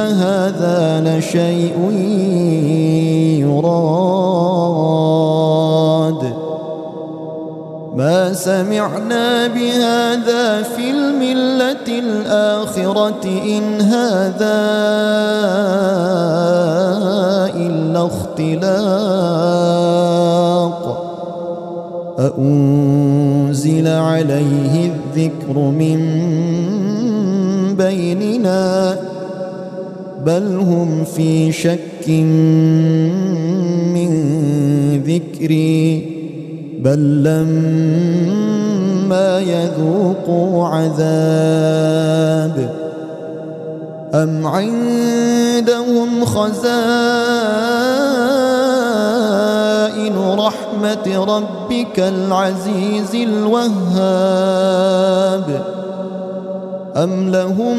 هذا لشيء يراد. ما سمعنا بهذا في الملة الآخرة إن هذا إلا اختلاق. أأنزل عليه الذكر من بيننا. بل هم في شك من ذكري بل لما يذوقوا عذاب أم عندهم خزائن رحمة ربك العزيز الوهاب أم لهم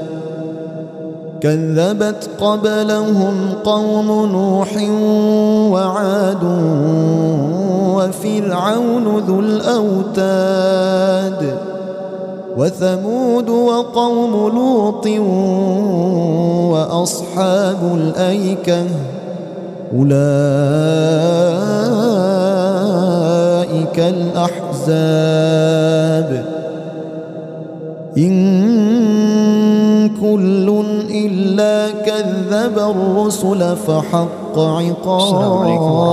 كذبت قبلهم قوم نوح وعاد وفرعون ذو الأوتاد وثمود وقوم لوط وأصحاب الأيكة أولئك الأحزاب إن كل إلا كذب الرسل فحق عقاب.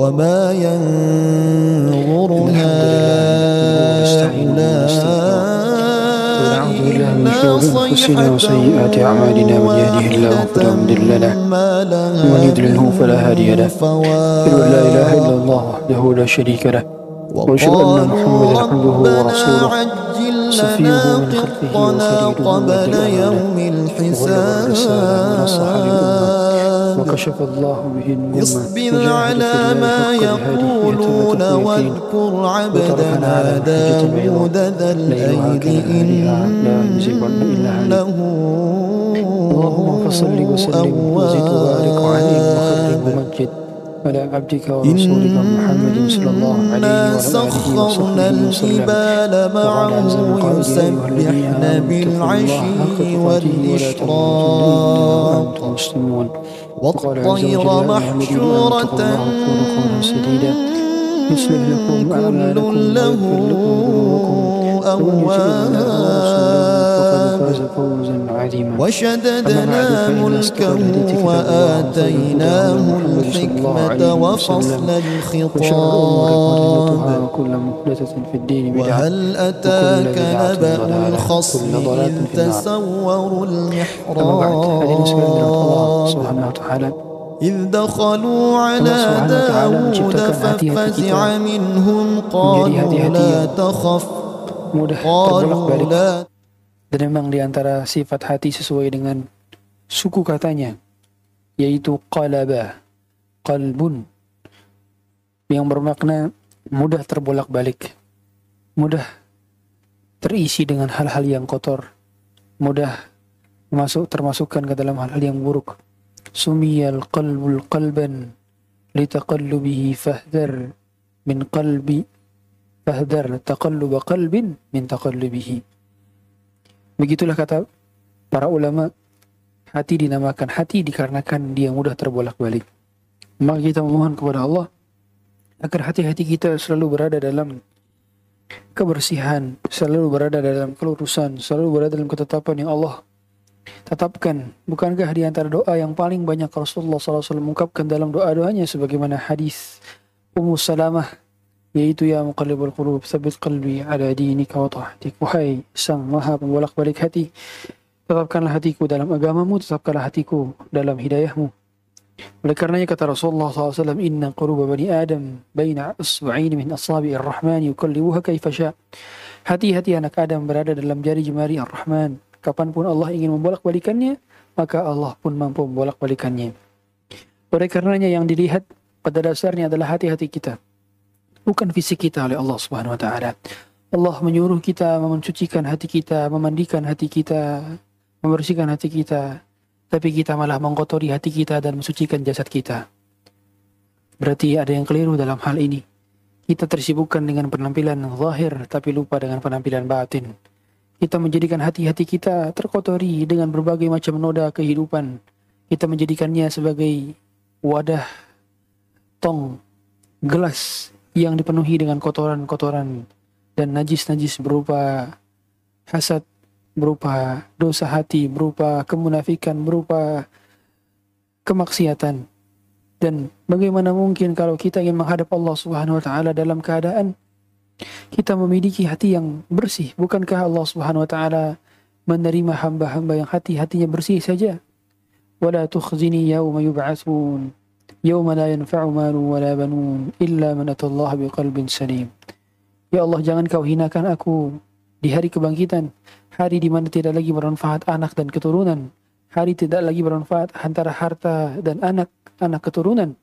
وما ينظر أنفسنا وسيئات أعمالنا. من يهده الله فلا مضل له ومن يضلله فلا هادي له. أشهد أن لا إله إلا الله وحده لا شريك له وأشهد أن محمدا عبده ورسوله. خلقه وخليله قبل يوم الحساب وكشف الله به الأمة اصبر على ما يقولون واذكر عبدنا داود ذا الأيد إنه اللهم فصل وسلم وزد وبارك عليه وخلد ومجد. على عبدك ورسولك محمد صلى الله عليه إنا وعلى آله سخرنا الجبال معه يسبحن بالعشي والإشراق والطير محشورة كل له ويغفر فاز فوزا عظيما وشددنا ملكه وآتيناه الحكمة وفصل الخطاب. وهل أتاك نبأ الخصم إذ تسوروا المحراب إذ دخلوا على داود ففزع منهم قالوا لا تخف. قالوا لا dan memang di antara sifat hati sesuai dengan suku katanya yaitu qalaba qalbun. Yang bermakna mudah terbolak-balik mudah terisi dengan hal-hal yang kotor mudah masuk termasukkan ke dalam hal-hal yang buruk. Sumiyal qalbul qalban litaqallubihi fahdar min qalbi fahdar taqalluba qalbin min taqallubihi Begitulah kata para ulama, hati dinamakan hati dikarenakan dia mudah terbolak-balik. Maka kita memohon kepada Allah agar hati-hati kita selalu berada dalam kebersihan, selalu berada dalam kelurusan, selalu berada dalam ketetapan yang Allah tetapkan. Bukankah di antara doa yang paling banyak Rasulullah SAW mengungkapkan dalam doa-doanya sebagaimana hadis Ummu Salamah yaitu ya muqallibal qulub tsabbit qalbi ala dinika wa ta'atik. Wahai sang maha pembolak-balik hati tetapkanlah hatiku dalam agamamu tetapkanlah hatiku dalam hidayahmu. Oleh karenanya kata Rasulullah SAW inna quluba bani adam baina asbu'ain min asabi'ir rahman yukallibuha kaifa sya hati-hati anak Adam berada dalam jari jemari ar-Rahman. Kapan pun Allah ingin membolak-balikannya maka Allah pun mampu membolak-balikannya. Oleh karenanya yang dilihat pada dasarnya adalah hati-hati kita bukan fisik kita oleh Allah Subhanahu wa taala. Allah menyuruh kita mencucikan hati kita, memandikan hati kita, membersihkan hati kita, tapi kita malah mengkotori hati kita dan mensucikan jasad kita. Berarti ada yang keliru dalam hal ini. Kita tersibukkan dengan penampilan zahir tapi lupa dengan penampilan batin. Kita menjadikan hati-hati kita terkotori dengan berbagai macam noda kehidupan. Kita menjadikannya sebagai wadah tong gelas yang dipenuhi dengan kotoran-kotoran dan najis-najis berupa hasad, berupa dosa hati, berupa kemunafikan, berupa kemaksiatan. Dan bagaimana mungkin kalau kita ingin menghadap Allah Subhanahu wa taala dalam keadaan kita memiliki hati yang bersih? Bukankah Allah Subhanahu wa taala menerima hamba-hamba yang hati-hatinya bersih saja? Wala tukhzini yauma yub'atsun يوم لا ينفع مال ولا بنون إلا من أتى الله بقلب سليم Ya Allah jangan kau hinakan aku di hari kebangkitan hari di mana tidak lagi bermanfaat anak dan keturunan hari tidak lagi bermanfaat antara harta dan anak anak keturunan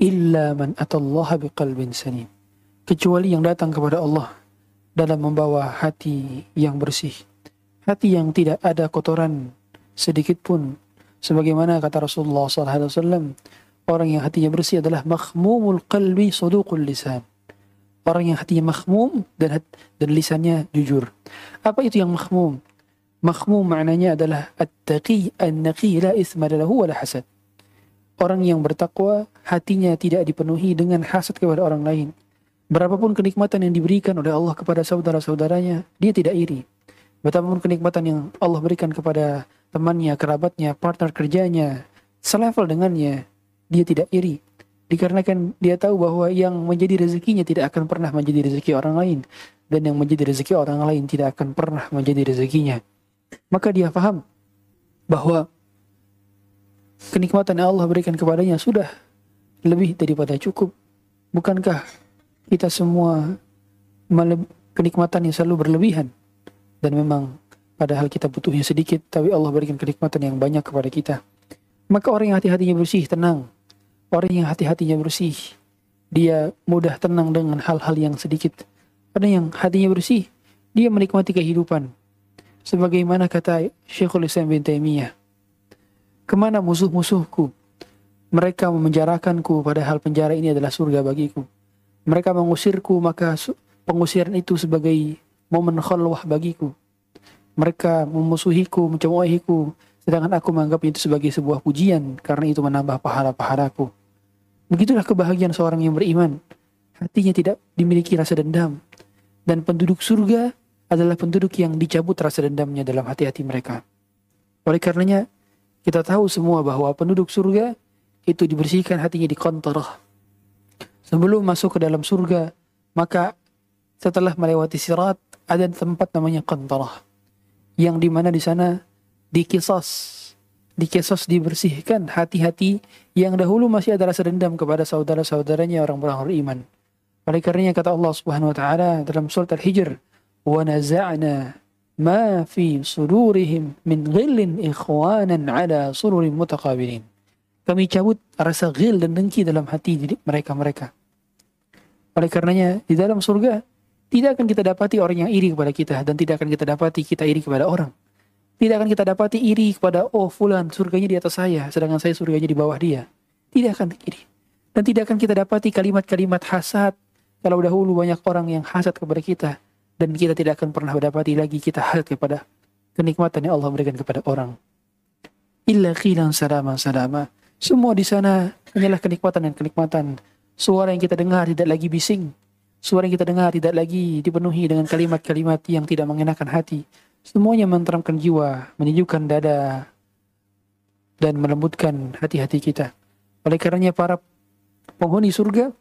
illa man atallaha biqalbin salim kecuali yang datang kepada Allah dalam membawa hati yang bersih hati yang tidak ada kotoran sedikit pun sebagaimana kata Rasulullah SAW orang yang hatinya bersih adalah makhmumul qalbi suduqul lisan. Orang yang hatinya makhmum dan dan lisannya jujur. Apa itu yang makhmum? Makhmum maknanya adalah at-taqi an-naqi la ithma lahu wala hasad. Orang yang bertakwa hatinya tidak dipenuhi dengan hasad kepada orang lain. Berapapun kenikmatan yang diberikan oleh Allah kepada saudara-saudaranya dia tidak iri. Betapapun kenikmatan yang Allah berikan kepada temannya, kerabatnya, partner kerjanya, selevel dengannya, dia tidak iri. Dikarenakan dia tahu bahwa yang menjadi rezekinya tidak akan pernah menjadi rezeki orang lain. Dan yang menjadi rezeki orang lain tidak akan pernah menjadi rezekinya. Maka dia paham bahwa kenikmatan yang Allah berikan kepadanya sudah lebih daripada cukup. Bukankah kita semua kenikmatan yang selalu berlebihan? Dan memang padahal kita butuhnya sedikit, tapi Allah berikan kenikmatan yang banyak kepada kita. Maka orang yang hati-hatinya bersih, tenang. Orang yang hati-hatinya bersih, dia mudah tenang dengan hal-hal yang sedikit. Ada yang hatinya bersih, dia menikmati kehidupan. Sebagaimana kata Syekhul Islam bin Taimiyah, ke mana musuh-musuhku? Mereka memenjarakanku padahal penjara ini adalah surga bagiku. Mereka mengusirku maka pengusiran itu sebagai momen khalwah bagiku. Mereka memusuhiku, mencemoohiku, sedangkan aku menganggap itu sebagai sebuah pujian karena itu menambah pahala-pahalaku. Begitulah kebahagiaan seorang yang beriman. Hatinya tidak dimiliki rasa dendam. Dan penduduk surga adalah penduduk yang dicabut rasa dendamnya dalam hati-hati mereka. Oleh karenanya kita tahu semua bahwa penduduk surga itu dibersihkan hatinya di kontorah. Sebelum masuk ke dalam surga, maka setelah melewati sirat ada tempat namanya kontorah. Yang di mana di sana dikisos, dikisos dibersihkan hati-hati yang dahulu masih ada rasa dendam kepada saudara-saudaranya orang-orang beriman. Oleh karenanya kata Allah Subhanahu wa taala dalam surat Al-Hijr, "Wa naza'na ma fi sudurihim min ghillin ikhwanan ala sururin mutaqabilin." Kami cabut rasa ghil dan dengki dalam hati mereka-mereka. Oleh karenanya di dalam surga tidak akan kita dapati orang yang iri kepada kita dan tidak akan kita dapati kita iri kepada orang. Tidak akan kita dapati iri kepada oh fulan surganya di atas saya sedangkan saya surganya di bawah dia. Tidak akan iri. Dan tidak akan kita dapati kalimat-kalimat hasad kalau dahulu banyak orang yang hasad kepada kita dan kita tidak akan pernah mendapati lagi kita hasad kepada kenikmatan yang Allah berikan kepada orang. Illa qilan salama salama. Semua di sana hanyalah kenikmatan dan kenikmatan. Suara yang kita dengar tidak lagi bising. Suara yang kita dengar tidak lagi dipenuhi dengan kalimat-kalimat yang tidak mengenakan hati. Semuanya menteramkan jiwa, menyejukkan dada, dan melembutkan hati-hati kita. Oleh karenanya para penghuni surga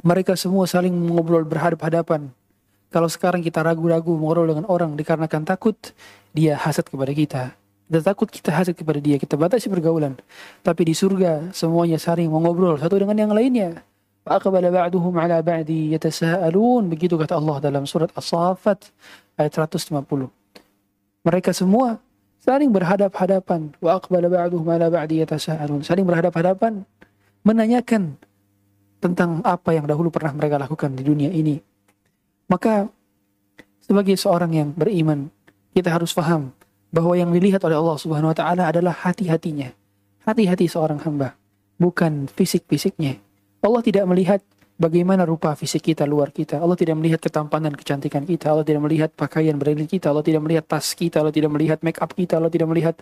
mereka semua saling mengobrol berhadap-hadapan. Kalau sekarang kita ragu-ragu mengobrol dengan orang dikarenakan takut, dia hasad kepada kita. Kita takut kita hasad kepada dia, kita batasi pergaulan. Tapi di surga semuanya saling mengobrol satu dengan yang lainnya. Aqbala ba'duhum ala ba'di yatasa'alun. Begitu kata Allah dalam surat As-Saffat ayat 150. Mereka semua saling berhadap-hadapan. Wa aqbala ba'duhum ala ba'di yatasa'alun. Saling berhadap-hadapan menanyakan tentang apa yang dahulu pernah mereka lakukan di dunia ini. Maka sebagai seorang yang beriman, kita harus paham bahwa yang dilihat oleh Allah Subhanahu wa taala adalah hati-hatinya. Hati-hati seorang hamba, bukan fisik-fisiknya. Allah tidak melihat bagaimana rupa fisik kita luar kita. Allah tidak melihat ketampanan, kecantikan kita. Allah tidak melihat pakaian branded kita. Allah tidak melihat tas kita. Allah tidak melihat make up kita. Allah tidak melihat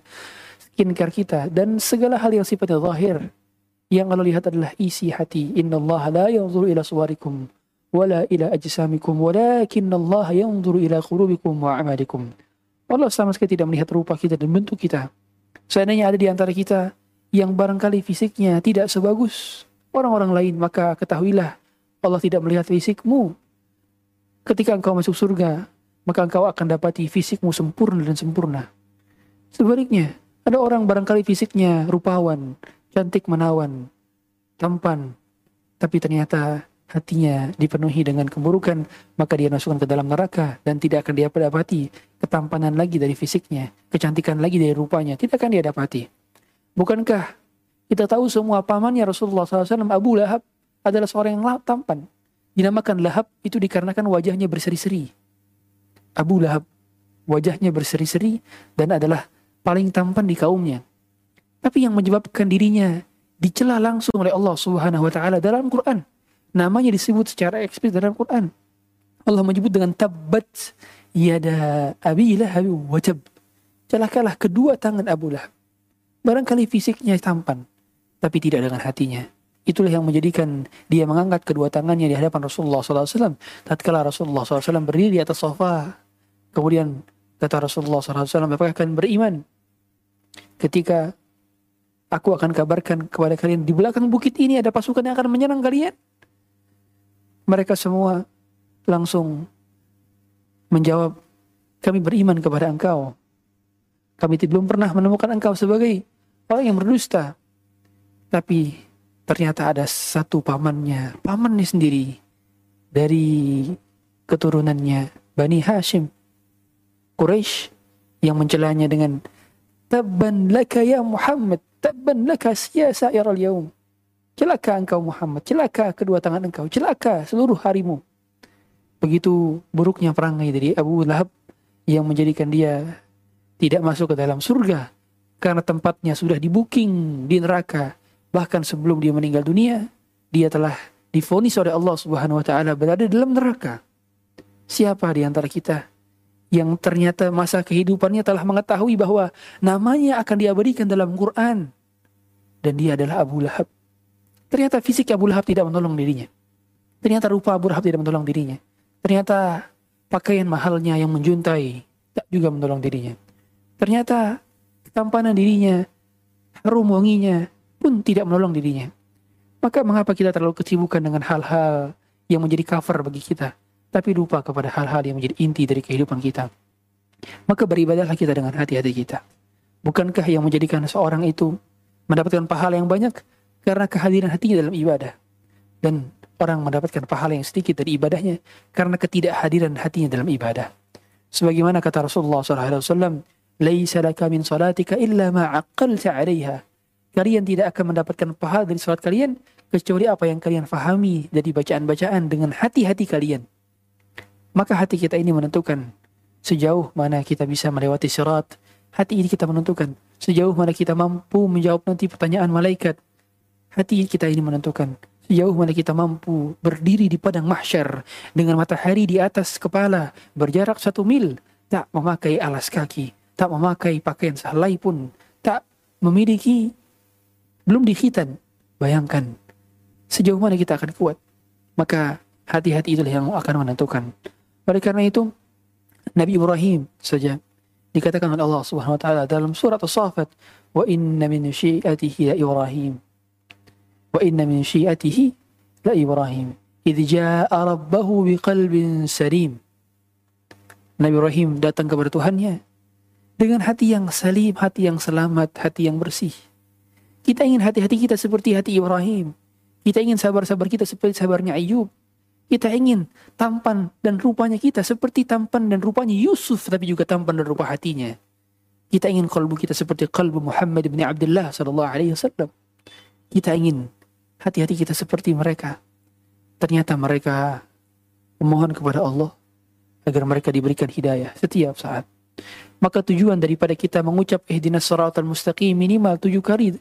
skincare kita dan segala hal yang sifatnya zahir yang Allah lihat adalah isi hati. Inna Allah la yanzuru ila suwarikum wala ila ajsamikum walakin Allah yanzuru ila qulubikum wa amalikum. Allah sama sekali tidak melihat rupa kita dan bentuk kita. Seandainya ada di antara kita yang barangkali fisiknya tidak sebagus orang-orang lain, maka ketahuilah Allah tidak melihat fisikmu. Ketika engkau masuk surga, maka engkau akan dapati fisikmu sempurna dan sempurna. Sebaliknya, ada orang barangkali fisiknya rupawan, cantik menawan, tampan, tapi ternyata hatinya dipenuhi dengan keburukan, maka dia masukkan ke dalam neraka dan tidak akan dia dapati ketampanan lagi dari fisiknya, kecantikan lagi dari rupanya, tidak akan dia dapati. Bukankah kita tahu semua pamannya Rasulullah SAW, Abu Lahab adalah seorang yang tampan. Dinamakan Lahab itu dikarenakan wajahnya berseri-seri. Abu Lahab wajahnya berseri-seri dan adalah paling tampan di kaumnya. Tapi yang menyebabkan dirinya dicela langsung oleh Allah Subhanahu wa taala dalam Quran. Namanya disebut secara eksplisit dalam Quran. Allah menyebut dengan tabat yada abi lahab wajab. Celakalah kedua tangan Abu Lahab. Barangkali fisiknya tampan, tapi tidak dengan hatinya. Itulah yang menjadikan dia mengangkat kedua tangannya di hadapan Rasulullah SAW. Tatkala Rasulullah SAW berdiri di atas sofa, kemudian kata Rasulullah SAW, apakah akan beriman? Ketika Aku akan kabarkan kepada kalian di belakang bukit ini ada pasukan yang akan menyerang kalian. Mereka semua langsung menjawab, kami beriman kepada engkau. Kami belum pernah menemukan engkau sebagai orang yang berdusta. Tapi ternyata ada satu pamannya, pamannya sendiri dari keturunannya Bani Hashim, Quraisy yang mencelanya dengan Tabban laka ya Muhammad Tabban laka sa'ir al-yawm. Celaka engkau Muhammad, celaka kedua tangan engkau, celaka seluruh harimu. Begitu buruknya perangai dari Abu Lahab yang menjadikan dia tidak masuk ke dalam surga karena tempatnya sudah di booking di neraka. Bahkan sebelum dia meninggal dunia, dia telah difonis oleh Allah Subhanahu wa taala berada dalam neraka. Siapa di antara kita yang ternyata masa kehidupannya telah mengetahui bahwa namanya akan diabadikan dalam Quran dan dia adalah Abu Lahab. Ternyata fisik Abu Lahab tidak menolong dirinya. Ternyata rupa Abu Lahab tidak menolong dirinya. Ternyata pakaian mahalnya yang menjuntai tak juga menolong dirinya. Ternyata ketampanan dirinya, harum wanginya pun tidak menolong dirinya. Maka mengapa kita terlalu kesibukan dengan hal-hal yang menjadi cover bagi kita, tapi lupa kepada hal-hal yang menjadi inti dari kehidupan kita. Maka beribadahlah kita dengan hati-hati kita. Bukankah yang menjadikan seorang itu mendapatkan pahala yang banyak karena kehadiran hatinya dalam ibadah. Dan orang mendapatkan pahala yang sedikit dari ibadahnya karena ketidakhadiran hatinya dalam ibadah. Sebagaimana kata Rasulullah SAW, Laisa laka min salatika illa ma aqalta. Kalian tidak akan mendapatkan pahala dari salat kalian kecuali apa yang kalian fahami dari bacaan-bacaan dengan hati-hati kalian. Maka hati kita ini menentukan sejauh mana kita bisa melewati sirat. Hati ini kita menentukan sejauh mana kita mampu menjawab nanti pertanyaan malaikat. Hati kita ini menentukan sejauh mana kita mampu berdiri di padang mahsyar dengan matahari di atas kepala berjarak satu mil tak memakai alas kaki tak memakai pakaian sehelai pun, tak memiliki, belum dikhitan. Bayangkan, sejauh mana kita akan kuat. Maka hati-hati itulah yang akan menentukan. Oleh karena itu, Nabi Ibrahim saja dikatakan oleh Allah Subhanahu wa taala dalam surat As-Saffat, "Wa inna min syi'atihi la Ibrahim." Wa inna min syi'atihi la Ibrahim. Idh ja'a rabbahu biqalbin salim. Nabi Ibrahim datang kepada Tuhannya dengan hati yang salim, hati yang selamat, hati yang bersih. Kita ingin hati-hati kita seperti hati Ibrahim. Kita ingin sabar-sabar kita seperti sabarnya Ayub. Kita ingin tampan dan rupanya kita seperti tampan dan rupanya Yusuf, tapi juga tampan dan rupa hatinya. Kita ingin kalbu kita seperti kalbu Muhammad bin Abdullah sallallahu alaihi wasallam. Kita ingin hati-hati kita seperti mereka. Ternyata mereka memohon kepada Allah agar mereka diberikan hidayah setiap saat. Maka tujuan daripada kita mengucap ihdinas siratal mustaqim minimal tujuh kali,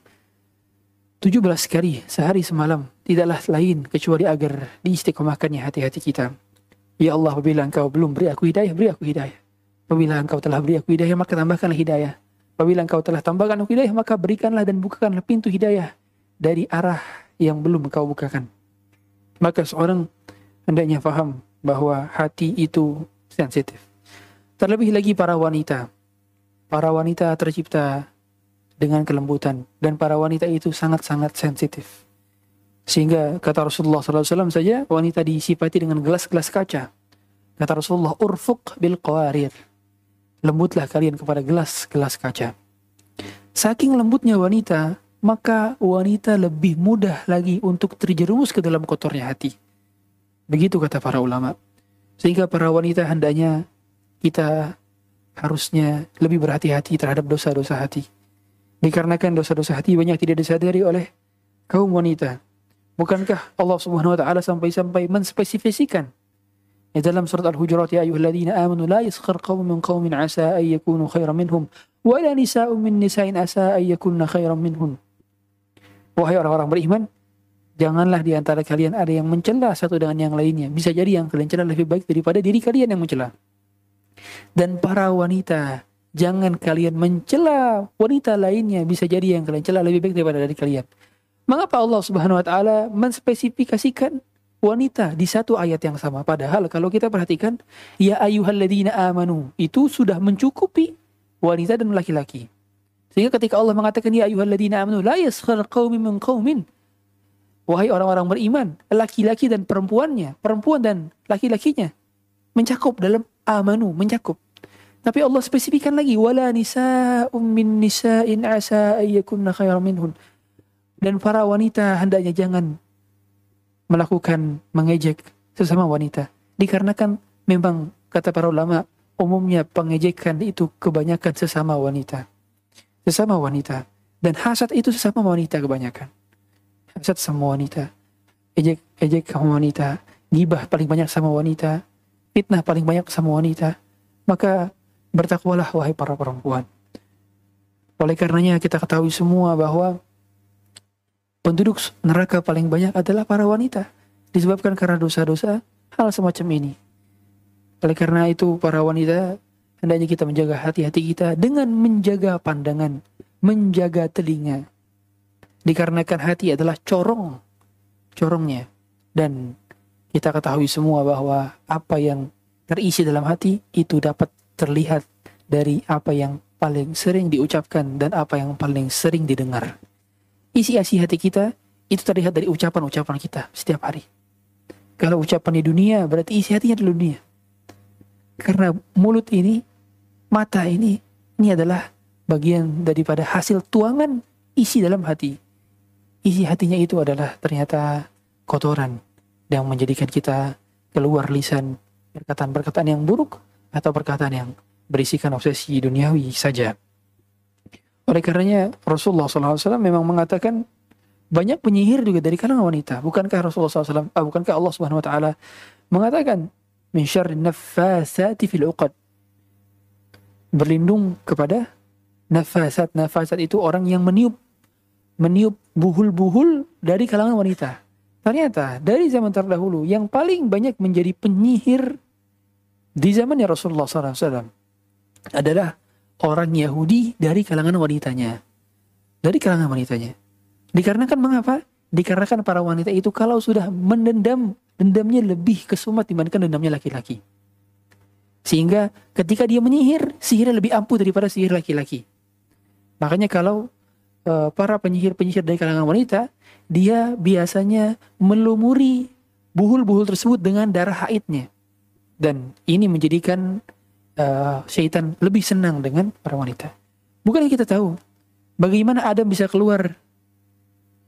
tujuh belas kali sehari semalam tidaklah lain kecuali agar diistiqomahkannya hati-hati kita. Ya Allah, apabila engkau belum beri aku hidayah, beri aku hidayah. Apabila engkau telah beri aku hidayah, maka tambahkanlah hidayah. Apabila engkau telah tambahkan aku hidayah, maka berikanlah dan bukakanlah pintu hidayah dari arah yang belum engkau bukakan. Maka seorang hendaknya faham bahwa hati itu sensitif. Terlebih lagi para wanita. Para wanita tercipta dengan kelembutan dan para wanita itu sangat-sangat sensitif. Sehingga kata Rasulullah SAW saja wanita disipati dengan gelas-gelas kaca. Kata Rasulullah, urfuk bil qawarir. Lembutlah kalian kepada gelas-gelas kaca. Saking lembutnya wanita, maka wanita lebih mudah lagi untuk terjerumus ke dalam kotornya hati. Begitu kata para ulama. Sehingga para wanita hendaknya kita harusnya lebih berhati-hati terhadap dosa-dosa hati. Dikarenakan dosa-dosa hati banyak tidak disadari oleh kaum wanita. Bukankah Allah Subhanahu wa taala sampai-sampai menspesifikasikan di dalam surat Al-Hujurat ya ayyuhalladzina amanu la yaskhar qaumun min qaumin asa ay yakunu khairan minhum wa la nisa'un min nisa'in asa ay yakunna khairan minhun. Wahai orang-orang beriman, janganlah di antara kalian ada yang mencela satu dengan yang lainnya. Bisa jadi yang kalian cela lebih baik daripada diri kalian yang mencela. Dan para wanita, jangan kalian mencela wanita lainnya. Bisa jadi yang kalian cela lebih baik daripada dari kalian. Mengapa Allah Subhanahu wa taala menspesifikasikan wanita di satu ayat yang sama? Padahal kalau kita perhatikan, ya ayyuhalladzina amanu itu sudah mencukupi wanita dan laki-laki. Sehingga ketika Allah mengatakan ya ayyuhalladzina amanu la yaskhar qaumin min qaumin Wahai orang-orang beriman, laki-laki dan perempuannya, perempuan dan laki-lakinya mencakup dalam amanu mencakup. Tapi Allah spesifikkan lagi wala nisa'um min nisa'in asa ayyakunna khairan minhun. Dan para wanita hendaknya jangan melakukan mengejek sesama wanita. Dikarenakan memang kata para ulama umumnya pengejekan itu kebanyakan sesama wanita. Sesama wanita. Dan hasad itu sesama wanita kebanyakan. Hasad sama wanita. Ejek, ejek sama wanita. Gibah paling banyak sama wanita fitnah paling banyak sama wanita, maka bertakwalah wahai para perempuan. Oleh karenanya kita ketahui semua bahwa penduduk neraka paling banyak adalah para wanita. Disebabkan karena dosa-dosa hal semacam ini. Oleh karena itu para wanita hendaknya kita menjaga hati-hati kita dengan menjaga pandangan, menjaga telinga. Dikarenakan hati adalah corong, corongnya. Dan kita ketahui semua bahwa apa yang terisi dalam hati itu dapat terlihat dari apa yang paling sering diucapkan dan apa yang paling sering didengar. Isi-isi hati kita itu terlihat dari ucapan-ucapan kita setiap hari. Kalau ucapan di dunia berarti isi hatinya di dunia. Karena mulut ini, mata ini, ini adalah bagian daripada hasil tuangan isi dalam hati. Isi hatinya itu adalah ternyata kotoran yang menjadikan kita keluar lisan perkataan-perkataan yang buruk atau perkataan yang berisikan obsesi duniawi saja. Oleh karenanya Rasulullah SAW memang mengatakan banyak penyihir juga dari kalangan wanita. Bukankah Rasulullah SAW, ah, bukankah Allah Subhanahu Wa Taala mengatakan min syarri nafasati fil uqad berlindung kepada nafasat nafasat itu orang yang meniup meniup buhul-buhul dari kalangan wanita. Ternyata dari zaman terdahulu yang paling banyak menjadi penyihir di zamannya Rasulullah SAW adalah orang Yahudi dari kalangan wanitanya. Dari kalangan wanitanya. Dikarenakan mengapa? Dikarenakan para wanita itu kalau sudah mendendam, dendamnya lebih kesumat dibandingkan dendamnya laki-laki. Sehingga ketika dia menyihir, sihirnya lebih ampuh daripada sihir laki-laki. Makanya kalau uh, para penyihir-penyihir dari kalangan wanita, dia biasanya melumuri buhul-buhul tersebut dengan darah haidnya. Dan ini menjadikan uh, syaitan lebih senang dengan para wanita. Bukan kita tahu bagaimana Adam bisa keluar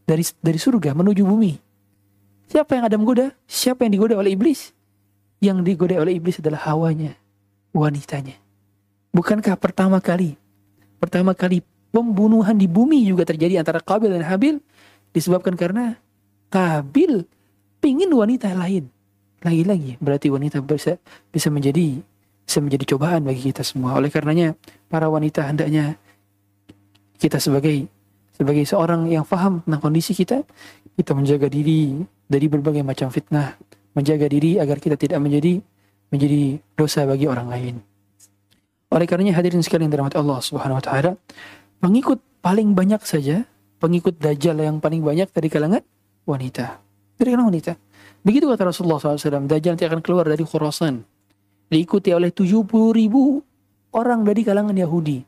dari dari surga menuju bumi. Siapa yang Adam goda? Siapa yang digoda oleh iblis? Yang digoda oleh iblis adalah hawanya, wanitanya. Bukankah pertama kali pertama kali pembunuhan di bumi juga terjadi antara Kabil dan Habil disebabkan karena Kabil pingin wanita lain. Lagi-lagi berarti wanita bisa bisa menjadi bisa menjadi cobaan bagi kita semua. Oleh karenanya, para wanita hendaknya kita sebagai sebagai seorang yang faham tentang kondisi kita, kita menjaga diri dari berbagai macam fitnah, menjaga diri agar kita tidak menjadi menjadi dosa bagi orang lain. Oleh karenanya hadirin sekalian dirahmati Allah Subhanahu wa taala, pengikut paling banyak saja, pengikut dajjal yang paling banyak dari kalangan wanita. Dari kalangan wanita. Begitu kata Rasulullah SAW, Dajjal nanti akan keluar dari Khurasan diikuti oleh 70 ribu orang dari kalangan Yahudi.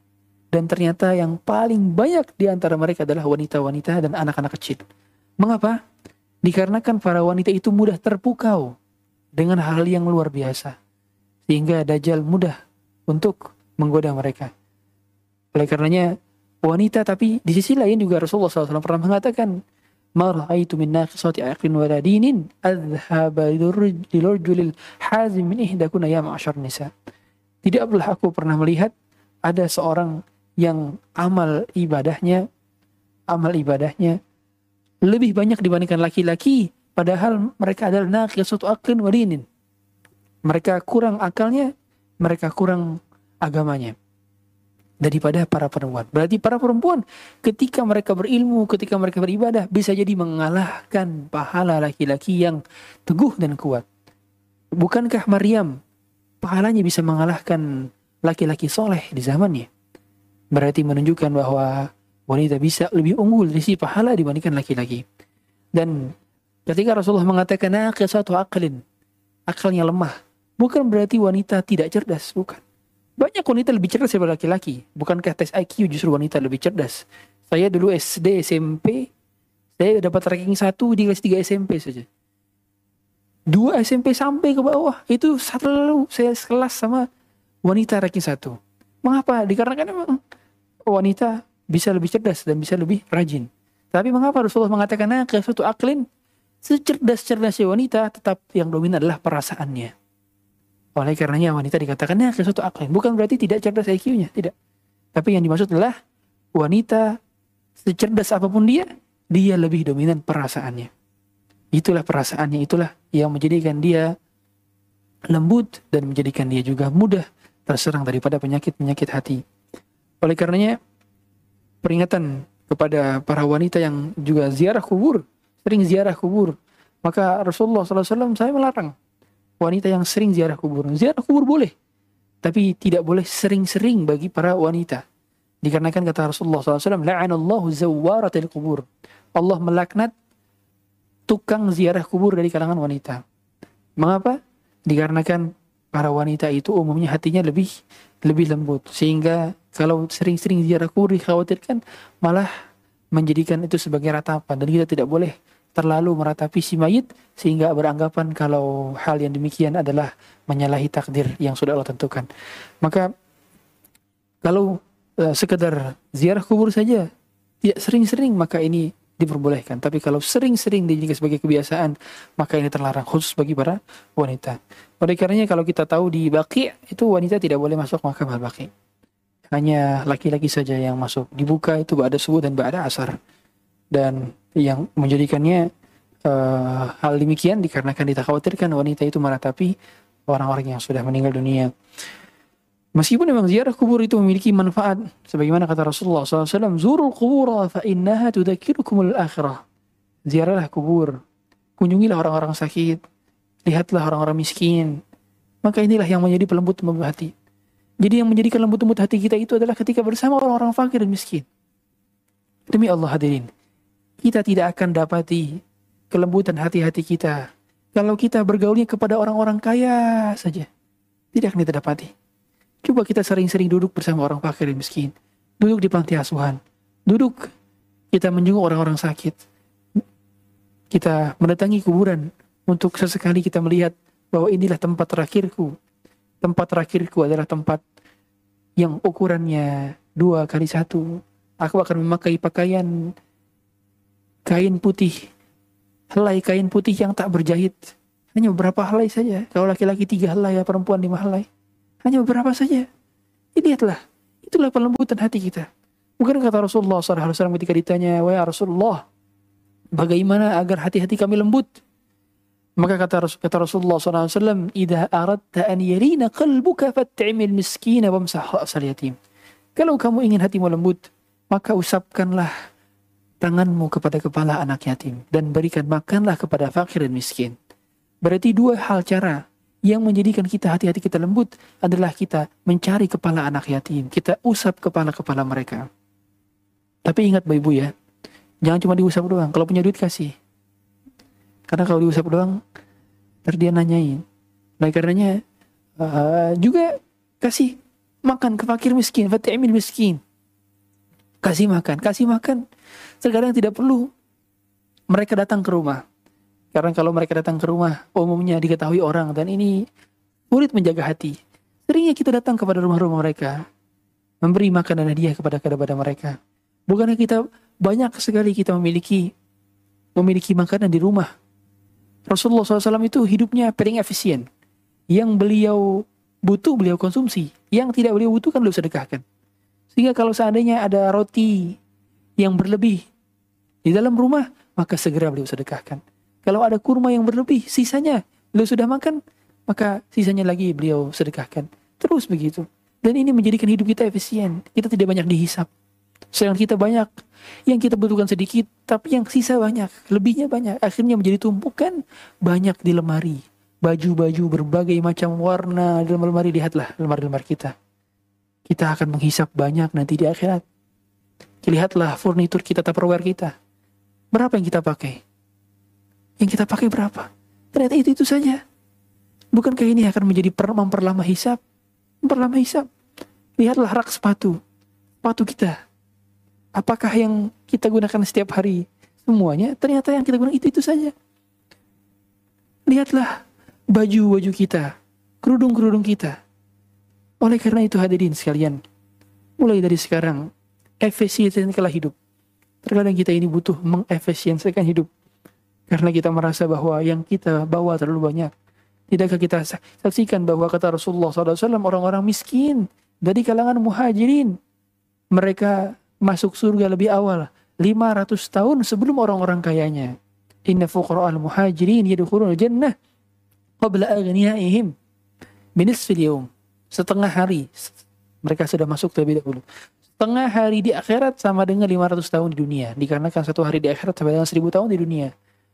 Dan ternyata yang paling banyak di antara mereka adalah wanita-wanita dan anak-anak kecil. Mengapa? Dikarenakan para wanita itu mudah terpukau dengan hal yang luar biasa. Sehingga Dajjal mudah untuk menggoda mereka. Oleh karenanya wanita tapi di sisi lain juga Rasulullah SAW pernah mengatakan ما رأيت من ناقصات عقل ولا دين أذهب للرجل الحازم من إحداكن يا معشر nisa. Tidaklah aku pernah melihat ada seorang yang amal ibadahnya amal ibadahnya lebih banyak dibandingkan laki-laki padahal mereka adalah naqisatu aqlin wa dinin. Mereka kurang akalnya, mereka kurang agamanya daripada para perempuan. Berarti para perempuan ketika mereka berilmu, ketika mereka beribadah bisa jadi mengalahkan pahala laki-laki yang teguh dan kuat. Bukankah Maryam pahalanya bisa mengalahkan laki-laki soleh di zamannya? Berarti menunjukkan bahwa wanita bisa lebih unggul dari si pahala dibandingkan laki-laki. Dan ketika Rasulullah mengatakan satu akalin, akalnya lemah, bukan berarti wanita tidak cerdas, bukan banyak wanita lebih cerdas daripada laki-laki. Bukankah tes IQ justru wanita lebih cerdas? Saya dulu SD, SMP, saya dapat ranking satu di kelas 3 SMP saja. Dua SMP sampai ke bawah, itu selalu saya kelas sama wanita ranking satu. Mengapa? Dikarenakan memang wanita bisa lebih cerdas dan bisa lebih rajin. Tapi mengapa Rasulullah mengatakan, nah, ke suatu aklin, secerdas-cerdasnya wanita, tetap yang dominan adalah perasaannya. Oleh karenanya wanita dikatakannya sesuatu akal. Bukan berarti tidak cerdas IQ-nya, tidak. Tapi yang dimaksud adalah wanita secerdas apa pun dia, dia lebih dominan perasaannya. Itulah perasaannya, itulah yang menjadikan dia lembut dan menjadikan dia juga mudah terserang daripada penyakit-penyakit hati. Oleh karenanya peringatan kepada para wanita yang juga ziarah kubur, sering ziarah kubur, maka Rasulullah SAW saya melarang wanita yang sering ziarah kubur. Ziarah kubur boleh, tapi tidak boleh sering-sering bagi para wanita. Dikarenakan kata Rasulullah SAW, La'anallahu zawaratil kubur. Allah melaknat tukang ziarah kubur dari kalangan wanita. Mengapa? Dikarenakan para wanita itu umumnya hatinya lebih lebih lembut sehingga kalau sering-sering ziarah kubur dikhawatirkan malah menjadikan itu sebagai ratapan dan kita tidak boleh terlalu meratapi si mayit sehingga beranggapan kalau hal yang demikian adalah menyalahi takdir yang sudah Allah tentukan. Maka kalau uh, sekedar ziarah kubur saja tidak sering-sering maka ini diperbolehkan. Tapi kalau sering-sering dijadikan sebagai kebiasaan, maka ini terlarang khusus bagi para wanita. Oleh karenanya kalau kita tahu di Baki itu wanita tidak boleh masuk makam al-Baki. Hanya laki-laki saja yang masuk. Dibuka itu ada subuh dan ada asar. Dan yang menjadikannya uh, hal demikian dikarenakan khawatirkan wanita itu meratapi orang-orang yang sudah meninggal dunia. Meskipun memang ziarah kubur itu memiliki manfaat, sebagaimana kata Rasulullah SAW, Zurul kubur fa innaha tudakirukumul akhirah. Ziarahlah kubur, kunjungilah orang-orang sakit, lihatlah orang-orang miskin. Maka inilah yang menjadi pelembut lembut hati. Jadi yang menjadikan lembut lembut hati kita itu adalah ketika bersama orang-orang fakir dan miskin. Demi Allah hadirin, kita tidak akan dapati kelembutan hati-hati kita kalau kita bergaulnya kepada orang-orang kaya saja. Tidak akan kita dapati. Coba kita sering-sering duduk bersama orang fakir dan miskin. Duduk di panti asuhan. Duduk kita menjenguk orang-orang sakit. Kita mendatangi kuburan untuk sesekali kita melihat bahwa inilah tempat terakhirku. Tempat terakhirku adalah tempat yang ukurannya dua kali satu. Aku akan memakai pakaian kain putih. Helai kain putih yang tak berjahit. Hanya beberapa helai saja. Kalau laki-laki tiga helai, ya perempuan lima helai. Hanya beberapa saja. Lihatlah, itulah pelembutan hati kita. Bukan kata Rasulullah SAW ketika ditanya, Wahai Rasulullah, bagaimana agar hati-hati kami lembut? Maka kata, kata Rasulullah SAW, Ida aradta an yarina qalbuka fatta'imil miskina wamsah ra'sal yatim. Kalau kamu ingin hatimu lembut, maka usapkanlah tanganmu kepada kepala anak yatim dan berikan makanlah kepada fakir dan miskin. Berarti dua hal cara yang menjadikan kita hati-hati kita lembut adalah kita mencari kepala anak yatim. Kita usap kepala-kepala mereka. Tapi ingat Bapak Ibu ya, jangan cuma diusap doang. Kalau punya duit kasih. Karena kalau diusap doang, ntar dia nanyain. Nah karenanya uh, juga kasih makan ke fakir miskin, fatihimil miskin. Kasih makan, kasih makan. Terkadang tidak perlu mereka datang ke rumah. Karena kalau mereka datang ke rumah, umumnya diketahui orang dan ini sulit menjaga hati. Seringnya kita datang kepada rumah-rumah mereka, memberi makan dan hadiah kepada kepada mereka. Bukannya kita banyak sekali kita memiliki memiliki makanan di rumah. Rasulullah SAW itu hidupnya paling efisien. Yang beliau butuh beliau konsumsi, yang tidak beliau butuhkan beliau sedekahkan. Sehingga kalau seandainya ada roti yang berlebih di dalam rumah, maka segera beliau sedekahkan. Kalau ada kurma yang berlebih, sisanya beliau sudah makan, maka sisanya lagi beliau sedekahkan. Terus begitu. Dan ini menjadikan hidup kita efisien. Kita tidak banyak dihisap. Sedangkan kita banyak yang kita butuhkan sedikit, tapi yang sisa banyak, lebihnya banyak. Akhirnya menjadi tumpukan banyak di lemari. Baju-baju berbagai macam warna di lemari. Lihatlah lemari-lemari kita. Kita akan menghisap banyak nanti di akhirat. Lihatlah furnitur kita, tupperware kita. Berapa yang kita pakai? Yang kita pakai berapa? Ternyata itu itu saja. Bukankah ini akan menjadi per, memperlama hisap? Memperlama hisap. Lihatlah rak sepatu. Sepatu kita. Apakah yang kita gunakan setiap hari? Semuanya ternyata yang kita gunakan itu-itu saja. Lihatlah baju-baju kita. Kerudung-kerudung kita. Oleh karena itu hadirin sekalian. Mulai dari sekarang. Efisiensikanlah hidup. Terkadang kita ini butuh mengefisiensikan hidup karena kita merasa bahwa yang kita bawa terlalu banyak. Tidakkah kita saksikan bahwa kata Rasulullah SAW orang-orang miskin dari kalangan muhajirin. Mereka masuk surga lebih awal. 500 tahun sebelum orang-orang kayanya. Inna fuqara al-muhajirin yadkhulun jannah qabla aghniyaihim binisfil yawm. Setengah hari mereka sudah masuk terlebih dahulu. Setengah hari di akhirat sama dengan 500 tahun di dunia. Dikarenakan satu hari di akhirat sama dengan 1000 tahun di dunia.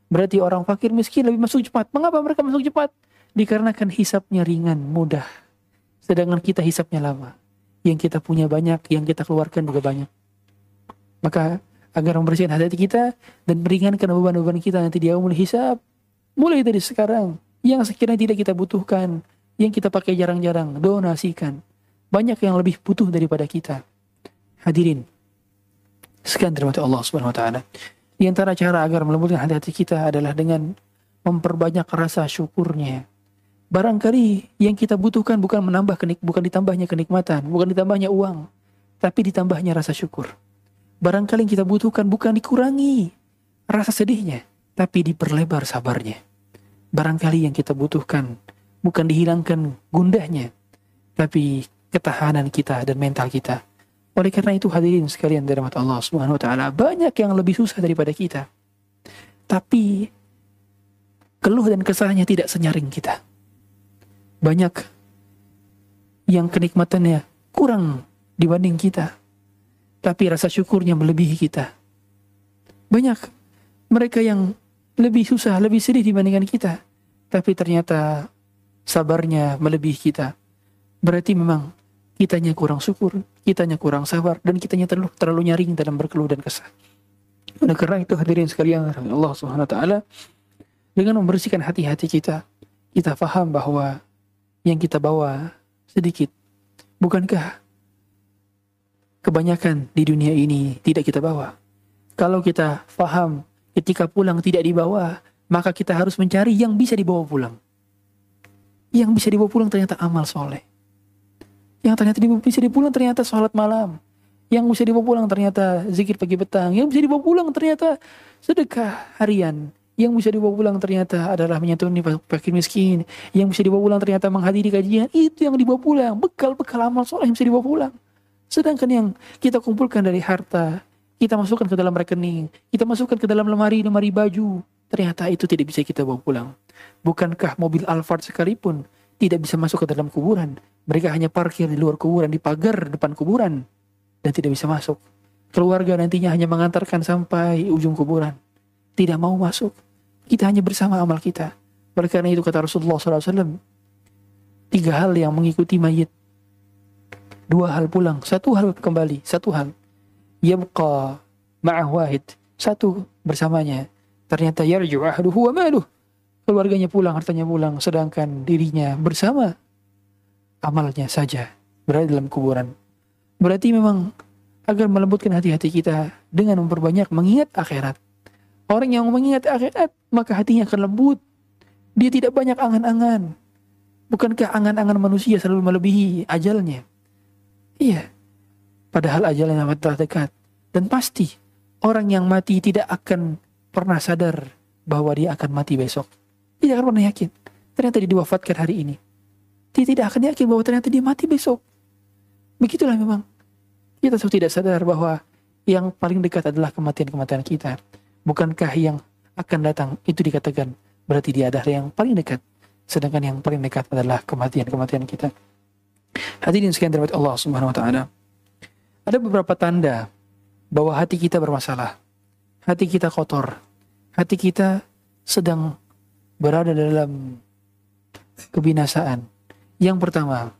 Berarti orang fakir miskin lebih masuk cepat. Mengapa mereka masuk cepat? Dikarenakan hisapnya ringan, mudah. Sedangkan kita hisapnya lama. Yang kita punya banyak, yang kita keluarkan juga banyak. Maka agar membersihkan hati kita dan meringankan beban-beban kita nanti dia mulai hisap. Mulai dari sekarang. Yang sekiranya tidak kita butuhkan. yang kita pakai jarang-jarang, donasikan. Banyak yang lebih butuh daripada kita. Hadirin, sekian terima kasih Allah Subhanahu wa taala. Di antara cara agar melembutkan hati-hati kita adalah dengan memperbanyak rasa syukurnya. Barangkali yang kita butuhkan bukan menambah kenik, bukan ditambahnya kenikmatan, bukan ditambahnya uang, tapi ditambahnya rasa syukur. Barangkali yang kita butuhkan bukan dikurangi rasa sedihnya, tapi diperlebar sabarnya. Barangkali yang kita butuhkan bukan dihilangkan gundahnya, tapi ketahanan kita dan mental kita. Oleh karena itu hadirin sekalian dari mata Allah Subhanahu wa taala, banyak yang lebih susah daripada kita. Tapi keluh dan kesahnya tidak senyaring kita. Banyak yang kenikmatannya kurang dibanding kita. Tapi rasa syukurnya melebihi kita. Banyak mereka yang lebih susah, lebih sedih dibandingkan kita. Tapi ternyata sabarnya melebihi kita. Berarti memang kitanya kurang syukur, kitanya kurang sabar, dan kitanya terlalu, terlalu nyaring dalam berkeluh dan kesah. Oleh karena itu hadirin sekalian Allah Subhanahu wa taala dengan membersihkan hati-hati kita, kita faham bahwa yang kita bawa sedikit. Bukankah kebanyakan di dunia ini tidak kita bawa? Kalau kita faham ketika pulang tidak dibawa, maka kita harus mencari yang bisa dibawa pulang. Yang bisa dibawa pulang ternyata amal soleh. Yang ternyata bisa dibawa pulang ternyata sholat malam. Yang bisa dibawa pulang ternyata zikir pagi petang. Yang bisa dibawa pulang ternyata sedekah harian. Yang bisa dibawa pulang ternyata adalah menyantuni fakir miskin. Yang bisa dibawa pulang ternyata menghadiri kajian. Itu yang dibawa pulang. Bekal-bekal amal soleh yang bisa dibawa pulang. Sedangkan yang kita kumpulkan dari harta, kita masukkan ke dalam rekening, kita masukkan ke dalam lemari-lemari baju, ternyata itu tidak bisa kita bawa pulang. Bukankah mobil Alphard sekalipun tidak bisa masuk ke dalam kuburan? Mereka hanya parkir di luar kuburan, di pagar depan kuburan, dan tidak bisa masuk. Keluarga nantinya hanya mengantarkan sampai ujung kuburan. Tidak mau masuk. Kita hanya bersama amal kita. Oleh karena itu kata Rasulullah SAW, tiga hal yang mengikuti mayit dua hal pulang, satu hal kembali, satu hal. Yabqa ma'ah wahid, satu bersamanya. Ternyata yarju ahduhu wa maluh. Keluarganya pulang, hartanya pulang, sedangkan dirinya bersama amalnya saja berada dalam kuburan. Berarti memang agar melembutkan hati-hati kita dengan memperbanyak mengingat akhirat. Orang yang mengingat akhirat, maka hatinya akan lembut. Dia tidak banyak angan-angan. Bukankah angan-angan manusia selalu melebihi ajalnya? Iya. Padahal ajalnya amat telah dekat. Dan pasti orang yang mati tidak akan pernah sadar bahwa dia akan mati besok. Tidak akan pernah yakin. Ternyata dia diwafatkan hari ini. Dia tidak akan yakin bahwa ternyata dia mati besok. Begitulah memang. Kita sudah tidak sadar bahwa yang paling dekat adalah kematian-kematian kita. Bukankah yang akan datang itu dikatakan berarti dia adalah yang paling dekat. Sedangkan yang paling dekat adalah kematian-kematian kita. Hadirin sekian terhormat Allah Subhanahu wa taala. Ada beberapa tanda bahwa hati kita bermasalah. Hati kita kotor. Hati kita sedang berada dalam kebinasaan. Yang pertama,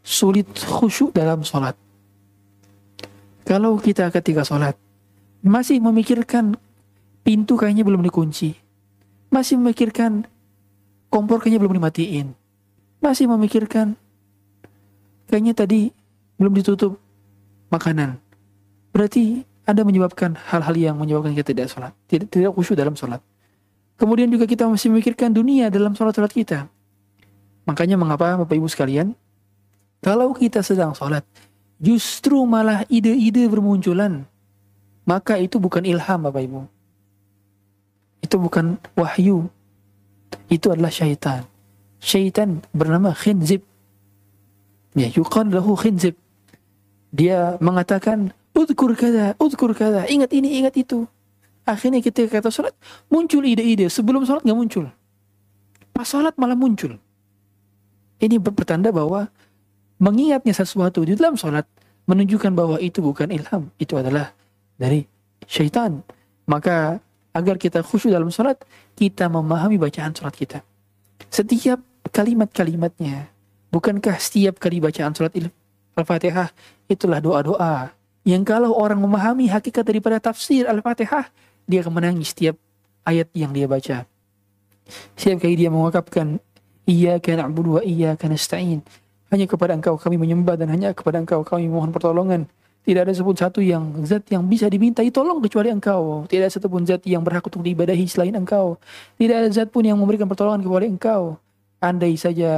sulit khusyuk dalam sholat. Kalau kita ketika sholat masih memikirkan pintu kayaknya belum dikunci, masih memikirkan kompor kayaknya belum dimatiin, masih memikirkan kayaknya tadi belum ditutup makanan. Berarti Anda menyebabkan hal-hal yang menyebabkan kita tidak sholat. Tidak, tidak khusyuk dalam sholat. Kemudian juga kita masih memikirkan dunia dalam sholat-sholat kita. Makanya mengapa Bapak Ibu sekalian, kalau kita sedang sholat, justru malah ide-ide bermunculan, maka itu bukan ilham Bapak Ibu. Itu bukan wahyu. Itu adalah syaitan syaitan bernama Khinzib. Ya, yuqan lahu Khinzib. Dia mengatakan, udkur kada, udkur kada, ingat ini, ingat itu. Akhirnya ketika kata sholat, muncul ide-ide. Sebelum sholat nggak muncul. Pas sholat malah muncul. Ini bertanda bahwa mengingatnya sesuatu di dalam sholat menunjukkan bahwa itu bukan ilham. Itu adalah dari syaitan. Maka agar kita khusyuk dalam sholat, kita memahami bacaan sholat kita. Setiap kalimat-kalimatnya. Bukankah setiap kali bacaan surat Al-Fatihah itulah doa-doa yang kalau orang memahami hakikat daripada tafsir Al-Fatihah, dia akan menangis setiap ayat yang dia baca. Setiap kali dia mengungkapkan Iyyaka na'budu wa iyyaka nasta'in. Hanya kepada Engkau kami menyembah dan hanya kepada Engkau kami mohon pertolongan. Tidak ada sebut satu yang zat yang bisa dimintai tolong kecuali Engkau. Tidak ada satupun zat yang berhak untuk diibadahi selain Engkau. Tidak ada zat pun yang memberikan pertolongan kepada Engkau. Andai saja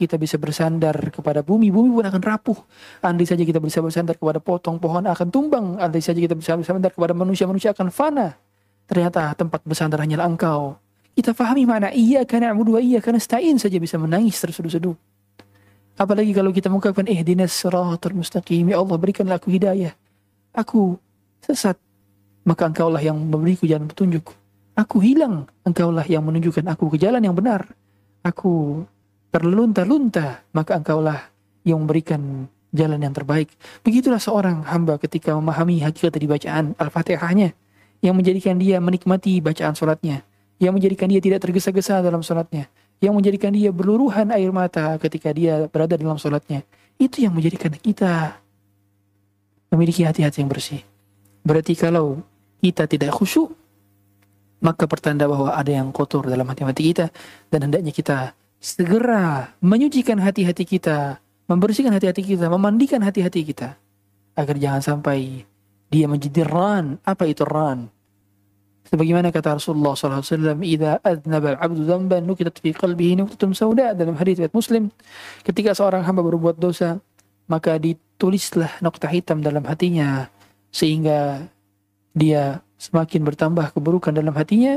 kita bisa bersandar kepada bumi, bumi pun akan rapuh. Andai saja kita bisa bersandar kepada potong pohon akan tumbang. Andai saja kita bisa bersandar kepada manusia, manusia akan fana. Ternyata tempat bersandar hanyalah Engkau. Kita fahami makna iya karena wa iya karena stain saja bisa menangis terseduh-seduh. Apalagi kalau kita mengucapkan eh dinas siratal mustaqim. Ya Allah berikanlah aku hidayah. Aku sesat. Maka engkaulah yang memberiku jalan petunjuk. Aku hilang. Engkaulah yang menunjukkan aku ke jalan yang benar. Aku terlunta-lunta. Maka engkaulah yang memberikan jalan yang terbaik. Begitulah seorang hamba ketika memahami hakikat dari bacaan Al-Fatihahnya. Yang menjadikan dia menikmati bacaan sholatnya. Yang menjadikan dia tidak tergesa-gesa dalam sholatnya yang menjadikan dia berluruhan air mata ketika dia berada dalam sholatnya. Itu yang menjadikan kita memiliki hati-hati yang bersih. Berarti kalau kita tidak khusyuk, maka pertanda bahwa ada yang kotor dalam hati-hati kita dan hendaknya kita segera menyucikan hati-hati kita, membersihkan hati-hati kita, memandikan hati-hati kita agar jangan sampai dia menjadi ran. Apa itu ran? Sebagaimana kata Rasulullah SAW, "Idza adnaba al-'abdu dzamban nukitat fi qalbihi nuqtatun sauda." Dalam hadis riwayat Muslim, ketika seorang hamba berbuat dosa, maka ditulislah nokta hitam dalam hatinya sehingga dia semakin bertambah keburukan dalam hatinya.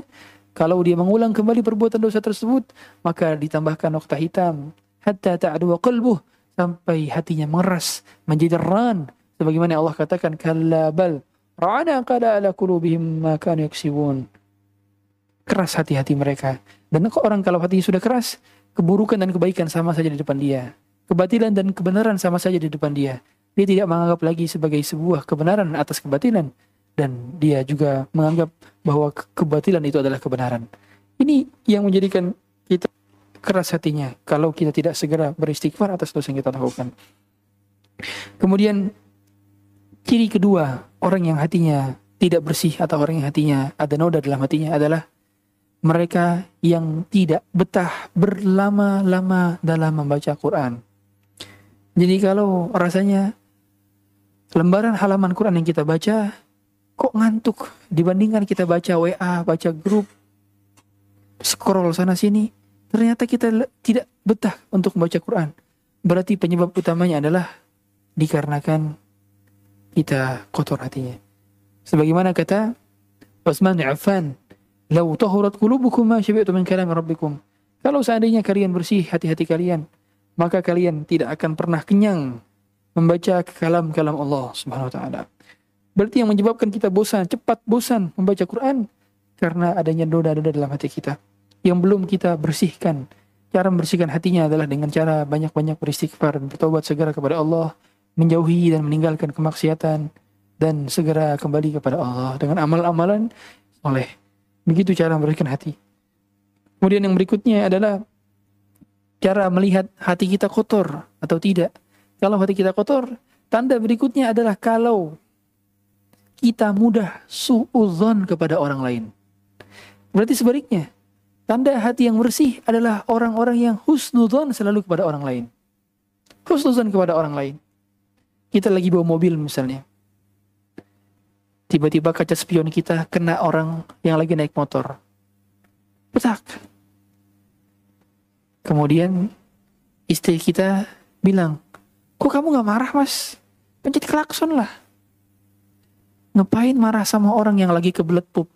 Kalau dia mengulang kembali perbuatan dosa tersebut, maka ditambahkan nokta hitam hatta ta'du qalbuh sampai hatinya mengeras menjadi ran sebagaimana Allah katakan kalla bal Ra'ana qada ala qulubihim ma kanu yaksibun. Keras hati-hati mereka. Dan orang kalau hatinya sudah keras, keburukan dan kebaikan sama saja di depan dia. Kebatilan dan kebenaran sama saja di depan dia. Dia tidak menganggap lagi sebagai sebuah kebenaran atas kebatilan. Dan dia juga menganggap bahwa kebatilan itu adalah kebenaran. Ini yang menjadikan kita keras hatinya kalau kita tidak segera beristighfar atas dosa yang kita lakukan. Kemudian Ciri kedua, orang yang hatinya tidak bersih atau orang yang hatinya ada noda dalam hatinya adalah mereka yang tidak betah berlama-lama dalam membaca Quran. Jadi kalau rasanya lembaran halaman Quran yang kita baca kok ngantuk dibandingkan kita baca WA, baca grup, scroll sana sini, ternyata kita tidak betah untuk membaca Quran. Berarti penyebab utamanya adalah dikarenakan kita kotor hatinya. Sebagaimana kata Utsman Affan, "Lau tahurat qulubukum ma syabi'tu min kalam rabbikum." Kalau seandainya kalian bersih hati-hati kalian, maka kalian tidak akan pernah kenyang membaca kalam-kalam Allah Subhanahu wa taala. Berarti yang menyebabkan kita bosan, cepat bosan membaca Quran karena adanya noda-noda dalam hati kita yang belum kita bersihkan. Cara membersihkan hatinya adalah dengan cara banyak-banyak beristighfar dan bertobat segera kepada Allah menjauhi dan meninggalkan kemaksiatan dan segera kembali kepada Allah dengan amal-amalan oleh begitu cara memberikan hati. Kemudian yang berikutnya adalah cara melihat hati kita kotor atau tidak. Kalau hati kita kotor, tanda berikutnya adalah kalau kita mudah suudzon kepada orang lain. Berarti sebaliknya, tanda hati yang bersih adalah orang-orang yang husnudzon selalu kepada orang lain. Husnudzon kepada orang lain. Kita lagi bawa mobil misalnya. Tiba-tiba kaca spion kita kena orang yang lagi naik motor. Petak. Kemudian istri kita bilang, kok kamu gak marah mas? Pencet klakson lah. Ngapain marah sama orang yang lagi kebelet pup?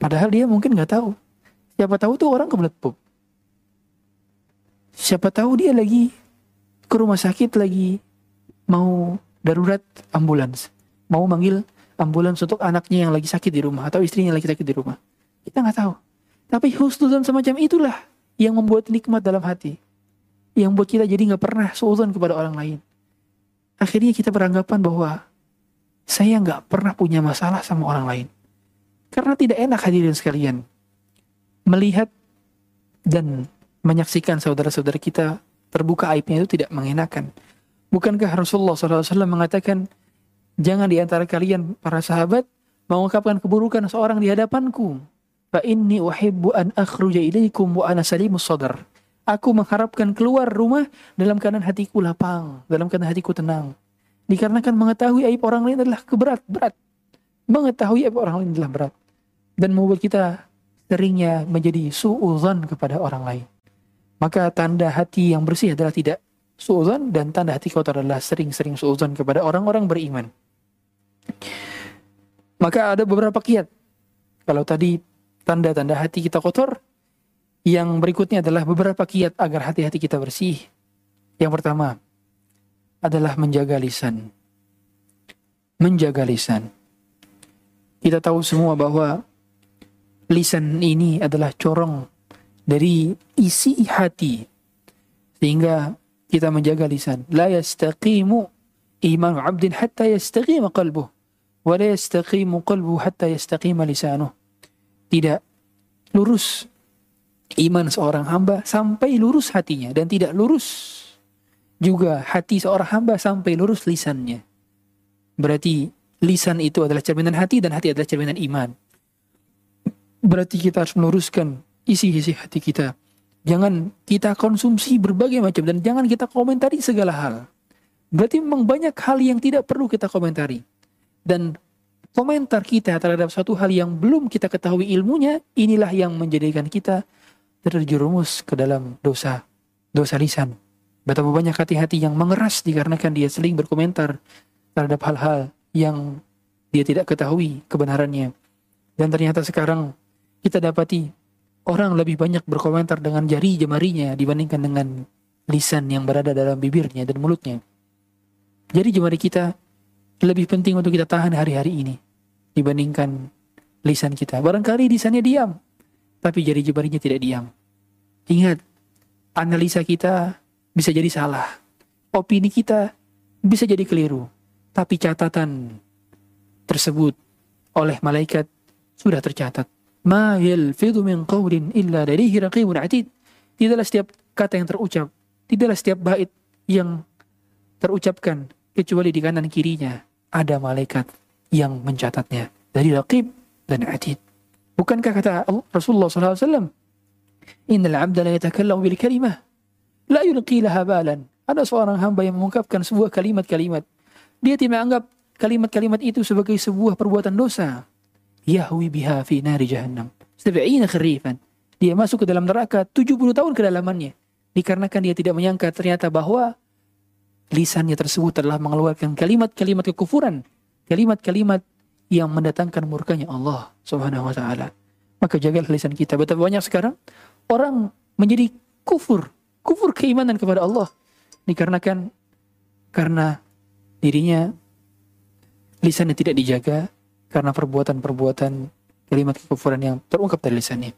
Padahal dia mungkin gak tahu. Siapa tahu tuh orang kebelet pup. Siapa tahu dia lagi ke rumah sakit lagi mau darurat ambulans, mau manggil ambulans untuk anaknya yang lagi sakit di rumah atau istrinya yang lagi sakit di rumah. Kita nggak tahu. Tapi husnuzon semacam itulah yang membuat nikmat dalam hati. Yang membuat kita jadi nggak pernah seuzon kepada orang lain. Akhirnya kita beranggapan bahwa saya nggak pernah punya masalah sama orang lain. Karena tidak enak hadirin sekalian. Melihat dan menyaksikan saudara-saudara kita terbuka aibnya itu tidak mengenakan. Bukankah Rasulullah SAW mengatakan, jangan di antara kalian para sahabat mengungkapkan keburukan seorang di hadapanku. Fa inni uhibbu an akhruja ilaikum wa ana salimus sadar. Aku mengharapkan keluar rumah dalam keadaan hatiku lapang, dalam keadaan hatiku tenang. Dikarenakan mengetahui aib orang lain adalah keberat, berat. Mengetahui aib orang lain adalah berat. Dan membuat kita seringnya menjadi su'uzan kepada orang lain. Maka tanda hati yang bersih adalah tidak su'uzan dan tanda hati kotor adalah sering-sering su'uzan kepada orang-orang beriman. Maka ada beberapa kiat. Kalau tadi tanda-tanda hati kita kotor, yang berikutnya adalah beberapa kiat agar hati-hati kita bersih. Yang pertama adalah menjaga lisan. Menjaga lisan. Kita tahu semua bahwa lisan ini adalah corong dari isi hati. Sehingga kita menjaga lisan. La yastaqimu iman abdin hatta yastaqima qalbuh. Wa la yastaqimu qalbuh hatta yastaqima. Tidak lurus iman seorang hamba sampai lurus hatinya dan tidak lurus juga hati seorang hamba sampai lurus lisannya. Berarti lisan itu adalah cerminan hati dan hati adalah cerminan iman. Berarti kita harus meluruskan isi-isi hati kita. Jangan kita konsumsi berbagai macam dan jangan kita komentari segala hal. Berarti memang banyak hal yang tidak perlu kita komentari. Dan komentar kita terhadap suatu hal yang belum kita ketahui ilmunya, inilah yang menjadikan kita terjerumus ke dalam dosa, dosa lisan. Betapa banyak hati-hati yang mengeras dikarenakan dia seling berkomentar terhadap hal-hal yang dia tidak ketahui kebenarannya. Dan ternyata sekarang kita dapati orang lebih banyak berkomentar dengan jari jemarinya dibandingkan dengan lisan yang berada dalam bibirnya dan mulutnya. Jadi jemari kita lebih penting untuk kita tahan hari-hari ini dibandingkan lisan kita. Barangkali lisannya diam, tapi jari jemarinya tidak diam. Ingat, analisa kita bisa jadi salah. Opini kita bisa jadi keliru. Tapi catatan tersebut oleh malaikat sudah tercatat. Ma yalfidhu min qawlin illa ladaihi raqibun atid. Tidaklah setiap kata yang terucap, tidaklah setiap bait yang terucapkan kecuali di kanan kirinya ada malaikat yang mencatatnya dari raqib dan atid. Bukankah kata Rasulullah SAW, Innal abda la yatakallamu bil kalimah la yulqi laha balan. Ada seorang hamba yang mengungkapkan sebuah kalimat-kalimat. Dia tidak anggap kalimat-kalimat itu sebagai sebuah perbuatan dosa. Yahwi biha fi nari jahannam. Sab'ina kharifan. Dia masuk ke dalam neraka 70 tahun kedalamannya. Dikarenakan dia tidak menyangka ternyata bahwa lisannya tersebut telah mengeluarkan kalimat-kalimat kekufuran. Kalimat-kalimat yang mendatangkan murkanya Allah subhanahu wa ta'ala. Maka jagalah lisan kita. Betapa banyak sekarang orang menjadi kufur. Kufur keimanan kepada Allah. Dikarenakan karena dirinya lisannya tidak dijaga karena perbuatan-perbuatan kalimat kekufuran yang terungkap dari lisannya.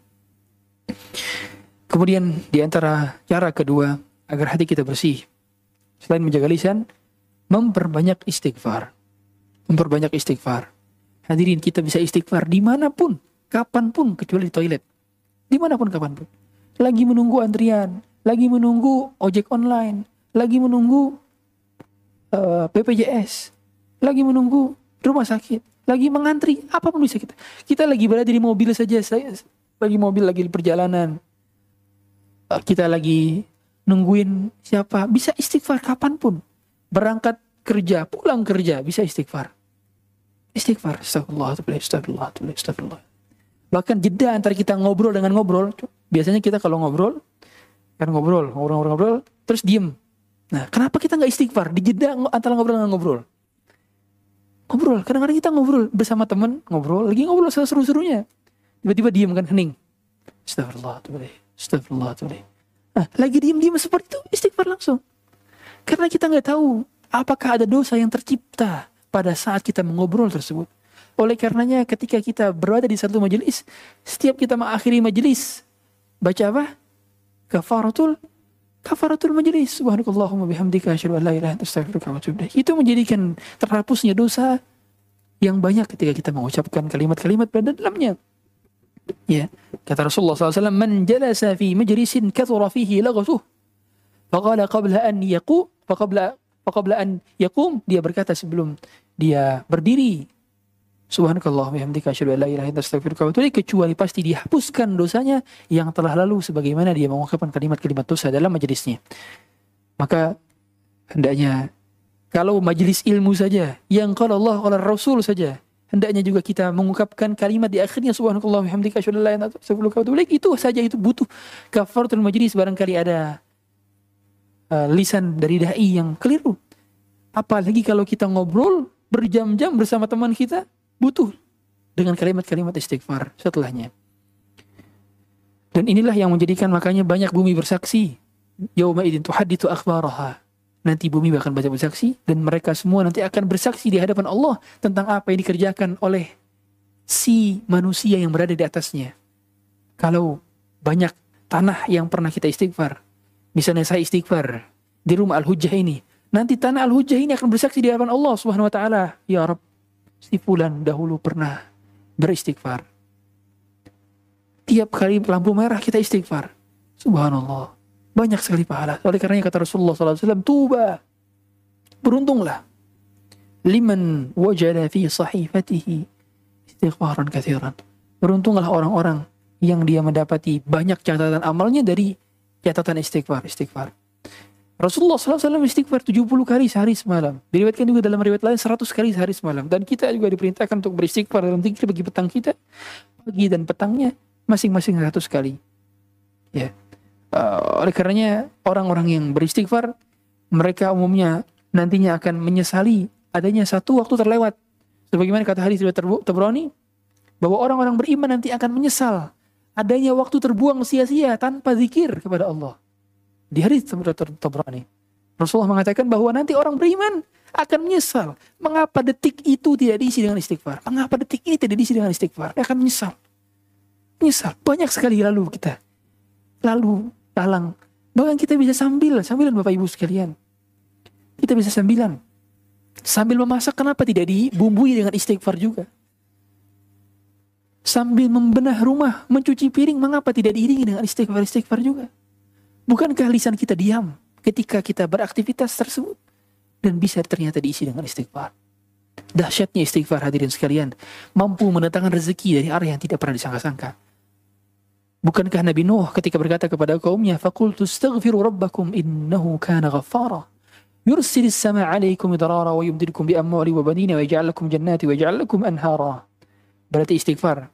Kemudian di antara cara kedua agar hati kita bersih selain menjaga lisan, memperbanyak istighfar. Memperbanyak istighfar. Hadirin kita bisa istighfar di mana pun kapan pun kecuali di toilet. Di mana pun kapan pun. Lagi menunggu antrian, lagi menunggu ojek online, lagi menunggu uh, eh, BPJS, lagi menunggu rumah sakit, lagi mengantri, apa pun bisa kita. Kita lagi berada di mobil saja, saya lagi mobil lagi di perjalanan. Uh, kita lagi nungguin siapa, bisa istighfar kapan pun. Berangkat kerja, pulang kerja, bisa istighfar. Istighfar, astagfirullah, astagfirullah, astagfirullah. Bahkan jeda antara kita ngobrol dengan ngobrol. Biasanya kita kalau ngobrol, kan ngobrol, ngobrol-ngobrol, terus diem. Nah, kenapa kita nggak istighfar di jeda antara ngobrol dengan ngobrol? Ngobrol, kadang-kadang kita ngobrol bersama temen, ngobrol, lagi ngobrol seru-serunya. Tiba-tiba diem kan, hening. Astagfirullah, astagfirullah, Nah, lagi diem-diem seperti itu, istighfar langsung. Karena kita nggak tahu apakah ada dosa yang tercipta pada saat kita mengobrol tersebut. Oleh karenanya ketika kita berada di satu majelis, setiap kita mengakhiri majelis, baca apa? Kafaratul kafaratul majelis. Subhanakallahumma bihamdika asyhadu an la ilaha illa astaghfiruka wa atubu Itu menjadikan terhapusnya dosa yang banyak ketika kita mengucapkan kalimat-kalimat pada dalamnya. Ya, kata Rasulullah SAW, "Man jalasa fi majlisin kathura fihi laghatuh." Faqala qabla an yaqu, faqabla faqabla an yaqum, dia berkata sebelum dia berdiri Subhanakallah bihamdika asyhadu an la ilaha illa astaghfiruka wa kecuali pasti dihapuskan dosanya yang telah lalu sebagaimana dia mengungkapkan kalimat-kalimat dosa dalam majelisnya. Maka hendaknya kalau majelis ilmu saja yang kalau Allah oleh Rasul saja hendaknya juga kita mengungkapkan kalimat di akhirnya subhanallah wa bihamdika asyhadu an la ilaha illa itu saja itu butuh kafaratul majlis barangkali ada uh, lisan dari dai yang keliru. Apalagi kalau kita ngobrol berjam-jam bersama teman kita butuh dengan kalimat-kalimat istighfar setelahnya. Dan inilah yang menjadikan makanya banyak bumi bersaksi. Yauma idin tuhadithu akhbaraha. Nanti bumi akan banyak bersaksi dan mereka semua nanti akan bersaksi di hadapan Allah tentang apa yang dikerjakan oleh si manusia yang berada di atasnya. Kalau banyak tanah yang pernah kita istighfar, misalnya saya istighfar di rumah Al-Hujjah ini, nanti tanah Al-Hujjah ini akan bersaksi di hadapan Allah Subhanahu wa taala, ya Rabb, si fulan dahulu pernah beristighfar. Tiap kali lampu merah kita istighfar. Subhanallah. Banyak sekali pahala. Oleh karenanya kata Rasulullah SAW, tuba. Beruntunglah. Liman wajada fi sahifatihi istighfaran kathiran. Beruntunglah orang-orang yang dia mendapati banyak catatan amalnya dari catatan istighfar. Istighfar. Rasulullah SAW istighfar 70 kali sehari semalam. Diriwayatkan juga dalam riwayat lain 100 kali sehari semalam. Dan kita juga diperintahkan untuk beristighfar dalam zikir bagi petang kita. Pagi dan petangnya masing-masing 100 kali. Ya. Uh, oleh karenanya orang-orang yang beristighfar mereka umumnya nantinya akan menyesali adanya satu waktu terlewat. Sebagaimana kata hadis riwayat Tabrani bahwa orang-orang beriman nanti akan menyesal adanya waktu terbuang sia-sia tanpa zikir kepada Allah. Di hadis Tabrani. Rasulullah mengatakan bahwa nanti orang beriman akan menyesal. Mengapa detik itu tidak diisi dengan istighfar? Mengapa detik ini tidak diisi dengan istighfar? Dia akan menyesal. Menyesal. Banyak sekali lalu kita. Lalu, lalang. Bahkan kita bisa sambil, sambilan Bapak Ibu sekalian. Kita bisa sambilan. Sambil memasak kenapa tidak dibumbui dengan istighfar juga? Sambil membenah rumah, mencuci piring, mengapa tidak diiringi dengan istighfar-istighfar juga? Bukankah lisan kita diam ketika kita beraktivitas tersebut? Dan bisa ternyata diisi dengan istighfar. Dahsyatnya istighfar hadirin sekalian. Mampu mendatangkan rezeki dari arah yang tidak pernah disangka-sangka. Bukankah Nabi Nuh ketika berkata kepada kaumnya, "Faqultu astaghfiru rabbakum innahu kana ghaffara." يرسل السماء عليكم إضرارا ويمددكم بأموال وبنين ويجعل لكم جنات ويجعل لكم أنهارا berarti istighfar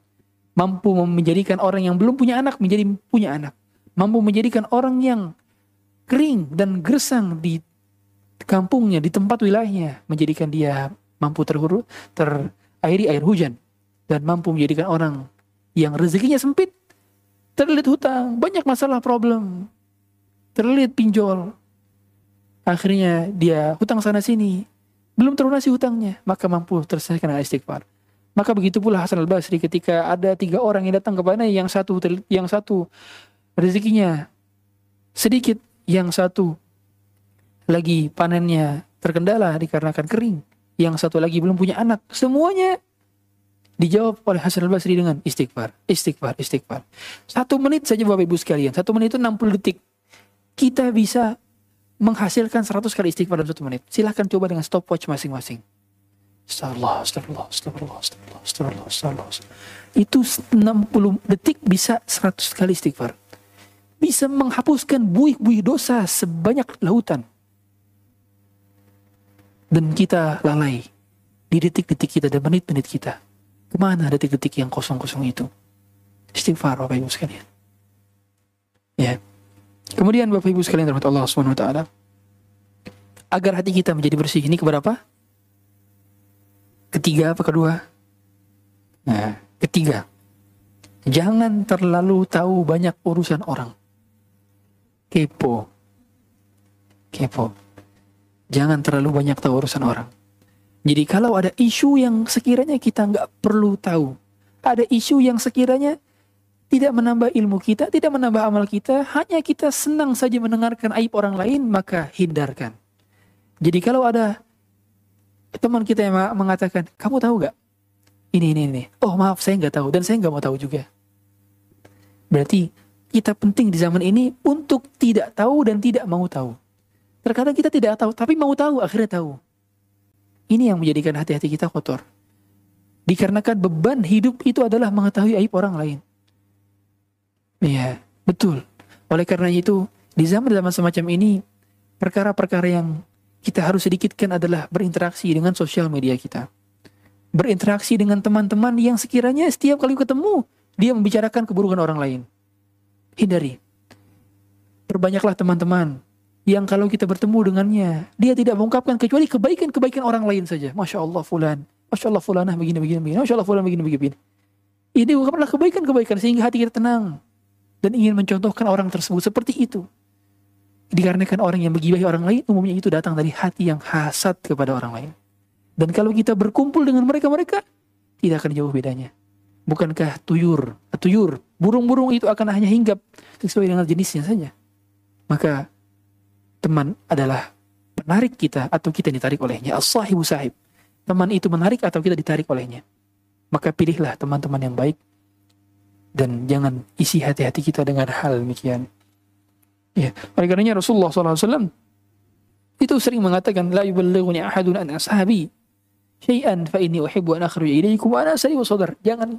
mampu menjadikan orang yang belum punya anak menjadi punya anak mampu menjadikan orang yang kering dan gersang di kampungnya, di tempat wilayahnya, menjadikan dia mampu terhuru, terairi air hujan, dan mampu menjadikan orang yang rezekinya sempit, terlilit hutang, banyak masalah problem, terlilit pinjol, akhirnya dia hutang sana sini, belum terlunasi hutangnya, maka mampu terselesaikan dengan istighfar. Maka begitu pula Hasan al Basri ketika ada tiga orang yang datang kepada yang satu yang satu rezekinya sedikit, yang satu lagi panennya terkendala dikarenakan kering, yang satu lagi belum punya anak. Semuanya dijawab oleh Hasan al-Basri dengan istighfar, istighfar, istighfar. Satu menit saja Bapak Ibu sekalian, satu menit itu 60 detik. Kita bisa menghasilkan 100 kali istighfar dalam satu menit. Silahkan coba dengan stopwatch masing-masing. Astagfirullah, astagfirullah, astagfirullah. Itu 60 detik bisa 100 kali istighfar bisa menghapuskan buih-buih dosa sebanyak lautan. Dan kita lalai di detik-detik kita dan menit-menit kita. Ke mana detik-detik yang kosong-kosong itu? Istighfar Bapak Ibu sekalian. Ya. Kemudian Bapak Ibu sekalian rahmat Allah Subhanahu wa taala agar hati kita menjadi bersih ini keberapa? Ketiga apa kedua? Nah, ketiga. Jangan terlalu tahu banyak urusan orang kepo. Kepo. Jangan terlalu banyak tahu urusan orang. Jadi kalau ada isu yang sekiranya kita nggak perlu tahu, ada isu yang sekiranya tidak menambah ilmu kita, tidak menambah amal kita, hanya kita senang saja mendengarkan aib orang lain, maka hindarkan. Jadi kalau ada teman kita yang mengatakan, kamu tahu gak? Ini, ini, ini. Oh maaf, saya nggak tahu dan saya nggak mau tahu juga. Berarti kita penting di zaman ini untuk tidak tahu dan tidak mau tahu. Terkadang kita tidak tahu, tapi mau tahu, akhirnya tahu. Ini yang menjadikan hati-hati kita kotor. Dikarenakan beban hidup itu adalah mengetahui aib orang lain. Iya, betul. Oleh karena itu, di zaman-zaman semacam ini, perkara-perkara yang kita harus sedikitkan adalah berinteraksi dengan sosial media kita. Berinteraksi dengan teman-teman yang sekiranya setiap kali ketemu, dia membicarakan keburukan orang lain. Hindari. Perbanyaklah teman-teman yang kalau kita bertemu dengannya, dia tidak mengungkapkan kecuali kebaikan-kebaikan orang lain saja. Masya Allah fulan, Masya Allah fulanah begini, begini, begini. Masya Allah fulan begini, begini, begini. Ini ungkaplah kebaikan-kebaikan sehingga hati kita tenang. Dan ingin mencontohkan orang tersebut seperti itu. Dikarenakan orang yang bergibahi orang lain, umumnya itu datang dari hati yang hasad kepada orang lain. Dan kalau kita berkumpul dengan mereka-mereka, tidak akan jauh bedanya. Bukankah tuyur, tuyur, burung-burung itu akan hanya hinggap sesuai dengan jenisnya saja. Maka teman adalah menarik kita atau kita ditarik olehnya. As-sahibu sahib. Teman itu menarik atau kita ditarik olehnya. Maka pilihlah teman-teman yang baik dan jangan isi hati-hati kita dengan hal demikian. Ya, oleh karenanya Rasulullah SAW itu sering mengatakan la yuballighuni ahadun an ashabi syai'an fa inni uhibbu an akhruja ilaikum wa ana sadar. Jangan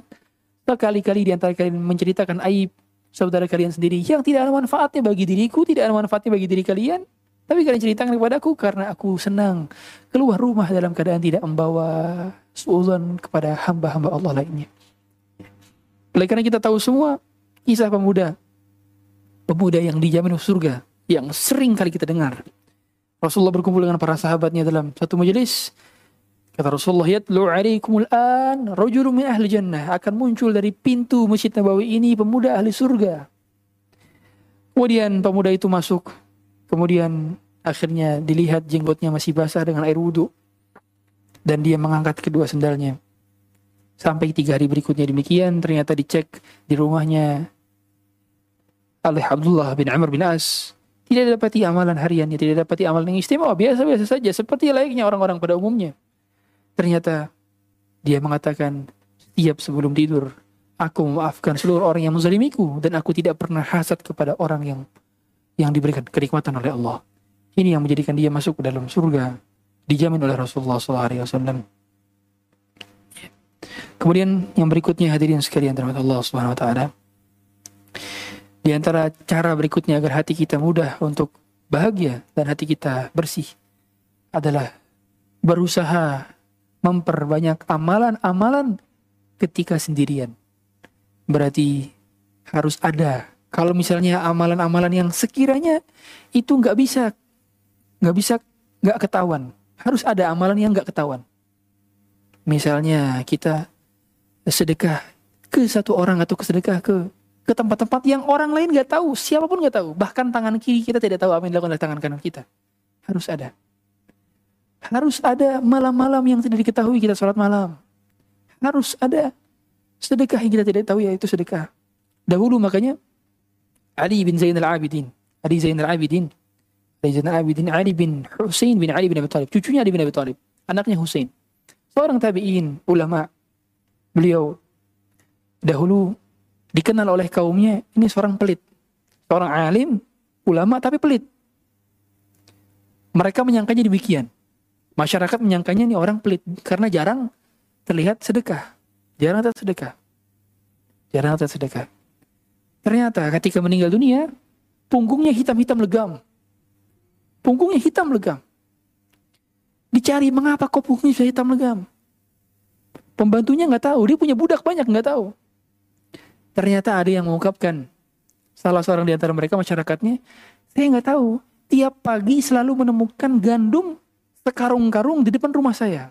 sekali-kali di antara kalian menceritakan aib saudara kalian sendiri yang tidak ada manfaatnya bagi diriku, tidak ada manfaatnya bagi diri kalian, tapi kalian ceritakan kepadaku karena aku senang keluar rumah dalam keadaan tidak membawa suudzon kepada hamba-hamba Allah lainnya. Oleh karena kita tahu semua kisah pemuda pemuda yang dijamin surga yang sering kali kita dengar. Rasulullah berkumpul dengan para sahabatnya dalam satu majelis. Kata Rasulullah, "Yatlu 'alaikumul an rajulun min ahli jannah." Akan muncul dari pintu Masjid Nabawi ini pemuda ahli surga. Kemudian pemuda itu masuk Kemudian akhirnya dilihat jenggotnya masih basah dengan air wudhu. Dan dia mengangkat kedua sendalnya. Sampai tiga hari berikutnya demikian, ternyata dicek di rumahnya oleh Abdullah bin Amr bin As. Tidak dapati amalan hariannya, tidak dapati amalan yang istimewa, biasa-biasa saja, seperti layaknya orang-orang pada umumnya. Ternyata dia mengatakan, setiap sebelum tidur, aku memaafkan seluruh orang yang menzalimiku, dan aku tidak pernah hasad kepada orang yang yang diberikan kenikmatan oleh Allah. Ini yang menjadikan dia masuk ke dalam surga dijamin oleh Rasulullah SAW. Kemudian yang berikutnya hadirin sekalian terhadap Allah Subhanahu Wa Taala. Di antara cara berikutnya agar hati kita mudah untuk bahagia dan hati kita bersih adalah berusaha memperbanyak amalan-amalan ketika sendirian. Berarti harus ada kalau misalnya amalan-amalan yang sekiranya itu nggak bisa, nggak bisa, nggak ketahuan. Harus ada amalan yang nggak ketahuan. Misalnya kita sedekah ke satu orang atau ke sedekah ke ke tempat-tempat yang orang lain nggak tahu, siapa pun nggak tahu. Bahkan tangan kiri kita tidak tahu apa yang dilakukan oleh tangan kanan kita. Harus ada. Harus ada malam-malam yang tidak diketahui kita sholat malam. Harus ada sedekah yang kita tidak tahu yaitu sedekah. Dahulu makanya Ali bin Zain al-Abidin. Ali Zain al-Abidin. Ali Zain al-Abidin. Ali bin Hussein bin Ali bin Abi Talib. Cucunya Ali bin Abi Talib. Anaknya Hussein. Seorang tabi'in, ulama. Beliau dahulu dikenal oleh kaumnya, ini seorang pelit. Seorang alim, ulama tapi pelit. Mereka menyangkanya demikian. Masyarakat menyangkanya ini orang pelit karena jarang terlihat sedekah. Jarang terlihat sedekah. Jarang terlihat sedekah. Ternyata ketika meninggal dunia, punggungnya hitam-hitam legam. Punggungnya hitam legam. Dicari mengapa kok punggungnya bisa hitam legam. Pembantunya nggak tahu, dia punya budak banyak nggak tahu. Ternyata ada yang mengungkapkan salah seorang di antara mereka masyarakatnya, saya nggak tahu. Tiap pagi selalu menemukan gandum sekarung-karung di depan rumah saya.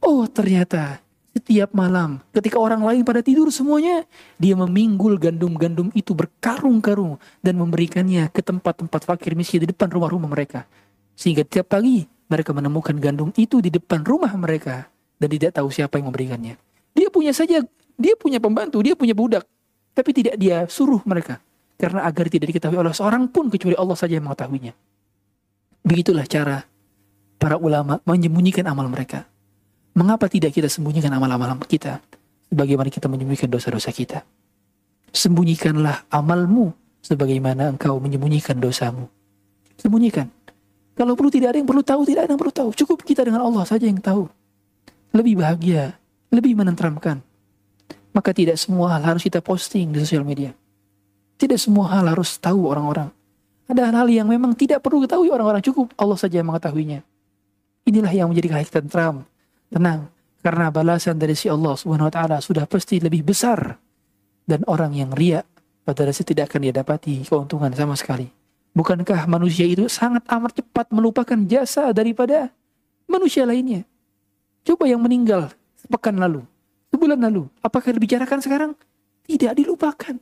Oh ternyata setiap malam, ketika orang lain pada tidur semuanya, dia meminggul gandum-gandum itu berkarung-karung dan memberikannya ke tempat-tempat fakir miskin di depan rumah-rumah mereka. Sehingga tiap pagi mereka menemukan gandum itu di depan rumah mereka dan tidak tahu siapa yang memberikannya. Dia punya saja, dia punya pembantu, dia punya budak, tapi tidak dia suruh mereka karena agar tidak diketahui oleh seorang pun kecuali Allah saja yang mengetahuinya. Begitulah cara para ulama menyembunyikan amal mereka. Mengapa tidak kita sembunyikan amal-amal kita? Bagaimana kita menyembunyikan dosa-dosa kita? Sembunyikanlah amalmu sebagaimana engkau menyembunyikan dosamu. Sembunyikan. Kalau perlu tidak ada yang perlu tahu, tidak ada yang perlu tahu. Cukup kita dengan Allah saja yang tahu. lebih bahagia, lebih menenteramkan. Maka tidak semua hal harus kita posting di sosial media. Tidak semua hal harus tahu orang-orang. Ada hal-hal yang memang tidak perlu ketahui orang-orang cukup Allah saja yang mengetahuinya. Inilah yang menjadi hati tentram, tenang, karena balasan dari si Allah Subhanahu wa taala sudah pasti lebih besar dan orang yang riak pada dasarnya tidak akan dia dapati keuntungan sama sekali. Bukankah manusia itu sangat amat cepat melupakan jasa daripada manusia lainnya? Coba yang meninggal sepekan lalu, sebulan lalu, apakah dibicarakan sekarang? Tidak dilupakan.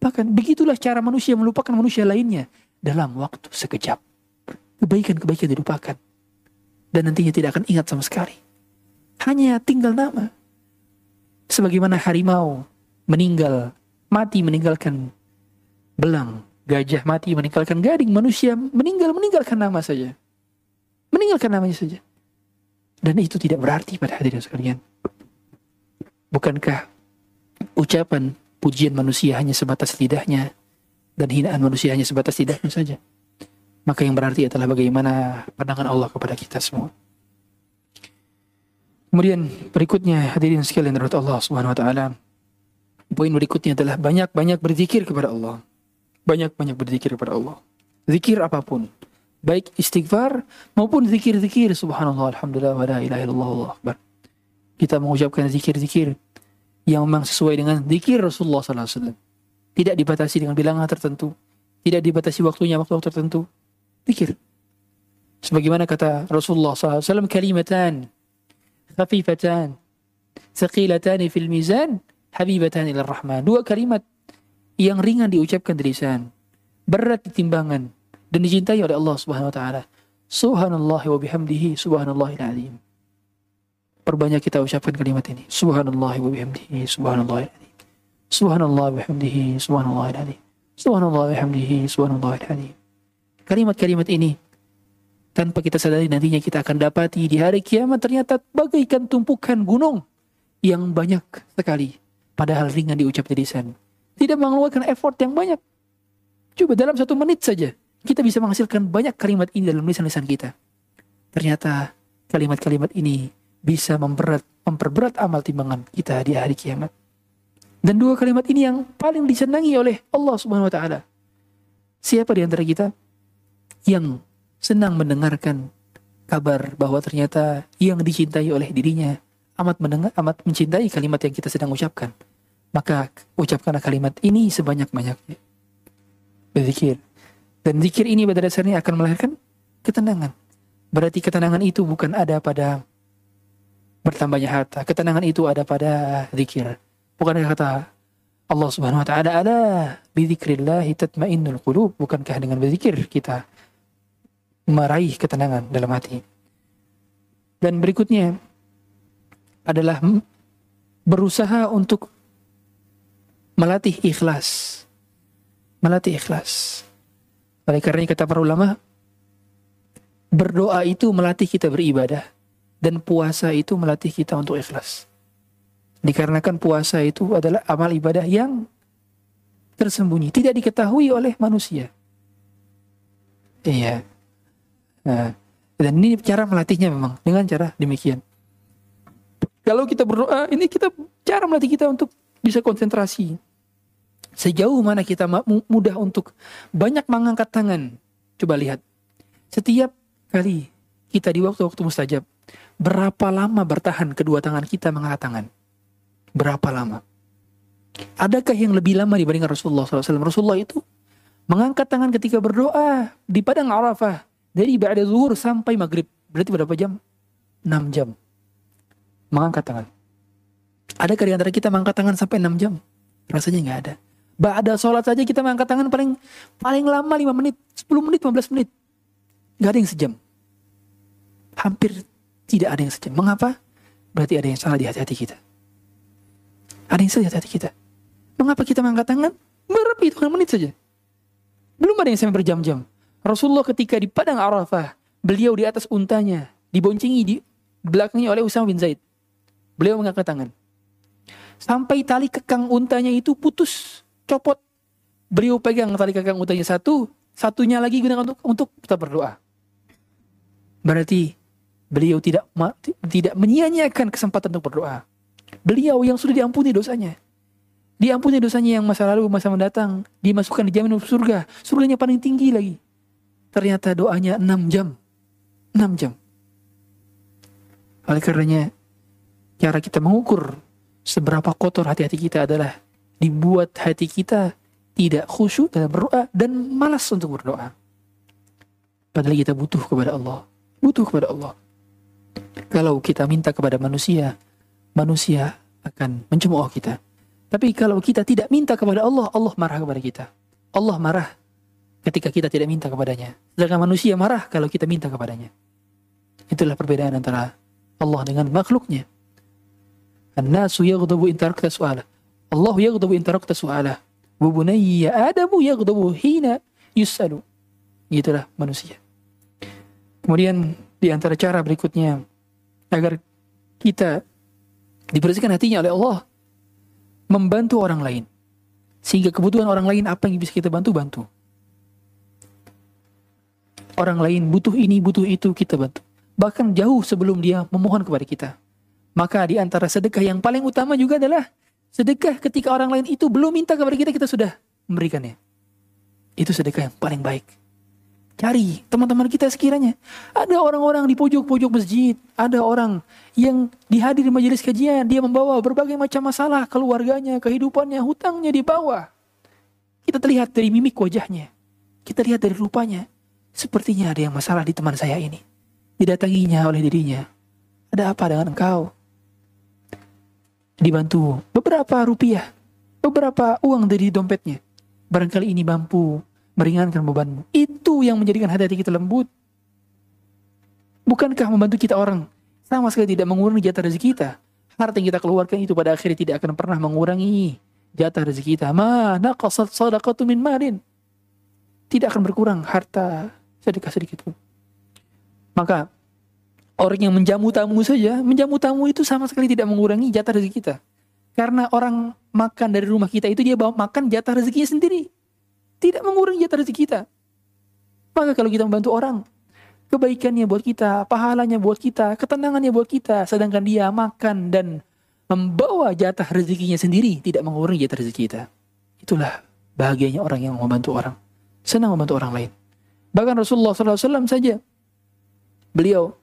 Dilupakan. Begitulah cara manusia melupakan manusia lainnya dalam waktu sekejap. Kebaikan-kebaikan dilupakan. Dan nantinya tidak akan ingat sama sekali. Hanya tinggal nama. Sebagaimana harimau meninggal, mati meninggalkan belang, gajah mati meninggalkan gading, manusia meninggal meninggalkan nama saja. Meninggalkan namanya saja. Dan itu tidak berarti pada hadirin sekalian. Bukankah ucapan pujian manusia hanya sebatas lidahnya dan hinaan manusia hanya sebatas lidahnya saja? Maka yang berarti adalah bagaimana pandangan Allah kepada kita semua. Kemudian berikutnya hadirin sekalian dari Allah Subhanahu wa taala. Poin berikutnya adalah banyak-banyak berzikir kepada Allah. Banyak-banyak berzikir kepada Allah. Zikir apa pun. Baik istighfar maupun zikir-zikir. Subhanallah, Alhamdulillah, wa la ilaha illallah, Allah Akbar. Kita mengucapkan zikir-zikir yang memang sesuai dengan zikir Rasulullah SAW. Tidak dibatasi dengan bilangan tertentu. Tidak dibatasi waktunya waktu tertentu. Zikir. Sebagaimana kata Rasulullah SAW, kalimatan khafifatan thaqilatan fil mizan habibatan ila rahman. Dua kalimat yang ringan diucapkan di lisan, berat di timbangan dan dicintai oleh Allah Subhanahu wa taala. Subhanallah wa bihamdihi subhanallahil azim. Perbanyak kita ucapkan kalimat ini. Subhanallah wa bihamdihi subhanallahil azim. Subhanallah wa bihamdihi subhanallahil azim. Subhanallah wa bihamdihi subhanallahil azim. Kalimat-kalimat ini tanpa kita sadari nantinya kita akan dapati di hari kiamat ternyata bagaikan tumpukan gunung yang banyak sekali padahal ringan diucap di lisan. Tidak mengeluarkan effort yang banyak. Coba dalam satu menit saja kita bisa menghasilkan banyak kalimat ini dalam lisan-lisan kita. Ternyata kalimat-kalimat ini bisa memberat, memperberat amal timbangan kita di hari kiamat. Dan dua kalimat ini yang paling disenangi oleh Allah Subhanahu wa taala. Siapa di antara kita yang senang mendengarkan kabar bahwa ternyata yang dicintai oleh dirinya amat mendengar amat mencintai kalimat yang kita sedang ucapkan. Maka ucapkanlah kalimat ini sebanyak-banyaknya. Berzikir. Dan zikir ini pada dasarnya akan melahirkan ketenangan. Berarti ketenangan itu bukan ada pada bertambahnya harta. Ketenangan itu ada pada zikir. Bukan kata Allah Subhanahu wa taala ada bidzikrillah tatmainnul qulub. Bukankah dengan berzikir kita meraih ketenangan dalam hati. Dan berikutnya adalah berusaha untuk melatih ikhlas. Melatih ikhlas. Oleh karena kata para ulama, berdoa itu melatih kita beribadah dan puasa itu melatih kita untuk ikhlas. Dikarenakan puasa itu adalah amal ibadah yang tersembunyi, tidak diketahui oleh manusia. Iya. Nah, dan ini cara melatihnya memang dengan cara demikian. Kalau kita berdoa, ini kita cara melatih kita untuk bisa konsentrasi, Sejauh mana kita mudah untuk banyak mengangkat tangan. Coba lihat. Setiap kali kita di waktu-waktu mustajab, berapa lama bertahan kedua tangan kita mengangkat tangan? Berapa lama? Adakah yang lebih lama dibandingkan Rasulullah SAW? Rasulullah itu mengangkat tangan ketika berdoa di padang Arafah dari ba'da zuhur sampai maghrib. Berarti berapa jam? 6 jam. Mengangkat tangan. Adakah di antara kita mengangkat tangan sampai 6 jam? Rasanya nggak ada. Ba'da sholat saja kita mengangkat tangan paling paling lama 5 menit, 10 menit, 15 menit. Gak ada yang sejam. Hampir tidak ada yang sejam. Mengapa? Berarti ada yang salah di hati-hati kita. Ada yang salah di hati-hati kita. Mengapa kita mengangkat tangan? Berapa hitungan menit saja. Belum ada yang sampai berjam-jam. Rasulullah ketika di padang Arafah, beliau di atas untanya, diboncengi di belakangnya oleh Usama bin Zaid. Beliau mengangkat tangan. Sampai tali kekang untanya itu putus copot. Beliau pegang tali kekang untanya satu, satunya lagi gunakan untuk untuk kita berdoa. Berarti Beliau tidak tidak menyia-nyiakan kesempatan untuk berdoa. Beliau yang sudah diampuni dosanya. Diampuni dosanya yang masa lalu, masa mendatang. Dimasukkan di jamin surga. Surganya paling tinggi lagi. Ternyata doanya 6 jam. 6 jam. Oleh karenanya, cara kita mengukur seberapa kotor hati-hati kita adalah dibuat hati kita tidak khusyuk dalam berdoa dan malas untuk berdoa. Padahal kita butuh kepada Allah. Butuh kepada Allah. Kalau kita minta kepada manusia, manusia akan mencemooh kita. Tapi kalau kita tidak minta kepada Allah, Allah marah kepada kita. Allah marah ketika kita tidak minta kepadanya. Sedangkan manusia marah kalau kita minta kepadanya. Itulah perbedaan antara Allah dengan makhluknya. An-nasu yaghdabu in su'ala. Allah yaghdabu in su'ala. Wa bunayya Adamu hina yus'alu. Itulah manusia. Kemudian di antara cara berikutnya agar kita dibersihkan hatinya oleh Allah membantu orang lain. Sehingga kebutuhan orang lain apa yang bisa kita bantu bantu. Orang lain butuh ini butuh itu kita bantu. Bahkan jauh sebelum dia memohon kepada kita. Maka di antara sedekah yang paling utama juga adalah sedekah ketika orang lain itu belum minta kepada kita kita sudah memberikannya. Itu sedekah yang paling baik Cari teman-teman kita sekiranya. Ada orang-orang di pojok-pojok masjid. Ada orang yang dihadiri majelis kajian. Dia membawa berbagai macam masalah. Keluarganya, kehidupannya, hutangnya di bawah. Kita terlihat dari mimik wajahnya. Kita lihat dari rupanya. Sepertinya ada yang masalah di teman saya ini. Didatanginya oleh dirinya. Ada apa dengan engkau? Dibantu beberapa rupiah. Beberapa uang dari dompetnya. Barangkali ini mampu meringankan bebanmu. Itu yang menjadikan hati-hati kita lembut. Bukankah membantu kita orang sama sekali tidak mengurangi jatah rezeki kita? Harta yang kita keluarkan itu pada akhirnya tidak akan pernah mengurangi jatah rezeki kita. Ma naqasat sadaqatu min malin. Tidak akan berkurang harta sedekah sedikit pun. Maka orang yang menjamu tamu saja, menjamu tamu itu sama sekali tidak mengurangi jatah rezeki kita. Karena orang makan dari rumah kita itu dia bawa makan jatah rezekinya sendiri. Tidak mengurangi jatah rezeki kita. Maka kalau kita membantu orang, kebaikannya buat kita, pahalanya buat kita, ketenangannya buat kita, sedangkan dia makan dan membawa jatah rezekinya sendiri, tidak mengurangi jatah rezeki kita. Itulah bahagianya orang yang membantu orang. Senang membantu orang lain. Bahkan Rasulullah SAW saja, beliau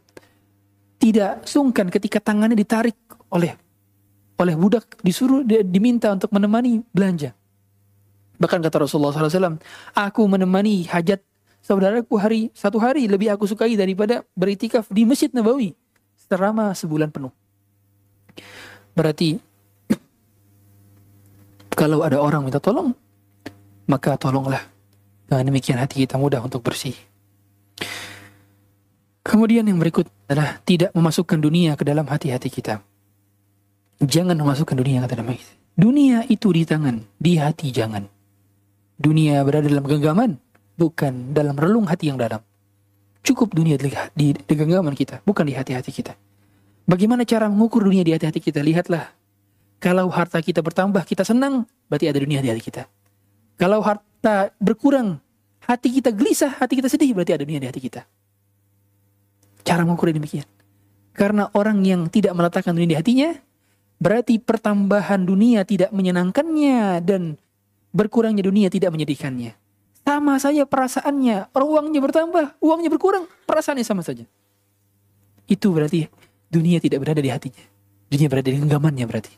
tidak sungkan ketika tangannya ditarik oleh oleh budak disuruh diminta untuk menemani belanja. Bahkan kata Rasulullah SAW, aku menemani hajat saudaraku hari satu hari lebih aku sukai daripada beritikaf di Masjid Nabawi selama sebulan penuh. Berarti kalau ada orang minta tolong, maka tolonglah. Dengan demikian hati kita mudah untuk bersih. Kemudian yang berikut adalah tidak memasukkan dunia ke dalam hati-hati kita. Jangan memasukkan dunia ke dalam hati. Dunia itu di tangan, di hati jangan. Dunia berada dalam genggaman, bukan dalam relung hati yang dalam. Cukup dunia di, di, di genggaman kita, bukan di hati-hati kita. Bagaimana cara mengukur dunia di hati-hati kita? Lihatlah. Kalau harta kita bertambah, kita senang, berarti ada dunia di hati kita. Kalau harta berkurang, hati kita gelisah, hati kita sedih, berarti ada dunia di hati kita. Cara mengukur demikian. Karena orang yang tidak meletakkan dunia di hatinya, berarti pertambahan dunia tidak menyenangkannya dan berkurangnya dunia tidak menyedihkannya. Sama saja perasaannya, uangnya bertambah, uangnya berkurang, perasaannya sama saja. Itu berarti dunia tidak berada di hatinya. Dunia berada di genggamannya berarti.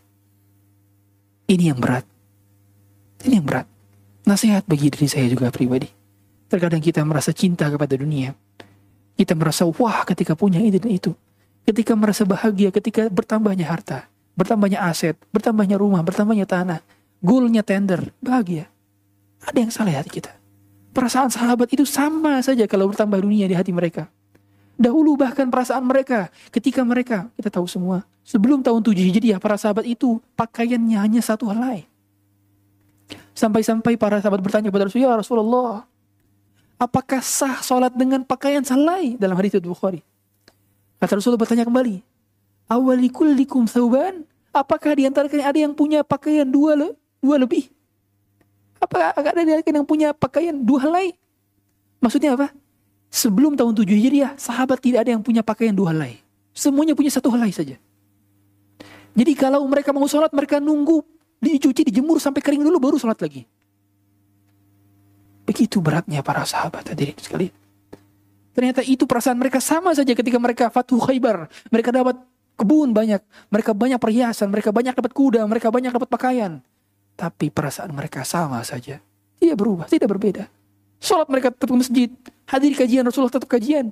Ini yang berat. Ini yang berat. Nasihat bagi diri saya juga pribadi. Terkadang kita merasa cinta kepada dunia. Kita merasa wah ketika punya ini dan itu. Ketika merasa bahagia, ketika bertambahnya harta, bertambahnya aset, bertambahnya rumah, bertambahnya tanah goalnya tender, bahagia. Ada yang salah hati kita. Perasaan sahabat itu sama saja kalau bertambah dunia di hati mereka. Dahulu bahkan perasaan mereka ketika mereka, kita tahu semua, sebelum tahun 7 Hijriah para sahabat itu pakaiannya hanya satu helai. Sampai-sampai para sahabat bertanya kepada Rasulullah, ya Rasulullah, apakah sah sholat dengan pakaian selai dalam hadis Bukhari? Kata Rasulullah bertanya kembali, awalikullikum sauban? Apakah di antara kalian ada yang punya pakaian dua le dua lebih. Apa agak ada yang punya pakaian dua helai? Maksudnya apa? Sebelum tahun 7 Hijriah, sahabat tidak ada yang punya pakaian dua helai. Semuanya punya satu helai saja. Jadi kalau mereka mau sholat, mereka nunggu dicuci, dijemur sampai kering dulu baru sholat lagi. Begitu beratnya para sahabat hadirin sekali. Ternyata itu perasaan mereka sama saja ketika mereka Fatuh Khaybar. Mereka dapat kebun banyak, mereka banyak perhiasan, mereka banyak dapat kuda, mereka banyak dapat pakaian. Tapi perasaan mereka sama saja. Tidak berubah, tidak berbeda. Sholat mereka tetap ke masjid, hadir kajian Rasulullah tetap kajian.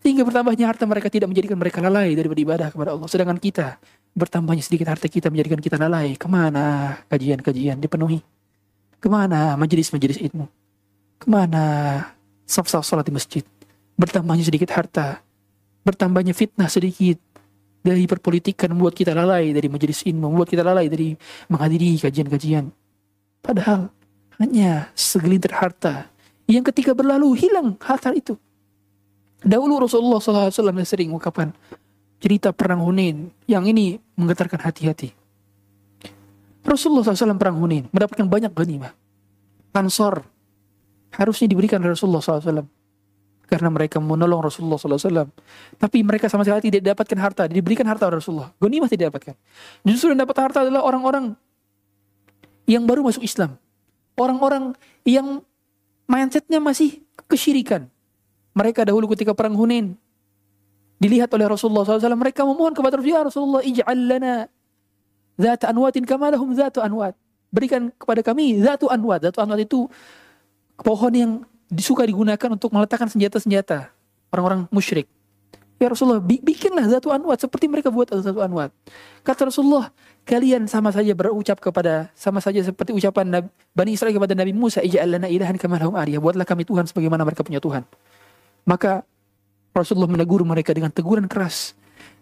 Sehingga bertambahnya harta mereka tidak menjadikan mereka lalai dari beribadah kepada Allah. Sedangkan kita, bertambahnya sedikit harta kita menjadikan kita lalai. Ke mana kajian-kajian dipenuhi? Ke mana majelis-majelis ilmu? Ke mana saf-saf sholat di masjid? Bertambahnya sedikit harta, bertambahnya fitnah sedikit, dari perpolitikan membuat kita lalai dari majelis ilmu, membuat kita lalai dari menghadiri kajian-kajian. Padahal hanya segelintir harta yang ketika berlalu hilang harta itu. Dahulu Rasulullah SAW sering mengungkapkan cerita perang Hunain yang ini menggetarkan hati-hati. Rasulullah SAW perang Hunain mendapatkan banyak ghanimah. Ansor harusnya diberikan Rasulullah SAW karena mereka menolong Rasulullah SAW. Tapi mereka sama sekali tidak dapatkan harta, diberikan harta oleh Rasulullah. Ghanimah tidak dapatkan. Justru yang dapat harta adalah orang-orang yang baru masuk Islam. Orang-orang yang mindsetnya masih kesyirikan. Mereka dahulu ketika perang Hunain dilihat oleh Rasulullah SAW, mereka memohon kepada Rasulullah, ya Rasulullah, ij'al lana zat anwatin kamalahum zatu anwat. Berikan kepada kami zatu anwat. Zatu anwat itu pohon yang disuka digunakan untuk meletakkan senjata-senjata orang-orang musyrik. Ya Rasulullah, bikinlah Zatu Anwat seperti mereka buat Zatu Anwat. Kata Rasulullah, kalian sama saja berucap kepada sama saja seperti ucapan Nabi, Bani Israel kepada Nabi Musa, "Ij'al lana ilahan kama aliyah." Buatlah kami Tuhan sebagaimana mereka punya Tuhan. Maka Rasulullah menegur mereka dengan teguran keras.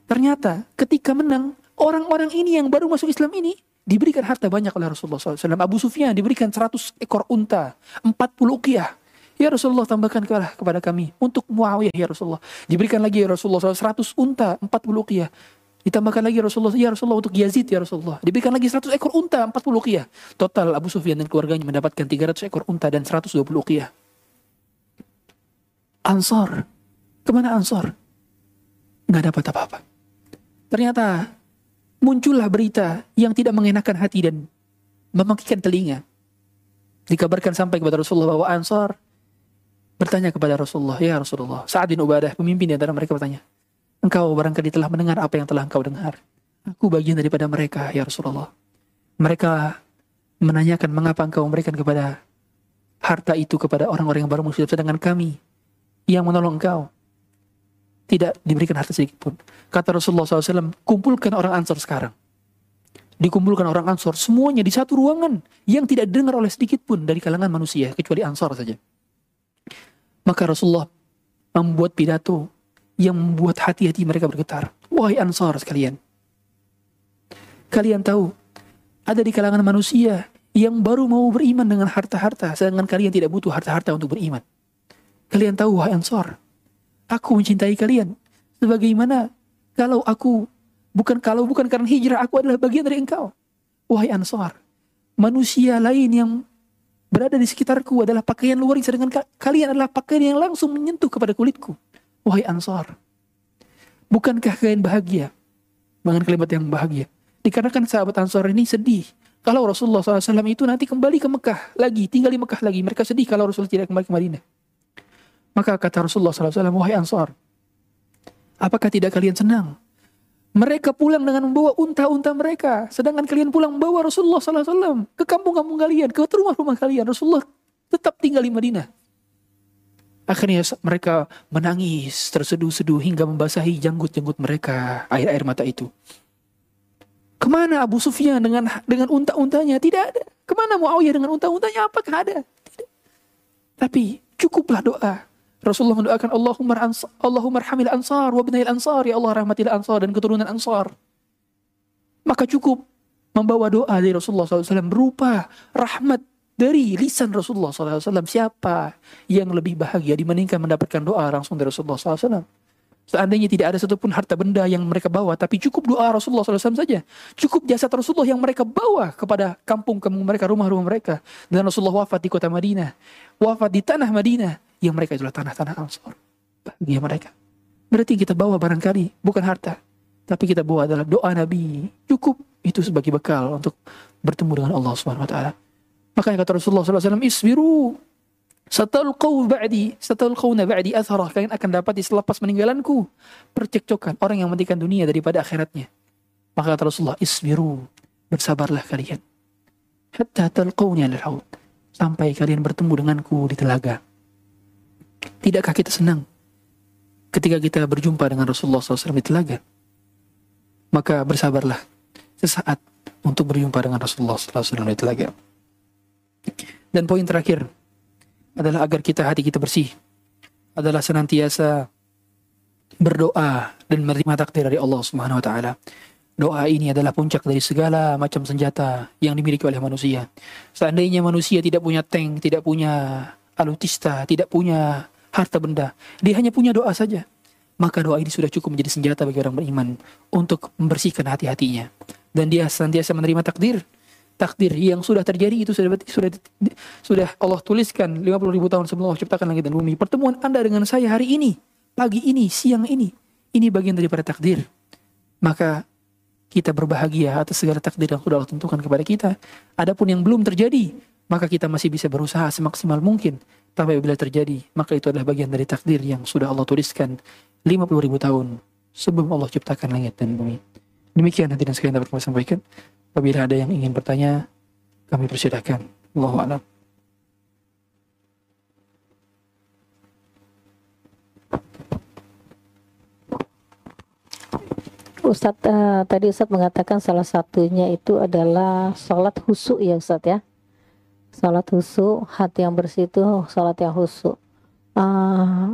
Ternyata ketika menang, orang-orang ini yang baru masuk Islam ini diberikan harta banyak oleh Rasulullah SAW. Abu Sufyan diberikan 100 ekor unta, 40 ukiah. Ya Rasulullah tambahkan kepada kami untuk Muawiyah ya Rasulullah. Diberikan lagi ya Rasulullah 100 unta 40 qiyah. Ditambahkan lagi ya Rasulullah ya Rasulullah untuk Yazid ya Rasulullah. Diberikan lagi 100 ekor unta 40 qiyah. Total Abu Sufyan dan keluarganya mendapatkan 300 ekor unta dan 120 qiyah. Ansor. Ke mana Ansor? Nggak dapat apa-apa. Ternyata muncullah berita yang tidak mengenakan hati dan memangkikan telinga. Dikabarkan sampai kepada Rasulullah bahwa Ansor bertanya kepada Rasulullah, "Ya Rasulullah, Sa'ad bin Ubadah, pemimpin di mereka bertanya, Engkau barangkali telah mendengar apa yang telah engkau dengar. Aku bagian daripada mereka, ya Rasulullah. Mereka menanyakan mengapa engkau memberikan kepada harta itu kepada orang-orang yang baru muslim, sedangkan kami yang menolong engkau tidak diberikan harta sedikit pun. Kata Rasulullah SAW, kumpulkan orang Ansor sekarang. Dikumpulkan orang Ansor, semuanya di satu ruangan yang tidak dengar oleh sedikit pun dari kalangan manusia, kecuali Ansor saja. Maka Rasulullah membuat pidato yang membuat hati-hati mereka bergetar. Wahai Ansar sekalian. Kalian tahu, ada di kalangan manusia yang baru mau beriman dengan harta-harta, sedangkan kalian tidak butuh harta-harta untuk beriman. Kalian tahu, wahai Ansar, aku mencintai kalian. Sebagaimana kalau aku, bukan kalau bukan karena hijrah, aku adalah bagian dari engkau. Wahai Ansar, manusia lain yang berada di sekitarku adalah pakaian luar sedangkan kalian adalah pakaian yang langsung menyentuh kepada kulitku. Wahai Ansar, bukankah kalian bahagia dengan kalimat yang bahagia? Dikarenakan sahabat Ansar ini sedih kalau Rasulullah SAW itu nanti kembali ke Mekah lagi, tinggal di Mekah lagi. Mereka sedih kalau Rasulullah tidak kembali ke Madinah. Maka kata Rasulullah SAW, wahai Ansar, apakah tidak kalian senang mereka pulang dengan membawa unta-unta mereka. Sedangkan kalian pulang membawa Rasulullah SAW ke kampung-kampung kalian, ke rumah-rumah kalian. Rasulullah tetap tinggal di Madinah. Akhirnya mereka menangis, terseduh-seduh hingga membasahi janggut-janggut mereka air-air mata itu. Ke mana Abu Sufyan dengan dengan unta-untanya? Tidak ada. Ke mana Muawiyah dengan unta-untanya? Apakah ada? Tidak. Tapi cukuplah doa. Rasulullah mendoakan Allahumma ansar, Allahumma arhamil ansar wa binail ansar ya Allah rahmatilah ansar dan keturunan ansar. Maka cukup membawa doa dari Rasulullah SAW berupa rahmat dari lisan Rasulullah SAW. Siapa yang lebih bahagia dibandingkan mendapatkan doa langsung dari Rasulullah SAW? Seandainya tidak ada satupun harta benda yang mereka bawa, tapi cukup doa Rasulullah SAW saja. Cukup jasad Rasulullah yang mereka bawa kepada kampung-kampung mereka, rumah-rumah mereka. Dan Rasulullah wafat di kota Madinah. Wafat di tanah Madinah yang mereka itulah tanah-tanah Ansor. Bahagia mereka. Berarti kita bawa barangkali bukan harta, tapi kita bawa adalah doa Nabi. Cukup itu sebagai bekal untuk bertemu dengan Allah Subhanahu wa taala. Makanya kata Rasulullah SAW, isbiru Satalqaw ba'di, satalqawna ba'di atharah. Kalian akan dapat selepas meninggalanku. Percekcokan orang yang mementingkan dunia daripada akhiratnya. Maka kata Rasulullah, isbiru. Bersabarlah kalian. Hatta talqawni al Sampai kalian bertemu denganku di telaga. Tidakkah kita senang ketika kita berjumpa dengan Rasulullah SAW di telaga? Maka bersabarlah sesaat untuk berjumpa dengan Rasulullah SAW di telaga. Dan poin terakhir, adalah agar kita hati kita bersih adalah senantiasa berdoa dan menerima takdir dari Allah Subhanahu wa taala. Doa ini adalah puncak dari segala macam senjata yang dimiliki oleh manusia. Seandainya manusia tidak punya tank, tidak punya alutista, tidak punya harta benda, dia hanya punya doa saja. Maka doa ini sudah cukup menjadi senjata bagi orang beriman untuk membersihkan hati-hatinya. Dan dia senantiasa menerima takdir takdir yang sudah terjadi itu sudah sudah sudah Allah tuliskan 50 ribu tahun sebelum Allah ciptakan langit dan bumi. Pertemuan Anda dengan saya hari ini, pagi ini, siang ini, ini bagian daripada takdir. Maka kita berbahagia atas segala takdir yang sudah Allah tentukan kepada kita. Adapun yang belum terjadi, maka kita masih bisa berusaha semaksimal mungkin. Tapi bila terjadi, maka itu adalah bagian dari takdir yang sudah Allah tuliskan 50 ribu tahun sebelum Allah ciptakan langit dan bumi. Demikian nanti dan sekalian dapat kami sampaikan. Apabila ada yang ingin bertanya, kami persilahkan. Allahu a'lam. Ustadz uh, tadi Ustadz mengatakan salah satunya itu adalah sholat husu ya Ustadz ya sholat husu hati yang bersih itu sholat yang husu uh,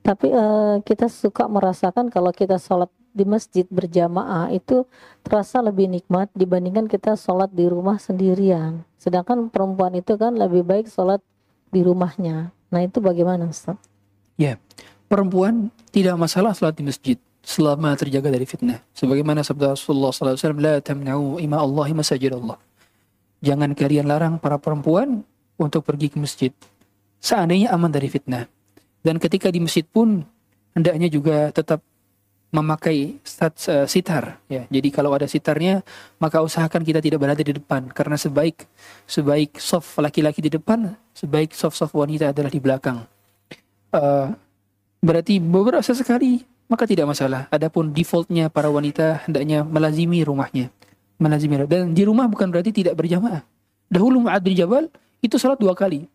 tapi uh, kita suka merasakan kalau kita sholat di masjid berjamaah itu terasa lebih nikmat dibandingkan kita sholat di rumah sendirian. Sedangkan perempuan itu kan lebih baik sholat di rumahnya. Nah itu bagaimana Ustaz? Ya, perempuan tidak masalah sholat di masjid selama terjaga dari fitnah. Sebagaimana sabda Rasulullah SAW, La tamna'u ima Allahi masajid Allah. Jangan kalian larang para perempuan untuk pergi ke masjid. Seandainya aman dari fitnah. Dan ketika di masjid pun, hendaknya juga tetap memakai stat, uh, sitar ya. Jadi kalau ada sitarnya maka usahakan kita tidak berada di depan karena sebaik sebaik soft laki-laki di depan, sebaik soft-soft wanita adalah di belakang. Uh, berarti beberapa sekali maka tidak masalah. Adapun defaultnya para wanita hendaknya melazimi rumahnya. Melazimi dan di rumah bukan berarti tidak berjamaah. Dahulu Mu'ad bin Jabal itu salat dua kali.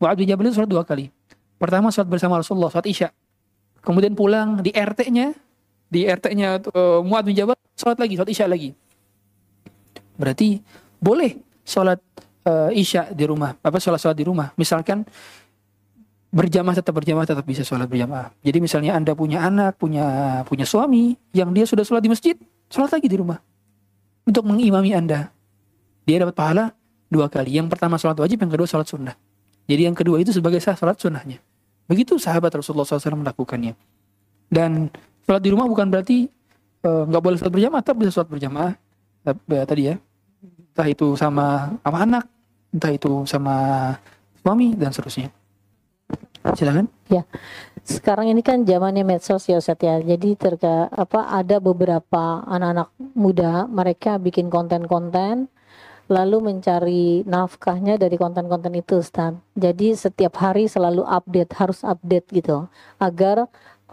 Mu'ad bin Jabal itu salat dua kali. Pertama salat bersama Rasulullah saat Isya. Kemudian pulang di RT-nya di RT-nya uh, Muad bin Jabal sholat lagi, sholat isya lagi. Berarti boleh sholat uh, isya di rumah, apa sholat sholat di rumah. Misalkan berjamaah tetap berjamaah tetap bisa sholat berjamaah. Jadi misalnya anda punya anak, punya punya suami yang dia sudah sholat di masjid, sholat lagi di rumah untuk mengimami anda. Dia dapat pahala dua kali. Yang pertama sholat wajib, yang kedua sholat sunnah. Jadi yang kedua itu sebagai sah sholat sunnahnya. Begitu sahabat Rasulullah SAW melakukannya. Dan Sholat di rumah bukan berarti eh, nggak uh, boleh sholat berjamaah, tapi bisa sholat berjamaah. Uh, tadi ya, entah itu sama sama anak, entah itu sama suami dan seterusnya. Silakan. Ya, sekarang ini kan zamannya medsos ya Ustaz ya. Jadi terka apa ada beberapa anak-anak muda mereka bikin konten-konten lalu mencari nafkahnya dari konten-konten itu Ustaz. Jadi setiap hari selalu update, harus update gitu agar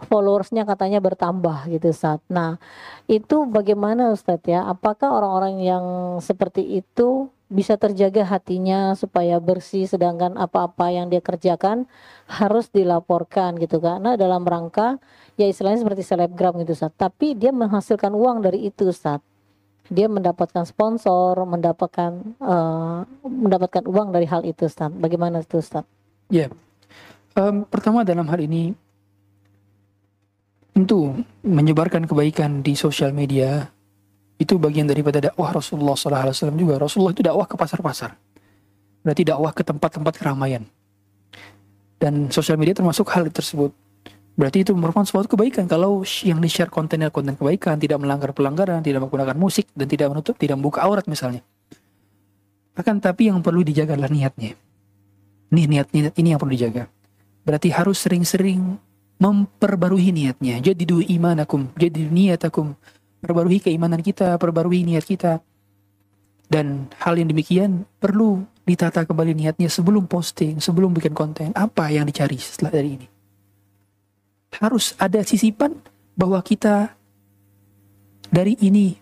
followersnya katanya bertambah gitu saat. Nah itu bagaimana Ustadz ya? Apakah orang-orang yang seperti itu bisa terjaga hatinya supaya bersih sedangkan apa-apa yang dia kerjakan harus dilaporkan gitu karena dalam rangka ya istilahnya seperti selebgram gitu Ustaz. Tapi dia menghasilkan uang dari itu Ustaz. Dia mendapatkan sponsor mendapatkan uh, mendapatkan uang dari hal itu Ustaz. Bagaimana itu Ustaz? Ya. Yeah. um, pertama dalam hal ini Tentu menyebarkan kebaikan di sosial media itu bagian daripada dakwah Rasulullah SAW juga. Rasulullah itu dakwah ke pasar-pasar. Berarti dakwah ke tempat-tempat keramaian. Dan sosial media termasuk hal tersebut. Berarti itu merupakan suatu kebaikan kalau yang di-share kontennya konten kebaikan, tidak melanggar pelanggaran, tidak menggunakan musik dan tidak menutup, tidak membuka aurat misalnya. Akan tapi yang perlu dijaga adalah niatnya. Nih niat, niat ini yang perlu dijaga. Berarti harus sering-sering memperbarui niatnya. Jadi dua imanakum, jadi niatakum. Perbarui keimanan kita, perbarui niat kita. Dan hal yang demikian perlu ditata kembali niatnya sebelum posting, sebelum bikin konten. Apa yang dicari setelah dari ini? Harus ada sisipan bahwa kita dari ini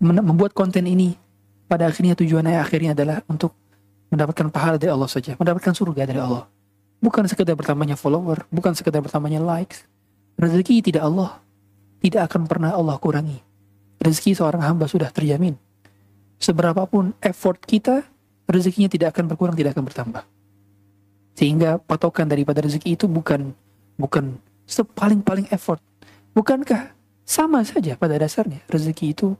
membuat konten ini pada akhirnya tujuannya akhirnya adalah untuk mendapatkan pahala dari Allah saja, mendapatkan surga dari Allah. Bukan sekedar bertambahnya follower, bukan sekedar bertambahnya likes. Rezeki tidak Allah, tidak akan pernah Allah kurangi. Rezeki seorang hamba sudah terjamin. Seberapapun effort kita, rezekinya tidak akan berkurang, tidak akan bertambah. Sehingga patokan daripada rezeki itu bukan bukan sepaling-paling effort. Bukankah sama saja pada dasarnya rezeki itu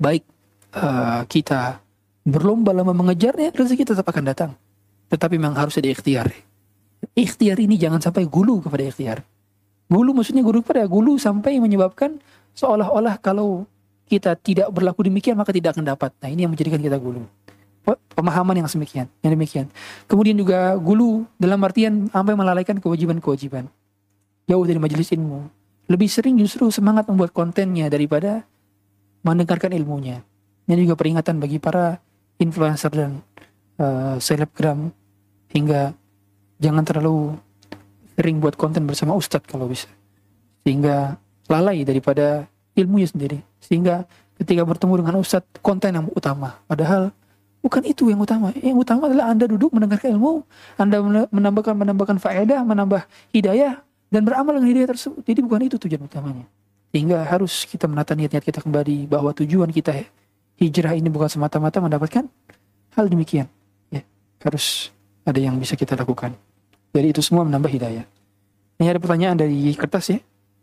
baik uh, kita berlomba-lomba mengejarnya, rezeki tetap akan datang. Tetapi memang harus ada ikhtiar. Ikhtiar ini jangan sampai gulu kepada ikhtiar. Gulu maksudnya gulu kepada gulu sampai menyebabkan seolah-olah kalau kita tidak berlaku demikian maka tidak akan dapat. Nah ini yang menjadikan kita gulu. Pemahaman yang semikian, yang demikian. Kemudian juga gulu dalam artian sampai melalaikan kewajiban-kewajiban. Jauh dari majelis ilmu. Lebih sering justru semangat membuat kontennya daripada mendengarkan ilmunya. Ini juga peringatan bagi para influencer dan uh, selebgram hingga jangan terlalu sering buat konten bersama ustadz kalau bisa. Sehingga lalai daripada ilmunya sendiri. Sehingga ketika bertemu dengan ustadz konten yang utama. Padahal bukan itu yang utama. Yang utama adalah anda duduk mendengarkan ilmu anda menambahkan menambahkan faedah menambah hidayah dan beramal dengan hidayah tersebut. Jadi bukan itu tujuan utamanya. Sehingga harus kita menata niat-niat kita kembali bahwa tujuan kita hijrah ini bukan semata-mata mendapatkan hal demikian. Ya, harus ada yang bisa kita lakukan. Jadi itu semua menambah hidayah. Ini ada pertanyaan dari kertas ya.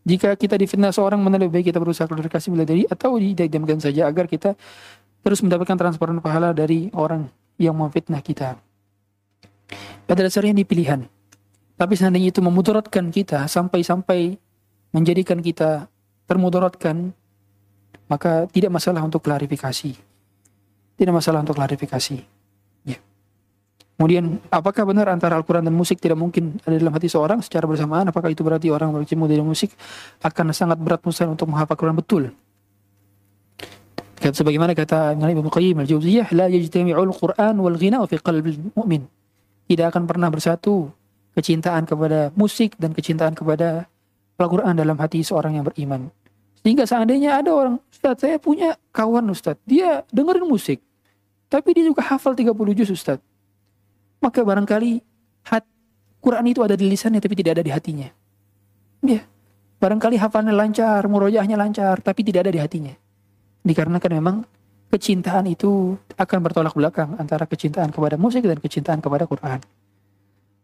Jika kita difitnah seorang, mana baik kita berusaha klarifikasi bila dari atau didiamkan saja agar kita terus mendapatkan transparan pahala dari orang yang memfitnah kita. Pada dasarnya ini pilihan. Tapi seandainya itu memudaratkan kita sampai-sampai menjadikan kita termudaratkan maka tidak masalah untuk klarifikasi. Tidak masalah untuk klarifikasi. Kemudian, apakah benar antara Al-Quran dan musik tidak mungkin ada dalam hati seorang secara bersamaan? Apakah itu berarti orang berkecimpung dari musik akan sangat berat mustahil untuk menghafal Quran betul? Kata sebagaimana kata Ibnu Qayyim al-Jauziyah, la yajtami'ul Quran wal ghina fi qalbil mu'min. Tidak akan pernah bersatu kecintaan kepada musik dan kecintaan kepada Al-Quran dalam hati seorang yang beriman. Sehingga seandainya ada orang, Ustadz saya punya kawan Ustadz, dia dengerin musik. Tapi dia juga hafal 30 juz Ustadz. Maka barangkali hat, Quran itu ada di lisannya tapi tidak ada di hatinya. Ya, barangkali hafalnya lancar, murojahnya lancar, tapi tidak ada di hatinya. Dikarenakan memang kecintaan itu akan bertolak belakang antara kecintaan kepada musik dan kecintaan kepada Quran.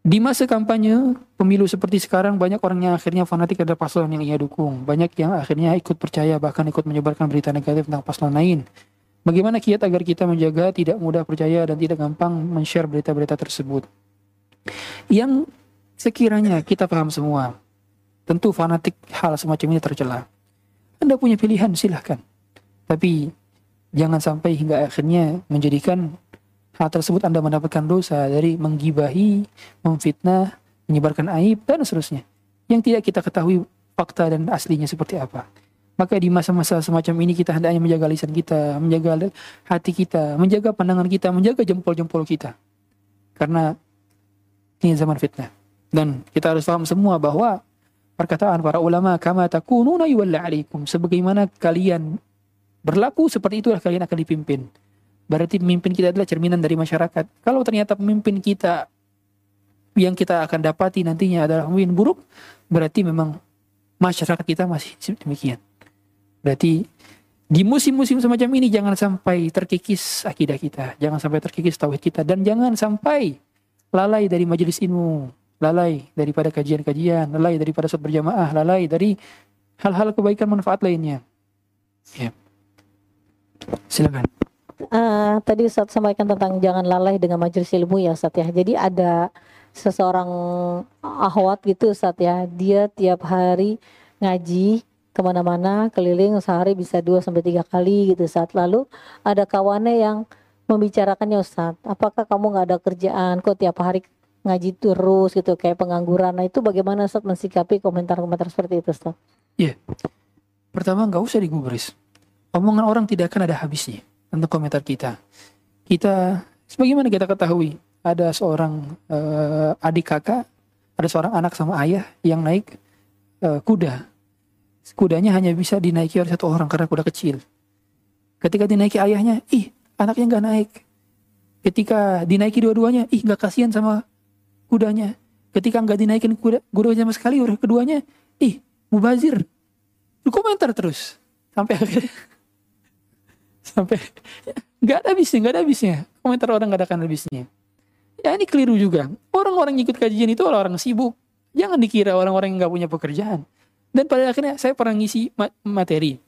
Di masa kampanye pemilu seperti sekarang banyak orang yang akhirnya fanatik ada paslon yang ia dukung. Banyak yang akhirnya ikut percaya bahkan ikut menyebarkan berita negatif tentang paslon lain. Bagaimana kiat agar kita menjaga tidak mudah percaya dan tidak gampang men-share berita-berita tersebut. Yang sekiranya kita paham semua, tentu fanatik hal semacam ini tercela. Anda punya pilihan silahkan. Tapi jangan sampai hingga akhirnya menjadikan hal tersebut Anda mendapatkan dosa dari menggibahi, memfitnah, menyebarkan aib, dan seterusnya. Yang tidak kita ketahui fakta dan aslinya seperti apa. Maka di masa-masa semacam ini kita hendaknya menjaga lisan kita, menjaga hati kita, menjaga pandangan kita, menjaga jempol-jempol kita. Karena ini zaman fitnah. Dan kita harus paham semua bahwa perkataan para ulama kama takununa yuwalla alaikum sebagaimana kalian berlaku seperti itulah kalian akan dipimpin Berarti pemimpin kita adalah cerminan dari masyarakat. Kalau ternyata pemimpin kita yang kita akan dapati nantinya adalah pemimpin buruk, berarti memang masyarakat kita masih demikian. Berarti di musim-musim semacam ini jangan sampai terkikis akidah kita, jangan sampai terkikis tauhid kita dan jangan sampai lalai dari majelis ilmu, lalai daripada kajian-kajian, lalai daripada sholat berjamaah, lalai dari hal-hal kebaikan manfaat lainnya. Ya. Silakan uh, tadi Ustaz sampaikan tentang jangan lalai dengan majelis ilmu ya Ustaz ya. Jadi ada seseorang ahwat gitu Ustaz ya. Dia tiap hari ngaji ke mana-mana keliling sehari bisa dua sampai tiga kali gitu Ustaz. Lalu ada kawannya yang membicarakannya Ustaz. Apakah kamu nggak ada kerjaan kok tiap hari ngaji terus gitu kayak pengangguran. Nah, itu bagaimana Ustaz mensikapi komentar-komentar seperti itu Ustaz? Pertama nggak usah digubris. Omongan orang tidak akan ada habisnya tentang komentar kita. Kita, sebagaimana kita ketahui, ada seorang eh, adik kakak, ada seorang anak sama ayah yang naik eh, kuda. Kudanya hanya bisa dinaiki oleh satu orang karena kuda kecil. Ketika dinaiki ayahnya, ih anaknya nggak naik. Ketika dinaiki dua-duanya, ih nggak kasihan sama kudanya. Ketika nggak dinaikin kuda, kudanya sama sekali, udah keduanya, ih mubazir. Komentar terus sampai akhirnya sampai nggak ada habisnya nggak ada habisnya komentar orang nggak ada akan habisnya ya ini keliru juga orang-orang yang ikut kajian itu orang-orang sibuk jangan dikira orang-orang yang nggak punya pekerjaan dan pada akhirnya saya pernah ngisi ma- materi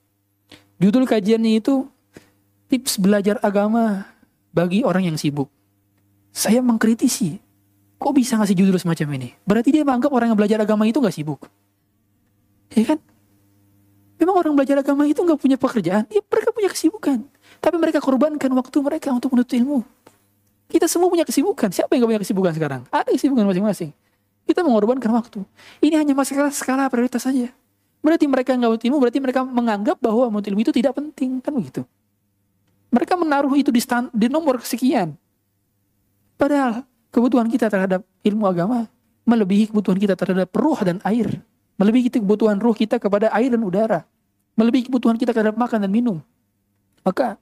judul kajiannya itu tips belajar agama bagi orang yang sibuk saya mengkritisi kok bisa ngasih judul semacam ini berarti dia menganggap orang yang belajar agama itu nggak sibuk ya kan Memang orang belajar agama itu nggak punya pekerjaan, ya mereka punya kesibukan. Tapi mereka korbankan waktu mereka untuk menuntut ilmu. Kita semua punya kesibukan. Siapa yang gak punya kesibukan sekarang? Ada kesibukan masing-masing. Kita mengorbankan waktu. Ini hanya masalah skala prioritas saja. Berarti mereka nggak ilmu, berarti mereka menganggap bahwa menuntut ilmu itu tidak penting, kan begitu? Mereka menaruh itu di, stand, di nomor sekian. Padahal kebutuhan kita terhadap ilmu agama melebihi kebutuhan kita terhadap ruh dan air. Melebihi kebutuhan ruh kita kepada air dan udara. Melebihi kebutuhan kita terhadap makan dan minum. Maka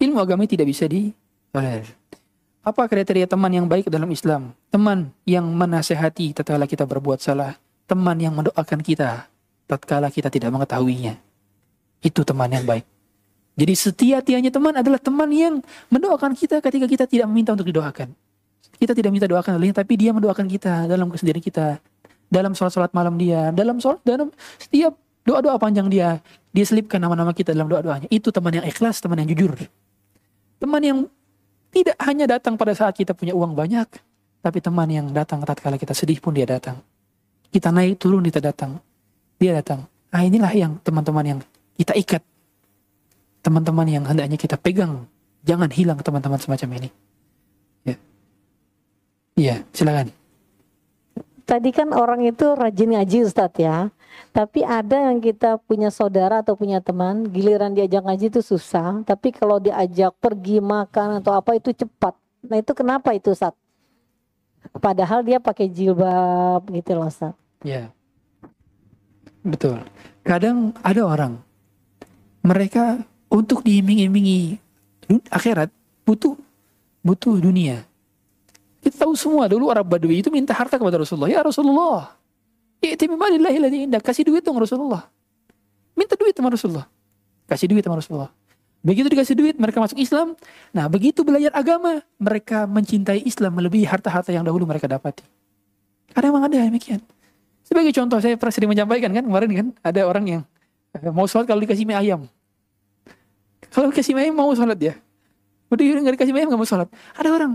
ilmu agama tidak bisa ditolerir. Apa kriteria teman yang baik dalam Islam? Teman yang menasehati tatkala kita berbuat salah. Teman yang mendoakan kita tatkala kita tidak mengetahuinya. Itu teman yang baik. Jadi setia-tianya teman adalah teman yang mendoakan kita ketika kita tidak meminta untuk didoakan. Kita tidak minta doakan olehnya, tapi dia mendoakan kita dalam kesendirian kita. Dalam sholat-sholat malam dia, dalam sholat, dalam setiap doa-doa panjang dia, dia selipkan nama-nama kita dalam doa-doanya. Itu teman yang ikhlas, teman yang jujur. Teman yang tidak hanya datang pada saat kita punya uang banyak, tapi teman yang datang tatkala kita sedih pun dia datang. Kita naik turun dia datang. Dia datang. Nah inilah yang teman-teman yang kita ikat. Teman-teman yang hendaknya kita pegang. Jangan hilang teman-teman semacam ini. Ya. Iya, silakan. Tadi kan orang itu rajin ngaji Ustadz ya. Tapi ada yang kita punya saudara atau punya teman, giliran diajak ngaji itu susah. Tapi kalau diajak pergi makan atau apa itu cepat. Nah itu kenapa itu Ustadz? Padahal dia pakai jilbab gitu loh Ustadz. Ya. Betul. Kadang ada orang mereka untuk diiming-imingi akhirat butuh butuh dunia. Kita tahu semua dulu Arab Badui itu minta harta kepada Rasulullah. Ya Rasulullah, I'ti mimalillahi ladzi indak. Kasih duit dong Rasulullah. Minta duit sama Rasulullah. Kasih duit sama Rasulullah. Begitu dikasih duit, mereka masuk Islam. Nah, begitu belajar agama, mereka mencintai Islam melebihi harta-harta yang dahulu mereka dapati. Karena memang ada yang demikian. Sebagai contoh, saya pernah sering menyampaikan kan kemarin kan, ada orang yang eh, mau sholat kalau dikasih mie ayam. Kalau dikasih mie ayam mau sholat dia. Udah nggak dikasih mie ayam nggak mau sholat. Ada orang.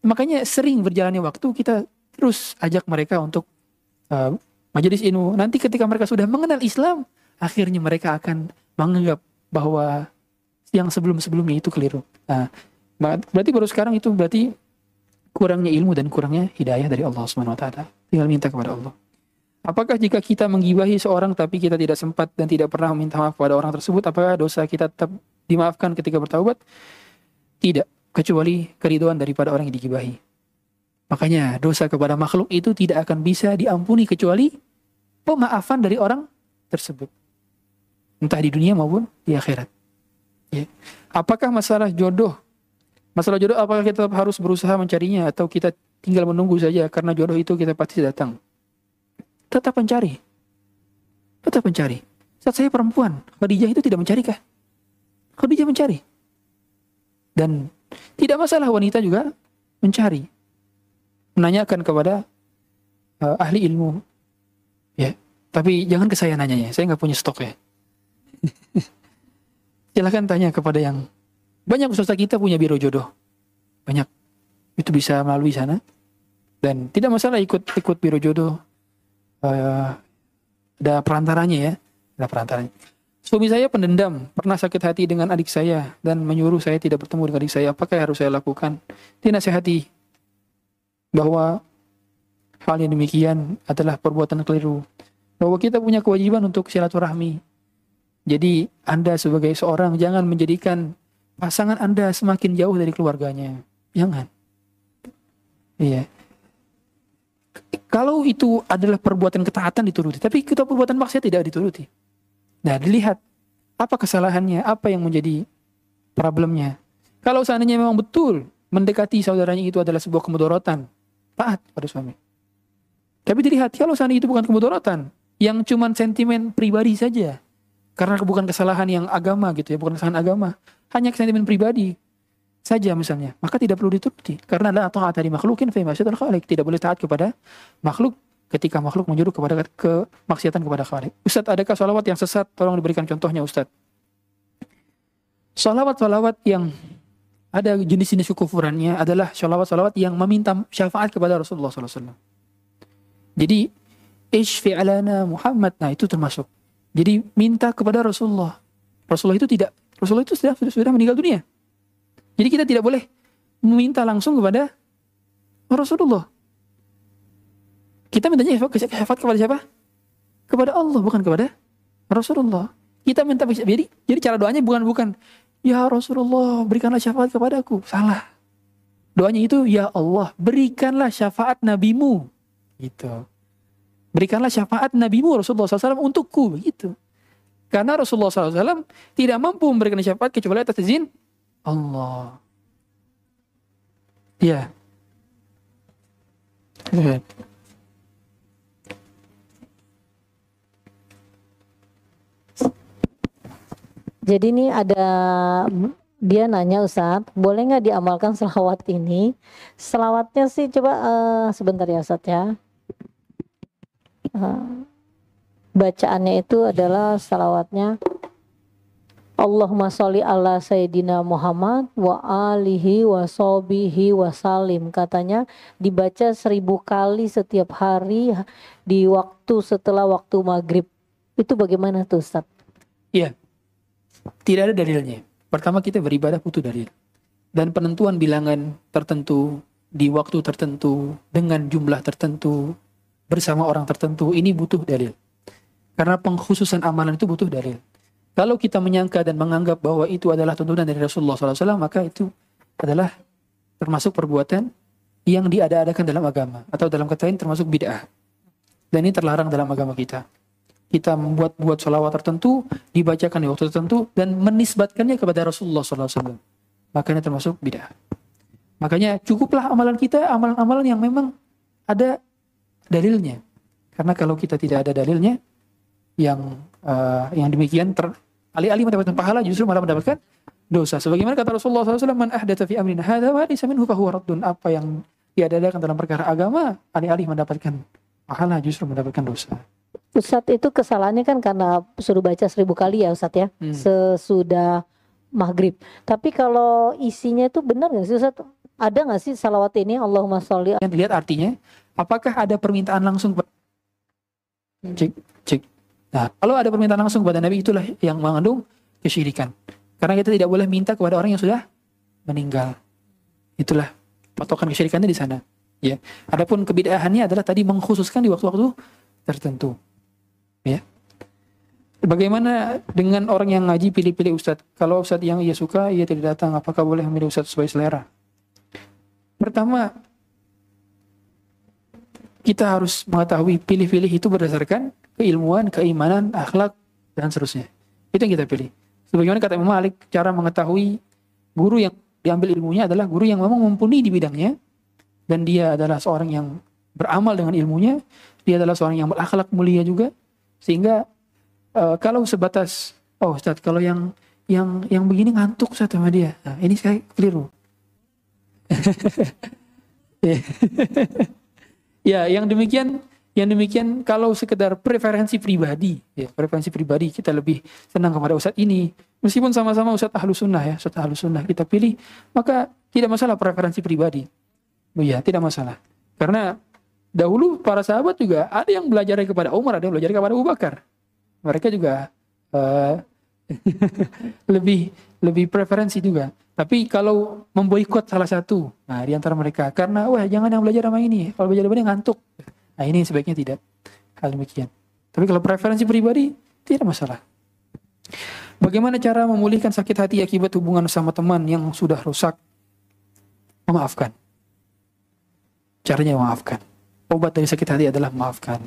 Makanya sering berjalannya waktu kita terus ajak mereka untuk uh, majelis ilmu. Nanti ketika mereka sudah mengenal Islam, akhirnya mereka akan menganggap bahwa yang sebelum-sebelumnya itu keliru. Nah, ber- berarti baru sekarang itu berarti kurangnya ilmu dan kurangnya hidayah dari Allah Subhanahu wa taala. Tinggal minta kepada Allah. Apakah jika kita menggibahi seorang tapi kita tidak sempat dan tidak pernah meminta maaf kepada orang tersebut, apakah dosa kita tetap dimaafkan ketika bertaubat? Tidak, kecuali keriduan daripada orang yang digibahi. Makanya dosa kepada makhluk itu tidak akan bisa diampuni kecuali pemaafan dari orang tersebut. Entah di dunia maupun di akhirat. Ya. Apakah masalah jodoh? Masalah jodoh apakah kita tetap harus berusaha mencarinya atau kita tinggal menunggu saja karena jodoh itu kita pasti datang? Tetap mencari. Tetap mencari. Saat saya perempuan, Khadijah itu tidak mencari kah? Khadijah mencari. Dan tidak masalah wanita juga mencari. Menanyakan kepada uh, ahli ilmu. Ya, tapi jangan ke saya nanyanya. Saya nggak punya stok ya. Silahkan tanya kepada yang banyak ustaz kita punya biro jodoh. Banyak. Itu bisa melalui sana. Dan tidak masalah ikut ikut biro jodoh. Eh, ada perantaranya ya. Ada perantaranya. Suami saya pendendam, pernah sakit hati dengan adik saya dan menyuruh saya tidak bertemu dengan adik saya. Apakah yang harus saya lakukan? Dinasehati bahwa hal yang demikian adalah perbuatan keliru. Bahwa kita punya kewajiban untuk silaturahmi. Jadi Anda sebagai seorang jangan menjadikan pasangan Anda semakin jauh dari keluarganya. Jangan. Iya. Kalau itu adalah perbuatan ketaatan dituruti, tapi kita perbuatan maksiat tidak dituruti. Nah, dilihat apa kesalahannya, apa yang menjadi problemnya. Kalau seandainya memang betul mendekati saudaranya itu adalah sebuah kemudorotan, taat pada suami. Tapi dilihat kalau seandainya itu bukan kemudorotan, yang cuman sentimen pribadi saja, karena bukan kesalahan yang agama gitu ya, bukan kesalahan agama, hanya sentimen pribadi saja misalnya, maka tidak perlu dituruti karena la taat dari makhlukin fi khaliq, tidak boleh taat kepada makhluk ketika makhluk menyuruh kepada kemaksiatan kepada khalik. Ustaz, adakah salawat yang sesat? Tolong diberikan contohnya Ustaz. Salawat-salawat yang ada jenis-jenis kekufurannya adalah salawat-salawat yang meminta syafaat kepada Rasulullah SAW. Jadi, ishfi alana Muhammad, nah itu termasuk. Jadi minta kepada Rasulullah. Rasulullah itu tidak, Rasulullah itu sudah sudah, sudah meninggal dunia. Jadi kita tidak boleh meminta langsung kepada Rasulullah. Kita mintanya syafaat kepada siapa? Kepada Allah, bukan kepada Rasulullah. Kita minta jadi jadi cara doanya bukan bukan ya Rasulullah berikanlah syafaat kepadaku. Salah. Doanya itu ya Allah berikanlah syafaat nabimu. Gitu. Berikanlah syafaat nabimu Rasulullah SAW untukku. Gitu. Karena Rasulullah SAW tidak mampu memberikan syafaat kecuali atas izin Allah. Ya. Lihat. Jadi ini ada dia nanya Ustaz, boleh nggak diamalkan selawat ini? Selawatnya sih coba uh, sebentar ya Ustaz ya. Uh, bacaannya itu adalah salawatnya Allahumma sholli ala Sayyidina Muhammad wa alihi wa sobihi wa salim. Katanya dibaca seribu kali setiap hari di waktu setelah waktu maghrib. Itu bagaimana tuh Ustaz? Iya, tidak ada dalilnya. Pertama kita beribadah butuh dalil. Dan penentuan bilangan tertentu di waktu tertentu dengan jumlah tertentu bersama orang tertentu ini butuh dalil. Karena pengkhususan amalan itu butuh dalil. Kalau kita menyangka dan menganggap bahwa itu adalah tuntunan dari Rasulullah SAW, maka itu adalah termasuk perbuatan yang diada-adakan dalam agama. Atau dalam kata lain termasuk bid'ah. Dan ini terlarang dalam agama kita. Kita membuat-buat sholawat tertentu, dibacakan di waktu tertentu, dan menisbatkannya kepada Rasulullah SAW. Makanya termasuk bid'ah. Makanya cukuplah amalan kita, amalan-amalan yang memang ada dalilnya. Karena kalau kita tidak ada dalilnya, yang uh, yang demikian ter, Alih-alih mendapatkan pahala justru malah mendapatkan dosa. Sebagaimana kata Rasulullah SAW, Man ahdatha fi amrina hadha wa laysa minhu fahuwa raddun. Apa yang diadakan dalam perkara agama, alih-alih mendapatkan pahala justru mendapatkan dosa. Ustadz itu kesalahannya kan karena suruh baca seribu kali ya Ustadz ya, hmm. sesudah maghrib. Tapi kalau isinya itu benar nggak sih Ustadz? Ada nggak sih salawat ini Allahumma sholli? Yang dilihat artinya, apakah ada permintaan langsung? Cek, cek. Nah, kalau ada permintaan langsung kepada Nabi itulah yang mengandung kesyirikan. Karena kita tidak boleh minta kepada orang yang sudah meninggal. Itulah patokan kesyirikannya di sana. Ya. Adapun kebidahannya adalah tadi mengkhususkan di waktu-waktu tertentu. Ya. Bagaimana dengan orang yang ngaji pilih-pilih ustadz? Kalau ustadz yang ia suka, ia tidak datang, apakah boleh memilih ustadz sesuai selera? Pertama, kita harus mengetahui pilih-pilih itu berdasarkan keilmuan, keimanan, akhlak, dan seterusnya. Itu yang kita pilih. Sebagaimana kata Imam Malik, cara mengetahui guru yang diambil ilmunya adalah guru yang memang mumpuni di bidangnya, dan dia adalah seorang yang beramal dengan ilmunya, dia adalah seorang yang berakhlak mulia juga, sehingga uh, kalau sebatas, oh Ustaz, kalau yang yang yang begini ngantuk Ustaz sama dia, nah, ini saya keliru. ya, yang demikian yang demikian kalau sekedar preferensi pribadi, ya preferensi pribadi kita lebih senang kepada ustadz ini. Meskipun sama-sama ustadz ahlu sunnah ya, ustadz ahlu sunnah kita pilih, maka tidak masalah preferensi pribadi. Oh iya, tidak masalah. Karena dahulu para sahabat juga ada yang belajar kepada Umar, ada yang belajar kepada Abu Bakar. Mereka juga uh, lebih lebih preferensi juga. Tapi kalau memboikot salah satu, nah di antara mereka, karena wah jangan yang belajar sama ini, kalau belajar sama ini ngantuk. Nah ini sebaiknya tidak. Hal demikian. Tapi kalau preferensi pribadi, tidak masalah. Bagaimana cara memulihkan sakit hati akibat hubungan sama teman yang sudah rusak? Memaafkan. Caranya memaafkan. Obat dari sakit hati adalah memaafkan.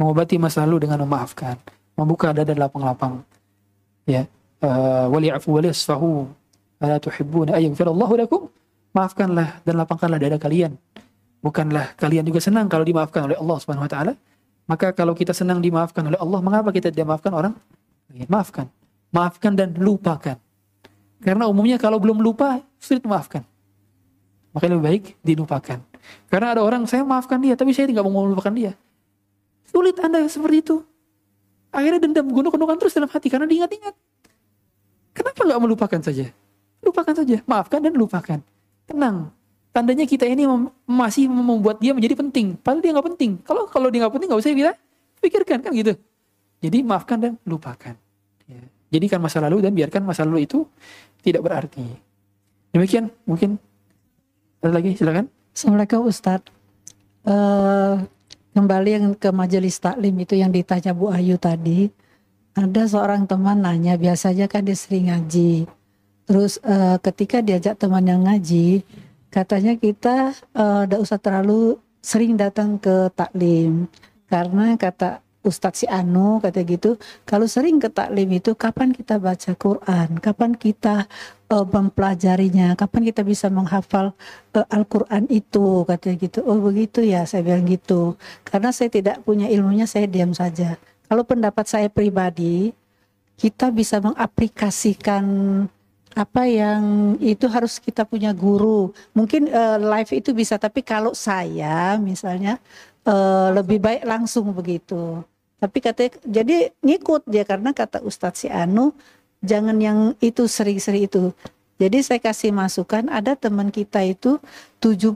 Mengobati masa lalu dengan memaafkan. Membuka dada lapang-lapang. Ya. Uh, wali'afu wali'asfahu. Ala tuhibbuna ayyagfirallahu lakum. Maafkanlah dan lapangkanlah dada kalian. Bukanlah kalian juga senang kalau dimaafkan oleh Allah Subhanahu wa taala. Maka kalau kita senang dimaafkan oleh Allah, mengapa kita tidak maafkan orang? Maafkan maafkan dan lupakan. Karena umumnya kalau belum lupa, sulit maafkan. Makanya lebih baik dilupakan. Karena ada orang, saya maafkan dia, tapi saya tidak mau melupakan dia. Sulit Anda seperti itu. Akhirnya dendam gunung-gunungan terus dalam hati, karena diingat-ingat. Kenapa nggak melupakan saja? Lupakan saja, maafkan dan lupakan. Tenang. Tandanya kita ini masih membuat dia menjadi penting. Padahal dia nggak penting. Kalau kalau dia nggak penting, nggak usah kita pikirkan kan gitu. Jadi maafkan dan lupakan. Ya. Jadikan masa lalu dan biarkan masa lalu itu tidak berarti. Demikian mungkin ada lagi silakan. Assalamualaikum Ustadz. Uh, kembali yang ke majelis taklim itu yang ditanya Bu Ayu tadi. Ada seorang teman nanya, biasanya kan dia sering ngaji. Terus uh, ketika diajak teman yang ngaji, katanya kita tidak uh, usah terlalu sering datang ke taklim. Karena kata Ustadz si Anu kata gitu, kalau sering ke taklim itu kapan kita baca Quran, kapan kita uh, mempelajarinya, kapan kita bisa menghafal uh, Al-Quran itu katanya gitu. Oh begitu ya, saya bilang gitu. Karena saya tidak punya ilmunya, saya diam saja. Kalau pendapat saya pribadi, kita bisa mengaplikasikan apa yang itu harus kita punya guru. Mungkin uh, live itu bisa, tapi kalau saya misalnya uh, lebih baik langsung begitu. Tapi katanya jadi ngikut dia karena kata Ustadz si Anu jangan yang itu sering-sering itu. Jadi saya kasih masukan ada teman kita itu 72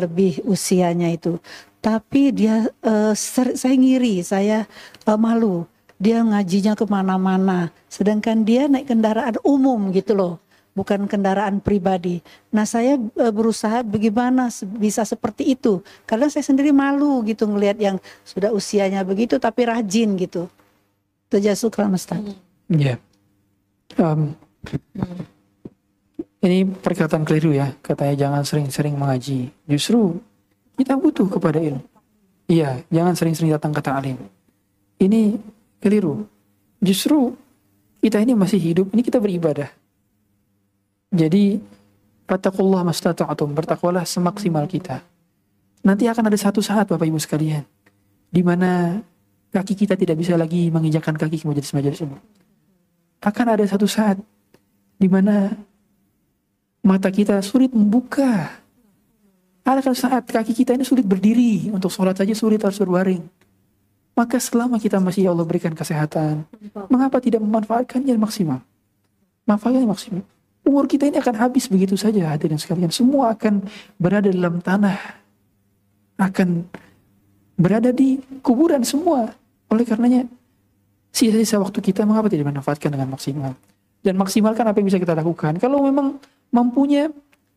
lebih usianya itu. Tapi dia uh, ser, saya ngiri, saya uh, malu. Dia ngajinya ke mana-mana. Sedangkan dia naik kendaraan umum gitu loh bukan kendaraan pribadi. Nah saya e, berusaha bagaimana bisa seperti itu, karena saya sendiri malu gitu ngelihat yang sudah usianya begitu tapi rajin gitu. Terjasukran Ustaz. Iya. Yeah. Um, ini perkataan keliru ya, katanya jangan sering-sering mengaji. Justru kita butuh kepada ilmu. Iya, jangan sering-sering datang ke ta'lim. Ini keliru. Justru kita ini masih hidup, ini kita beribadah jadi Fattakullah mastata'atum. Bertakwalah semaksimal kita. Nanti akan ada satu saat Bapak Ibu sekalian. di mana kaki kita tidak bisa lagi menginjakkan kaki ke majelis-majelis ini. Akan ada satu saat di mana mata kita sulit membuka. Ada saat kaki kita ini sulit berdiri. Untuk sholat saja sulit harus berbaring. Maka selama kita masih ya Allah berikan kesehatan. Mengapa tidak memanfaatkannya maksimal? Manfaatnya maksimal. Umur kita ini akan habis begitu saja hadirin sekalian. Semua akan berada dalam tanah. Akan berada di kuburan semua. Oleh karenanya sisa-sisa waktu kita mengapa tidak dimanfaatkan dengan maksimal. Dan maksimalkan apa yang bisa kita lakukan. Kalau memang mampunya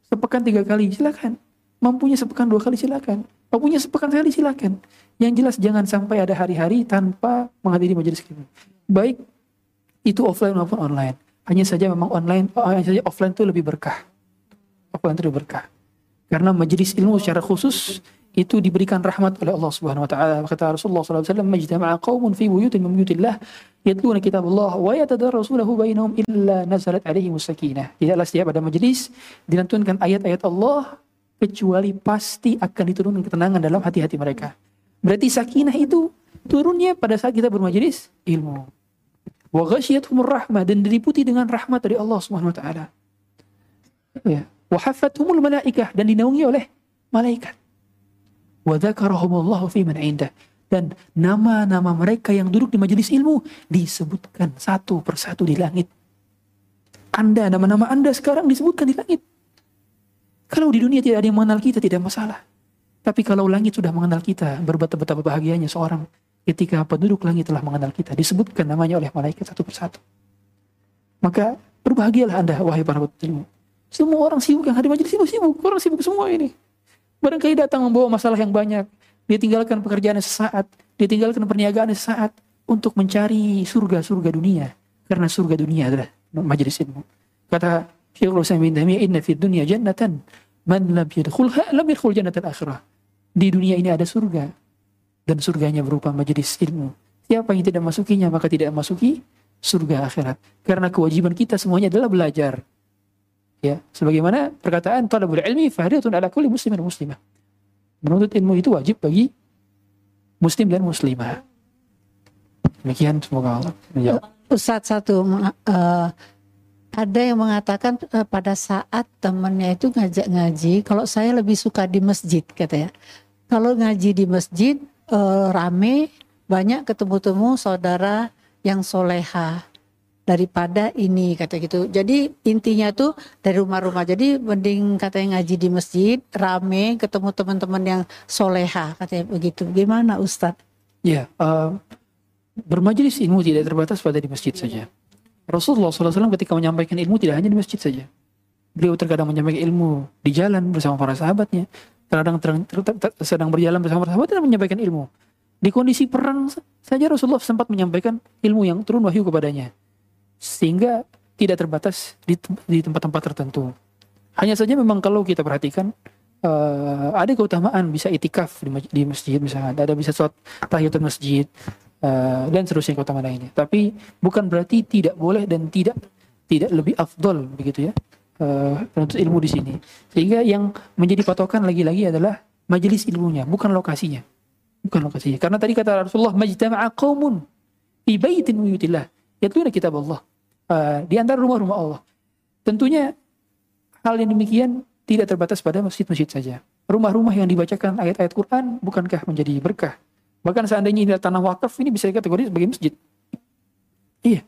sepekan tiga kali silakan. Mampunya sepekan dua kali silakan. Mampunya sepekan sekali silakan. Yang jelas jangan sampai ada hari-hari tanpa menghadiri majelis ilmu. Baik itu offline maupun online. Hanya saja memang online, oh, hanya saja offline itu lebih berkah. Offline itu lebih berkah. Karena majelis ilmu secara khusus itu diberikan rahmat oleh Allah Subhanahu wa taala. Kata Rasulullah sallallahu alaihi wasallam, "Majtama'a qaumun fi buyutin min buyutillah yatluna kitabullah wa yatadarrasunahu bainahum illa nazalat alaihim sakinah." Tidaklah setiap ada majelis dilantunkan ayat-ayat Allah kecuali pasti akan diturunkan ketenangan dalam hati-hati mereka. Berarti sakinah itu turunnya pada saat kita bermajelis ilmu wa ghasyiyatuhumur rahmah dan diliputi dengan rahmat dari Allah Subhanahu wa taala. Ya, wa hafathumul malaikah dan dinaungi oleh malaikat. Wa dzakarahumullahu fi man indah dan nama-nama mereka yang duduk di majelis ilmu disebutkan satu persatu di langit. Anda, nama-nama Anda sekarang disebutkan di langit. Kalau di dunia tidak ada yang mengenal kita, tidak masalah. Tapi kalau langit sudah mengenal kita, betapa bahagianya seorang ketika penduduk langit telah mengenal kita disebutkan namanya oleh malaikat satu persatu Maka berbahagialah anda wahai para ilmu. Semua orang sibuk yang hadir majelis sibuk sibuk, orang sibuk semua ini. Barangkali datang membawa masalah yang banyak. Dia tinggalkan pekerjaan sesaat, dia tinggalkan perniagaan sesaat untuk mencari surga-surga dunia. Karena surga dunia adalah majelis ilmu. Kata Syekhul bin Taimiyah, "Inna fid dunya jannatan man lam yadkhulha lam yadkhul jannatal akhirah." Di dunia ini ada surga dan surganya berupa majelis ilmu. Siapa yang tidak masukinya maka tidak masuki surga akhirat. Karena kewajiban kita semuanya adalah belajar. Ya, sebagaimana perkataan talabul ilmi fahriatun ala kulli muslimin muslimah. Menuntut ilmu itu wajib bagi muslim dan muslimah. Demikian semoga Allah menjawab. Ustadz satu eh, ada yang mengatakan eh, pada saat temannya itu ngajak ngaji, kalau saya lebih suka di masjid katanya. Kalau ngaji di masjid eh, rame, banyak ketemu-temu saudara yang soleha daripada ini kata gitu. Jadi intinya tuh dari rumah-rumah. Jadi mending katanya ngaji di masjid, rame, ketemu teman-teman yang soleha katanya begitu. Gimana Ustadz? Ya, eh, bermajelis ilmu tidak terbatas pada di masjid saja. Rasulullah SAW ketika menyampaikan ilmu tidak hanya di masjid saja. Beliau terkadang menyampaikan ilmu di jalan bersama para sahabatnya. Ter- sedang berjalan bersama sahabat dan menyampaikan ilmu. Di kondisi perang saja Rasulullah sempat menyampaikan ilmu yang turun wahyu kepadanya. Sehingga tidak terbatas di, di tempat-tempat tertentu. Hanya saja memang kalau kita perhatikan eh, ada keutamaan bisa itikaf di, di masjid misalnya, ada bisa sholat tahiyatul masjid eh, dan seterusnya keutamaan lainnya. Tapi bukan berarti tidak boleh dan tidak tidak lebih afdol begitu ya eh, penuntut ilmu di sini. Sehingga yang menjadi patokan lagi-lagi adalah majelis ilmunya, bukan lokasinya. Bukan lokasinya. Karena tadi kata Rasulullah, majtama'a qaumun fi baitin buyutillah yatluna kitab Allah. Eh, di antara rumah-rumah Allah. Tentunya hal yang demikian tidak terbatas pada masjid-masjid saja. Rumah-rumah yang dibacakan ayat-ayat Quran bukankah menjadi berkah? Bahkan seandainya ini tanah wakaf, ini bisa dikategori sebagai masjid. Iya.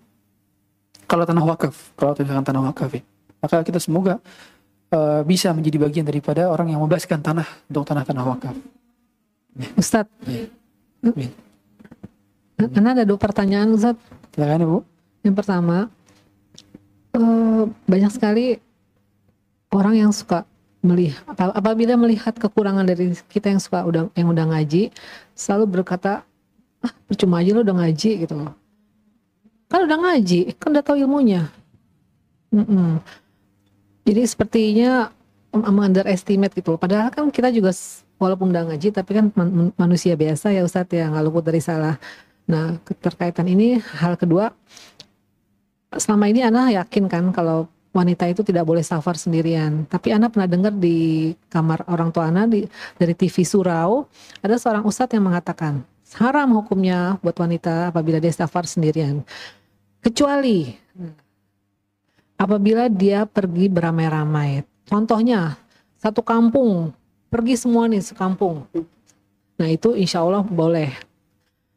Kalau tanah wakaf, kalau tanah wakaf ya. Maka kita semoga eh, bisa menjadi bagian daripada orang yang membebaskan tanah untuk tanah-tanah wakaf. Ustadz, Amin. karena ada dua pertanyaan Ustadz. Silakan Ibu. Yang pertama, eh, banyak sekali orang yang suka melihat ap- apabila melihat kekurangan dari kita yang suka udah yang udah ngaji, selalu berkata, ah percuma aja lo udah ngaji gitu loh. Kan udah ngaji, kan udah tahu ilmunya. Mm-mm. Jadi sepertinya underestimate gitu. Padahal kan kita juga walaupun udah ngaji, tapi kan man- manusia biasa ya Ustadz ya nggak luput dari salah. Nah keterkaitan ini hal kedua selama ini Ana yakin kan kalau wanita itu tidak boleh safar sendirian. Tapi Ana pernah dengar di kamar orang tua Ana di, dari TV Surau ada seorang ustadz yang mengatakan haram hukumnya buat wanita apabila dia safar sendirian. Kecuali apabila dia pergi beramai-ramai. Contohnya satu kampung pergi semua nih sekampung. Nah itu insya Allah boleh.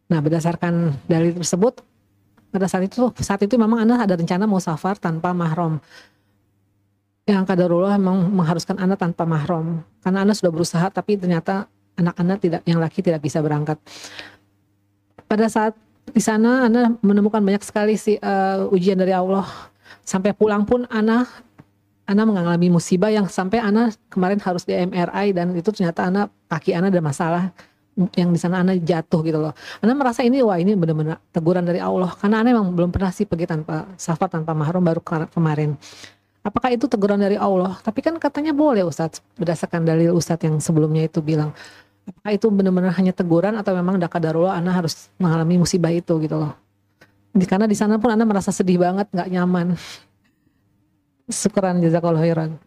Nah berdasarkan dalil tersebut pada saat itu saat itu memang anda ada rencana mau safar tanpa mahram yang kadarullah memang mengharuskan anda tanpa mahram karena anda sudah berusaha tapi ternyata anak anda tidak yang laki tidak bisa berangkat pada saat di sana anda menemukan banyak sekali sih eh, ujian dari Allah sampai pulang pun anda anda mengalami musibah yang sampai Ana kemarin harus di MRI dan itu ternyata Ana kaki Ana ada masalah yang di sana Ana jatuh gitu loh. Ana merasa ini wah ini benar-benar teguran dari Allah karena Ana memang belum pernah sih pergi tanpa safar tanpa mahram baru ke- kemarin. Apakah itu teguran dari Allah? Tapi kan katanya boleh Ustadz berdasarkan dalil Ustadz yang sebelumnya itu bilang. Apakah itu benar-benar hanya teguran atau memang dakadarullah Ana harus mengalami musibah itu gitu loh. Karena di sana pun Ana merasa sedih banget, nggak nyaman. Syukuran jazakallah khairan.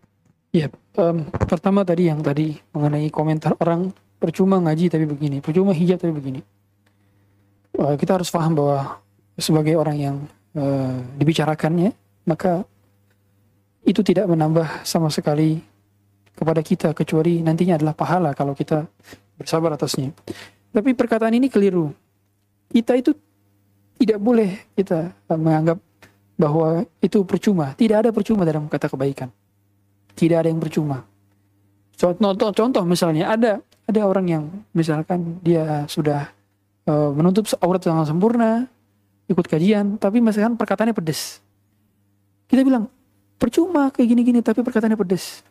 Ya, em, pertama tadi yang tadi mengenai komentar orang percuma ngaji tapi begini, percuma hijab tapi begini. Eh, kita harus paham bahwa sebagai orang yang eh, dibicarakannya, maka itu tidak menambah sama sekali kepada kita kecuali nantinya adalah pahala kalau kita bersabar atasnya. Tapi perkataan ini keliru. Kita itu tidak boleh kita menganggap bahwa itu percuma. Tidak ada percuma dalam kata kebaikan tidak ada yang percuma. Contoh, contoh misalnya ada ada orang yang misalkan dia sudah eh, menutup aurat dengan sempurna, ikut kajian, tapi misalkan perkataannya pedes. Kita bilang, percuma kayak gini-gini tapi perkataannya pedes.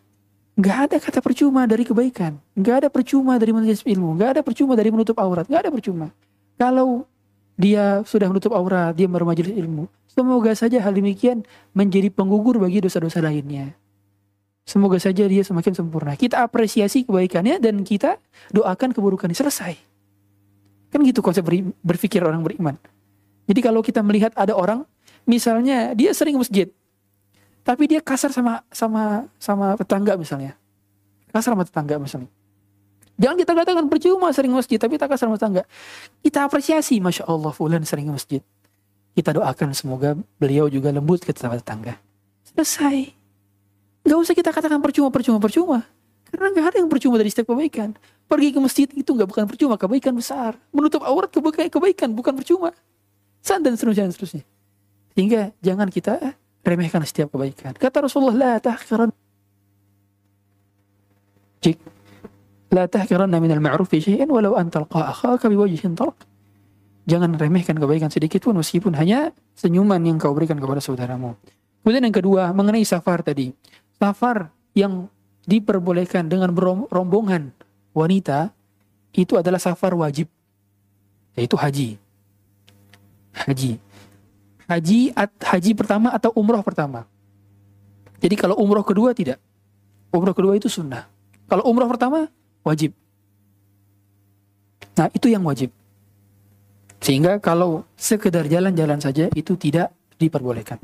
Nggak ada kata percuma dari kebaikan. Nggak ada percuma dari majelis ilmu. Nggak ada percuma dari menutup aurat. Nggak ada percuma. Kalau dia sudah menutup aurat, dia bermajelis ilmu. Semoga saja hal demikian menjadi penggugur bagi dosa-dosa lainnya. Semoga saja dia semakin sempurna. Kita apresiasi kebaikannya dan kita doakan keburukannya. Selesai. Kan gitu konsep berpikir orang beriman. Jadi kalau kita melihat ada orang, misalnya dia sering masjid, tapi dia kasar sama sama sama tetangga misalnya. Kasar sama tetangga misalnya. Jangan kita katakan percuma sering masjid, tapi tak kasar sama tetangga. Kita apresiasi, Masya Allah, Fulan sering masjid. Kita doakan semoga beliau juga lembut ke tetangga tetangga. Selesai. Gak usah kita katakan percuma, percuma, percuma. Karena gak ada yang percuma dari setiap kebaikan. Pergi ke masjid itu gak bukan percuma, kebaikan besar. Menutup aurat kebaikan, kebaikan bukan percuma. San dan seterusnya, seterusnya. Sehingga jangan kita remehkan setiap kebaikan. Kata Rasulullah, la tahkiran Cik. La tahkiranna minal ma'rufi syai'an walau an talqa akhaka biwajhin. Jangan remehkan kebaikan sedikit pun meskipun hanya senyuman yang kau berikan kepada saudaramu. Kemudian yang kedua, mengenai safar tadi. Safar yang diperbolehkan dengan berombongan wanita itu adalah safar wajib. Yaitu haji. Haji. Haji at, haji pertama atau umroh pertama. Jadi kalau umroh kedua tidak. Umroh kedua itu sunnah. Kalau umroh pertama wajib. Nah, itu yang wajib. Sehingga kalau sekedar jalan-jalan saja itu tidak diperbolehkan.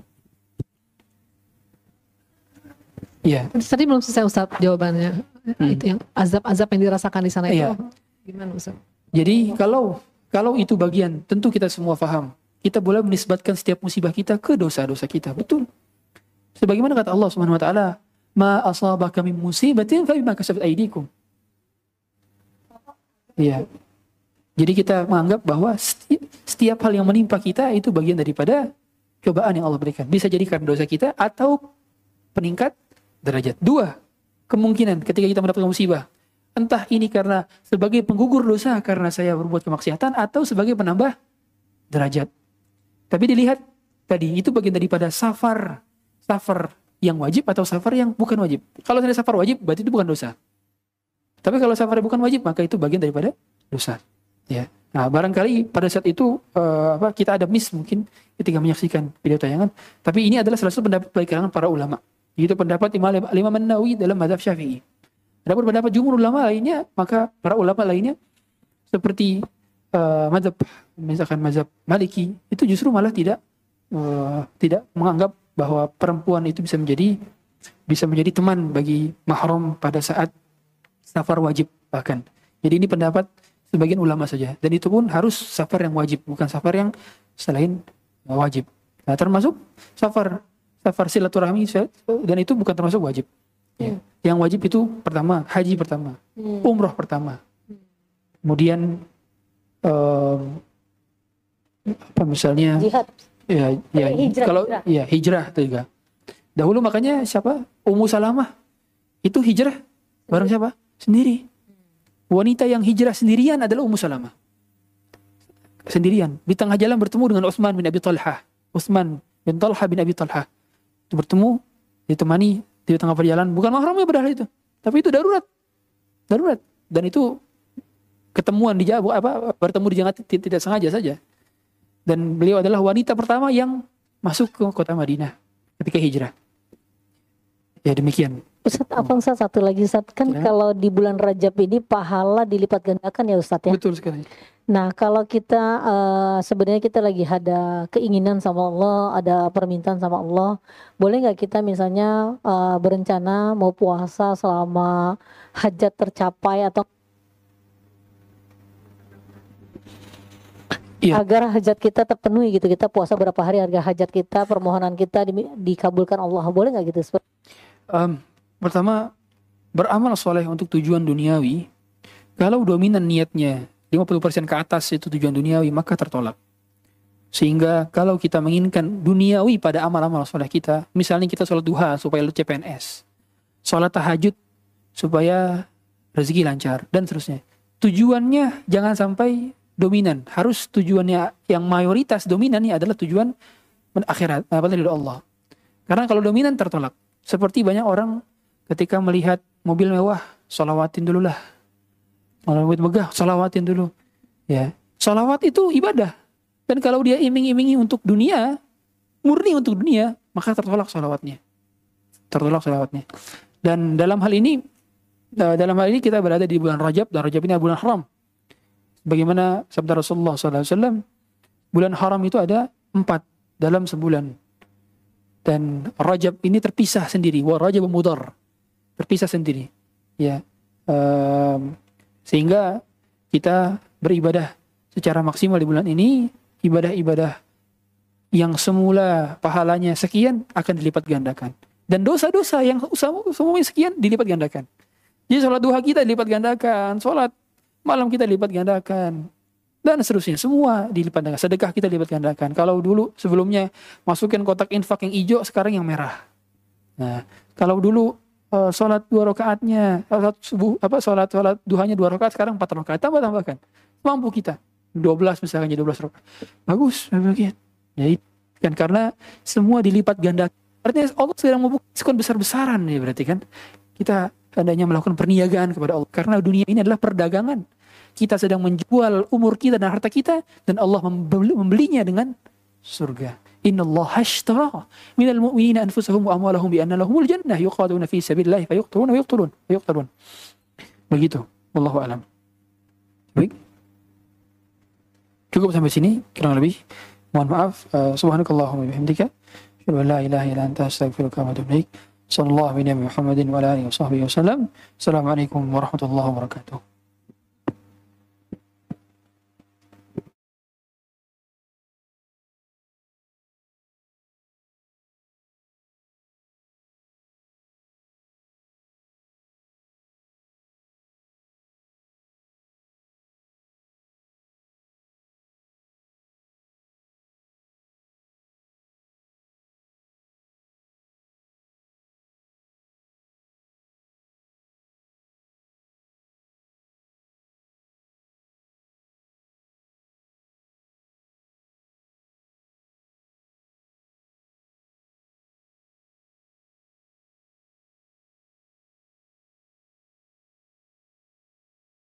Iya, Tadi belum selesai Ustaz jawabannya. Hmm. Itu yang azab-azab yang dirasakan di sana itu. Iya. Gimana Ustaz? Jadi kalau kalau itu bagian tentu kita semua paham. Kita boleh menisbatkan setiap musibah kita ke dosa-dosa kita. Betul. Sebagaimana kata Allah Subhanahu wa taala, "Ma asabaka min musibatin fa bima kasabat aydikum." Iya. Jadi kita menganggap bahwa setiap, setiap hal yang menimpa kita itu bagian daripada cobaan yang Allah berikan. Bisa jadi karena dosa kita atau peningkat derajat. Dua, kemungkinan ketika kita mendapatkan musibah. Entah ini karena sebagai penggugur dosa karena saya berbuat kemaksiatan atau sebagai penambah derajat. Tapi dilihat tadi itu bagian daripada safar. Safar yang wajib atau safar yang bukan wajib. Kalau saya safar wajib berarti itu bukan dosa. Tapi kalau safar bukan wajib maka itu bagian daripada dosa. Ya. Nah, barangkali pada saat itu eh, apa kita ada miss mungkin ketika menyaksikan video tayangan, tapi ini adalah salah satu pendapat baik kalangan para ulama. Itu pendapat Imam Imam An-Nawawi dalam mazhab Syafi'i. Adapun pendapat jumhur ulama lainnya, maka para ulama lainnya seperti eh, mazhab misalkan mazhab Maliki itu justru malah tidak eh, tidak menganggap bahwa perempuan itu bisa menjadi bisa menjadi teman bagi mahram pada saat safar wajib bahkan. Jadi ini pendapat sebagian ulama saja dan itu pun harus safar yang wajib bukan safar yang selain wajib. Nah, termasuk safar safar silaturahmi dan itu bukan termasuk wajib. Ya. Yang wajib itu pertama haji pertama, Hmm. umroh pertama. Kemudian em, apa misalnya Jihad. ya ya Eh, hijrah, kalau hijrah. ya hijrah itu juga. Dahulu makanya siapa? Ummu Salamah itu hijrah bareng siapa? Sendiri. Wanita yang hijrah sendirian adalah Ummu Salamah. Sendirian. Di tengah jalan bertemu dengan Utsman bin Abi Talha. Utsman bin Talha bin Abi Talha. Itu bertemu, ditemani di tengah perjalanan. Bukan mahramnya padahal itu. Tapi itu darurat. Darurat. Dan itu ketemuan di Jawa, apa bertemu di tidak, tidak sengaja saja. Dan beliau adalah wanita pertama yang masuk ke kota Madinah ketika hijrah. Ya demikian. Ustadz, apa Ustadz satu lagi Ustadz kan Ya. kalau di bulan Rajab ini pahala dilipat gandakan ya Ustadz ya. Betul sekali. Nah kalau kita eh, sebenarnya kita lagi ada keinginan sama Allah, ada permintaan sama Allah, boleh nggak kita misalnya eh, berencana mau puasa selama hajat tercapai atau Iya. agar hajat kita terpenuhi gitu kita puasa berapa hari harga hajat kita permohonan kita di- dikabulkan Allah boleh nggak gitu Em, pertama beramal soleh untuk tujuan duniawi. Kalau dominan niatnya 50% ke atas itu tujuan duniawi maka tertolak. Sehingga kalau kita menginginkan duniawi pada amal-amal soleh kita, misalnya kita sholat duha supaya lu CPNS, sholat tahajud supaya rezeki lancar dan seterusnya. Tujuannya jangan sampai dominan. Harus tujuannya yang mayoritas dominannya adalah tujuan akhirat, apa dari Allah. Karena kalau dominan tertolak. Seperti banyak orang ketika melihat mobil mewah, solawatin dulu lah. Kalau mobil megah, solawatin dulu. Ya, solawat itu ibadah. Dan kalau dia iming-imingi untuk dunia, murni untuk dunia, maka tertolak solawatnya. Tertolak solawatnya. Dan dalam hal ini, eh, dalam hal ini kita berada di bulan Rajab, dan Rajab ini adalah bulan haram. Bagaimana sabda Rasulullah SAW, bulan haram itu ada empat dalam sebulan. Dan Rajab ini terpisah sendiri. Wa Rajab mudar. Terpisah sendiri. Ya. Em, sehingga kita beribadah secara maksimal di bulan ini. Ibadah-ibadah yang semula pahalanya sekian akan dilipat gandakan. Dan dosa-dosa yang semuanya sekian dilipat gandakan. Jadi sholat duha kita dilipat gandakan. Sholat malam kita dilipat gandakan dan seterusnya semua dilipat gandakan sedekah kita dilipat gandakan kalau dulu sebelumnya masukin kotak infak yang hijau sekarang yang merah nah kalau dulu eh, sholat dua rakaatnya eh, sholat subuh apa sholat sholat duhanya dua rakaat sekarang empat rakaat tambah tambahkan mampu kita. 12 misalkan jadi 12 rakaat. Bagus bagus jadi kan karena semua dilipat ganda. Artinya Allah sedang membuka diskon besar-besaran ya berarti kan. Kita hendaknya melakukan perniagaan kepada Allah. Karena dunia ini adalah perdagangan. Kita sedang menjual umur kita dan harta kita dan Allah membeli- membelinya dengan surga Allah minal mu'minina anfusahum wa amwalahum bi anna lahumul jannah yuqaduna fi sabilillah fayuqtuluna wa yuqtalun wa yuqtalun begitu wallahu alam baik cukup sampai sini kurang lebih mohon maaf uh, subhanakallahumma bihamdika asyhadu an la ilaha illa anta astaghfiruka wa atubu ilaik sallallahu alaihi wa Muhammadin wa alihi wa sahbihi wasallam assalamualaikum warahmatullahi wabarakatuh